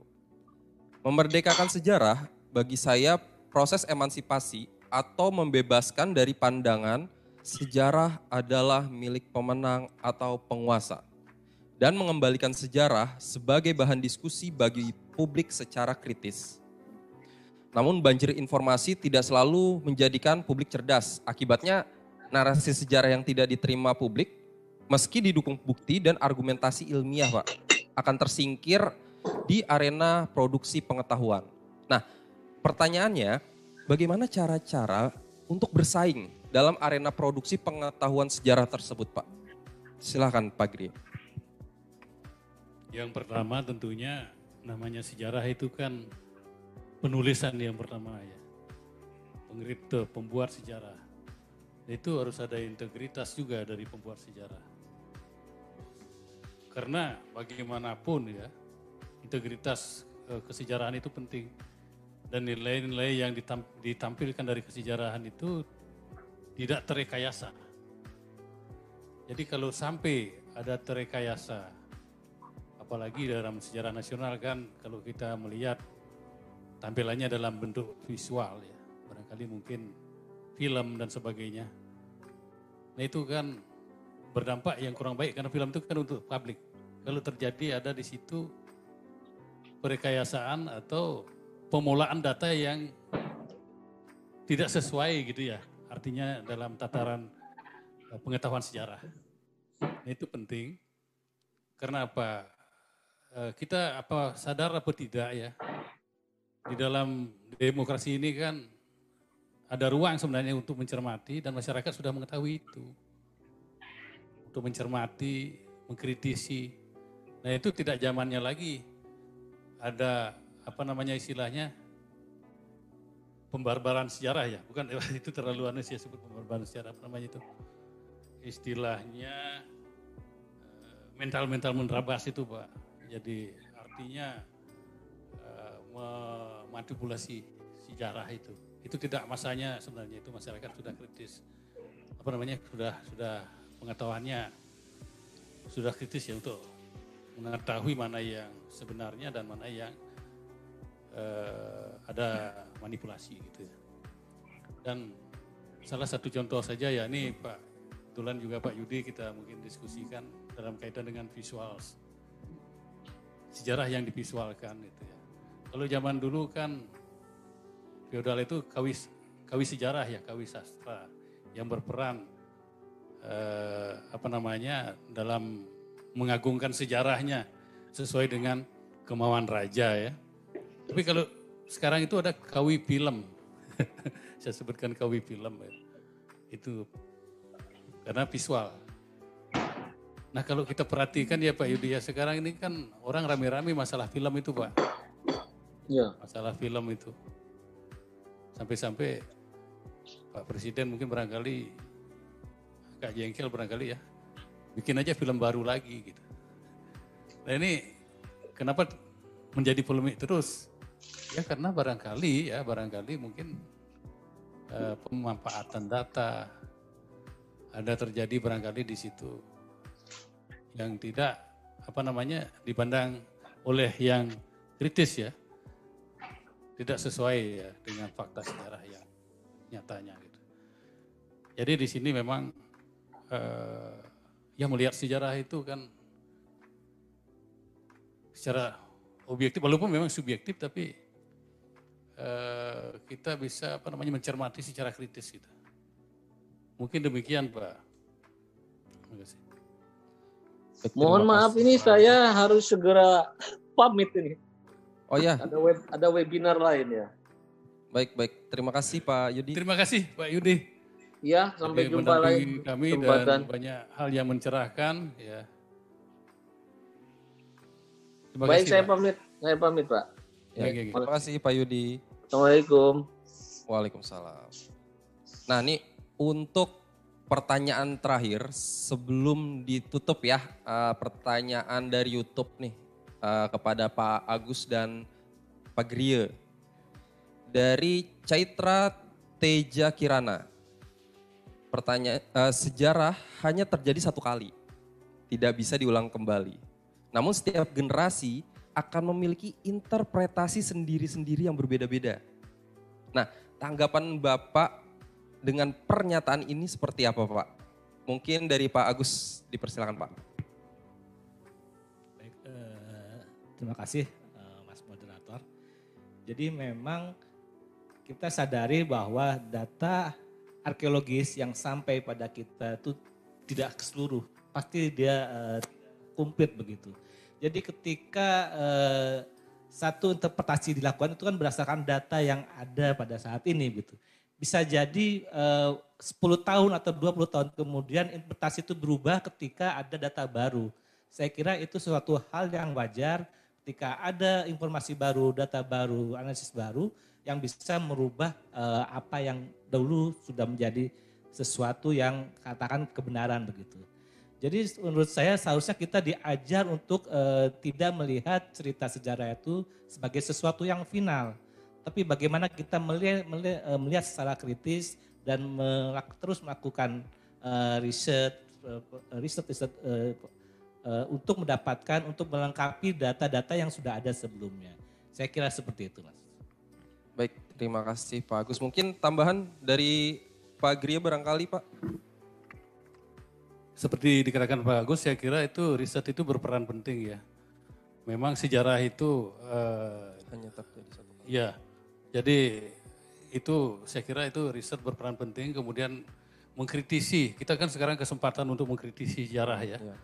Memerdekakan sejarah bagi saya proses emansipasi atau membebaskan dari pandangan sejarah adalah milik pemenang atau penguasa dan mengembalikan sejarah sebagai bahan diskusi bagi publik secara kritis. Namun banjir informasi tidak selalu menjadikan publik cerdas. Akibatnya narasi sejarah yang tidak diterima publik meski didukung bukti dan argumentasi ilmiah, Pak, akan tersingkir di arena produksi pengetahuan. Nah, pertanyaannya, bagaimana cara-cara untuk bersaing dalam arena produksi pengetahuan sejarah tersebut, Pak? Silahkan, Pak Gri. Yang pertama tentunya namanya sejarah itu kan penulisan yang pertama ya. Pengripto, pembuat sejarah itu harus ada integritas juga dari pembuat sejarah. Karena bagaimanapun ya, integritas e, kesejarahan itu penting. Dan nilai-nilai yang ditampilkan dari kesejarahan itu tidak terekayasa. Jadi kalau sampai ada terekayasa, apalagi dalam sejarah nasional kan kalau kita melihat tampilannya dalam bentuk visual ya, barangkali mungkin film dan sebagainya. Nah itu kan berdampak yang kurang baik karena film itu kan untuk publik. Kalau terjadi ada di situ perekayasaan atau pemulaan data yang tidak sesuai gitu ya. Artinya dalam tataran eh, pengetahuan sejarah. Nah, itu penting. Karena apa? Eh, kita apa sadar apa tidak ya? Di dalam demokrasi ini kan ada ruang sebenarnya untuk mencermati dan masyarakat sudah mengetahui itu. Untuk mencermati, mengkritisi. Nah itu tidak zamannya lagi. Ada apa namanya istilahnya pembarbaran sejarah ya. Bukan itu terlalu aneh sih sebut pembarbaran sejarah apa namanya itu. Istilahnya eh, mental-mental menerabas itu Pak. Jadi artinya uh, memanipulasi sejarah itu. Itu tidak masanya sebenarnya itu masyarakat sudah kritis. Apa namanya sudah sudah pengetahuannya sudah kritis ya untuk mengetahui mana yang sebenarnya dan mana yang uh, ada manipulasi gitu ya. Dan salah satu contoh saja ya ini Pak kebetulan juga Pak Yudi kita mungkin diskusikan dalam kaitan dengan visual sejarah yang divisualkan itu ya. Kalau zaman dulu kan feodal itu kawis kawis sejarah ya, kawis sastra yang berperan eh, apa namanya dalam mengagungkan sejarahnya sesuai dengan kemauan raja ya. Tapi kalau sekarang itu ada kawi film. Saya sebutkan kawi film ya. Itu karena visual. Nah kalau kita perhatikan ya Pak Yudi ya sekarang ini kan orang rame-rame masalah film itu Pak. Iya. Masalah film itu. Sampai-sampai Pak Presiden mungkin barangkali agak jengkel barangkali ya. Bikin aja film baru lagi gitu. Nah ini kenapa menjadi polemik terus? Ya karena barangkali ya barangkali mungkin uh, pemanfaatan data ada terjadi barangkali di situ yang tidak apa namanya dipandang oleh yang kritis ya tidak sesuai ya dengan fakta sejarah yang nyatanya gitu. Jadi di sini memang eh, yang melihat sejarah itu kan secara objektif walaupun memang subjektif tapi eh, kita bisa apa namanya mencermati secara kritis gitu. Mungkin demikian Pak. Terima kasih. Mohon maaf ini saya harus segera pamit ini. Oh ya. Ada web ada webinar lain ya. Baik, baik. Terima kasih Pak Yudi. Terima kasih Pak Yudi. Ya, sampai Jadi jumpa lagi. kami kesempatan. dan banyak hal yang mencerahkan ya. Terima Baik, kasih, saya Pak. pamit. Saya pamit, Pak. Ya, Oke, oke. terima kasih Pak Yudi. Assalamualaikum. Waalaikumsalam. Nah ini untuk pertanyaan terakhir sebelum ditutup ya eh, pertanyaan dari YouTube nih eh, kepada Pak Agus dan Pak Grie. Dari Caitra Teja Kirana. Pertanyaan uh, sejarah hanya terjadi satu kali, tidak bisa diulang kembali. Namun setiap generasi akan memiliki interpretasi sendiri-sendiri yang berbeda-beda. Nah, tanggapan Bapak dengan pernyataan ini seperti apa, Pak? Mungkin dari Pak Agus dipersilakan, Pak. Baik, eh, terima kasih eh, Mas Moderator. Jadi memang kita sadari bahwa data arkeologis yang sampai pada kita itu tidak ke seluruh, pasti dia eh, komplit begitu. Jadi ketika eh, satu interpretasi dilakukan itu kan berdasarkan data yang ada pada saat ini gitu. Bisa jadi eh, 10 tahun atau 20 tahun kemudian interpretasi itu berubah ketika ada data baru. Saya kira itu suatu hal yang wajar ketika ada informasi baru, data baru, analisis baru yang bisa merubah eh, apa yang dulu sudah menjadi sesuatu yang katakan kebenaran begitu. Jadi menurut saya seharusnya kita diajar untuk uh, tidak melihat cerita sejarah itu sebagai sesuatu yang final. Tapi bagaimana kita melihat, melihat, uh, melihat secara kritis dan melak, terus melakukan uh, riset, uh, riset, riset uh, uh, untuk mendapatkan, untuk melengkapi data-data yang sudah ada sebelumnya. Saya kira seperti itu Mas. Baik, terima kasih Pak Agus. Mungkin tambahan dari Pak Gria barangkali Pak. Seperti dikatakan Pak Agus, saya kira itu riset itu berperan penting ya. Memang sejarah itu uh, hanya terjadi satu kali. Ya, jadi itu saya kira itu riset berperan penting. Kemudian mengkritisi, kita kan sekarang kesempatan untuk mengkritisi sejarah ya. ya.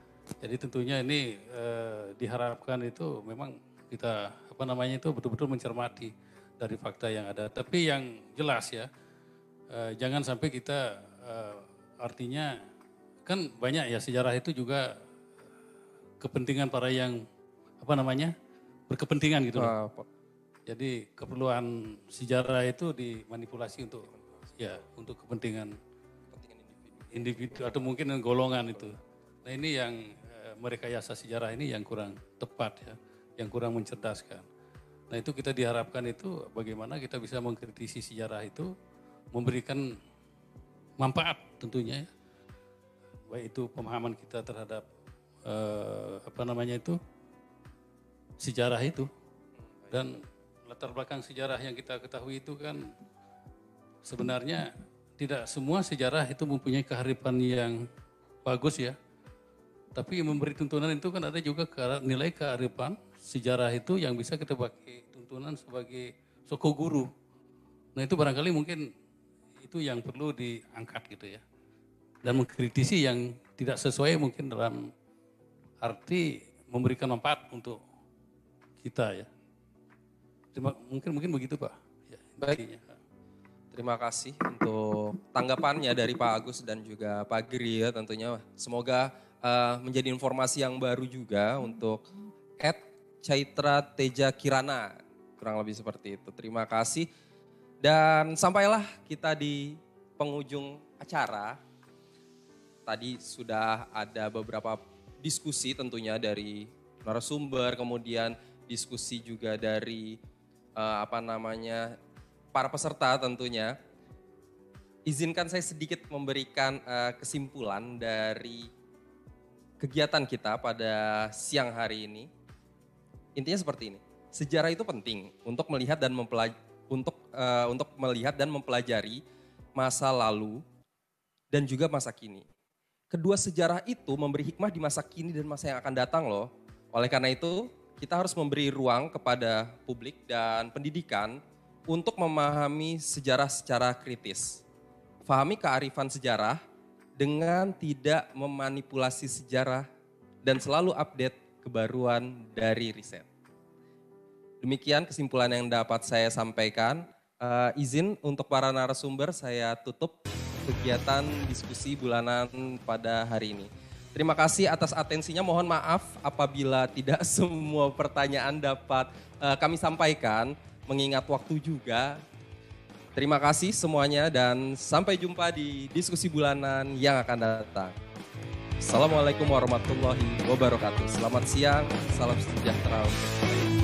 Jadi tentunya ini uh, diharapkan itu memang kita apa namanya itu betul-betul mencermati dari fakta yang ada. Tapi yang jelas ya, uh, jangan sampai kita uh, artinya kan banyak ya sejarah itu juga kepentingan para yang apa namanya berkepentingan gitu loh. Jadi keperluan sejarah itu dimanipulasi untuk ya untuk kepentingan individu atau mungkin golongan itu. Nah ini yang eh, mereka yasa sejarah ini yang kurang tepat ya, yang kurang mencerdaskan. Nah itu kita diharapkan itu bagaimana kita bisa mengkritisi sejarah itu, memberikan manfaat tentunya ya, baik itu pemahaman kita terhadap uh, apa namanya itu sejarah itu dan latar belakang sejarah yang kita ketahui itu kan sebenarnya tidak semua sejarah itu mempunyai keharifan yang bagus ya. Tapi memberi tuntunan itu kan ada juga nilai kearifan sejarah itu yang bisa kita pakai tuntunan sebagai soko guru. Nah itu barangkali mungkin itu yang perlu diangkat gitu ya dan mengkritisi yang tidak sesuai mungkin dalam arti memberikan manfaat untuk kita ya. Terima, mungkin mungkin begitu Pak. Ya, Baik. Terima kasih untuk tanggapannya dari Pak Agus dan juga Pak Giri ya tentunya. Semoga uh, menjadi informasi yang baru juga untuk Ed Caitra Teja Kirana. Kurang lebih seperti itu. Terima kasih. Dan sampailah kita di penghujung acara tadi sudah ada beberapa diskusi tentunya dari narasumber, kemudian diskusi juga dari uh, apa namanya para peserta tentunya. Izinkan saya sedikit memberikan uh, kesimpulan dari kegiatan kita pada siang hari ini. Intinya seperti ini. Sejarah itu penting untuk melihat dan mempelaj untuk uh, untuk melihat dan mempelajari masa lalu dan juga masa kini kedua sejarah itu memberi hikmah di masa kini dan masa yang akan datang loh. Oleh karena itu, kita harus memberi ruang kepada publik dan pendidikan untuk memahami sejarah secara kritis. Fahami kearifan sejarah dengan tidak memanipulasi sejarah dan selalu update kebaruan dari riset. Demikian kesimpulan yang dapat saya sampaikan. Uh, izin untuk para narasumber saya tutup kegiatan diskusi bulanan pada hari ini. Terima kasih atas atensinya. Mohon maaf apabila tidak semua pertanyaan dapat uh, kami sampaikan, mengingat waktu juga. Terima kasih semuanya dan sampai jumpa di diskusi bulanan yang akan datang. Assalamualaikum warahmatullahi wabarakatuh. Selamat siang, salam sejahtera untuk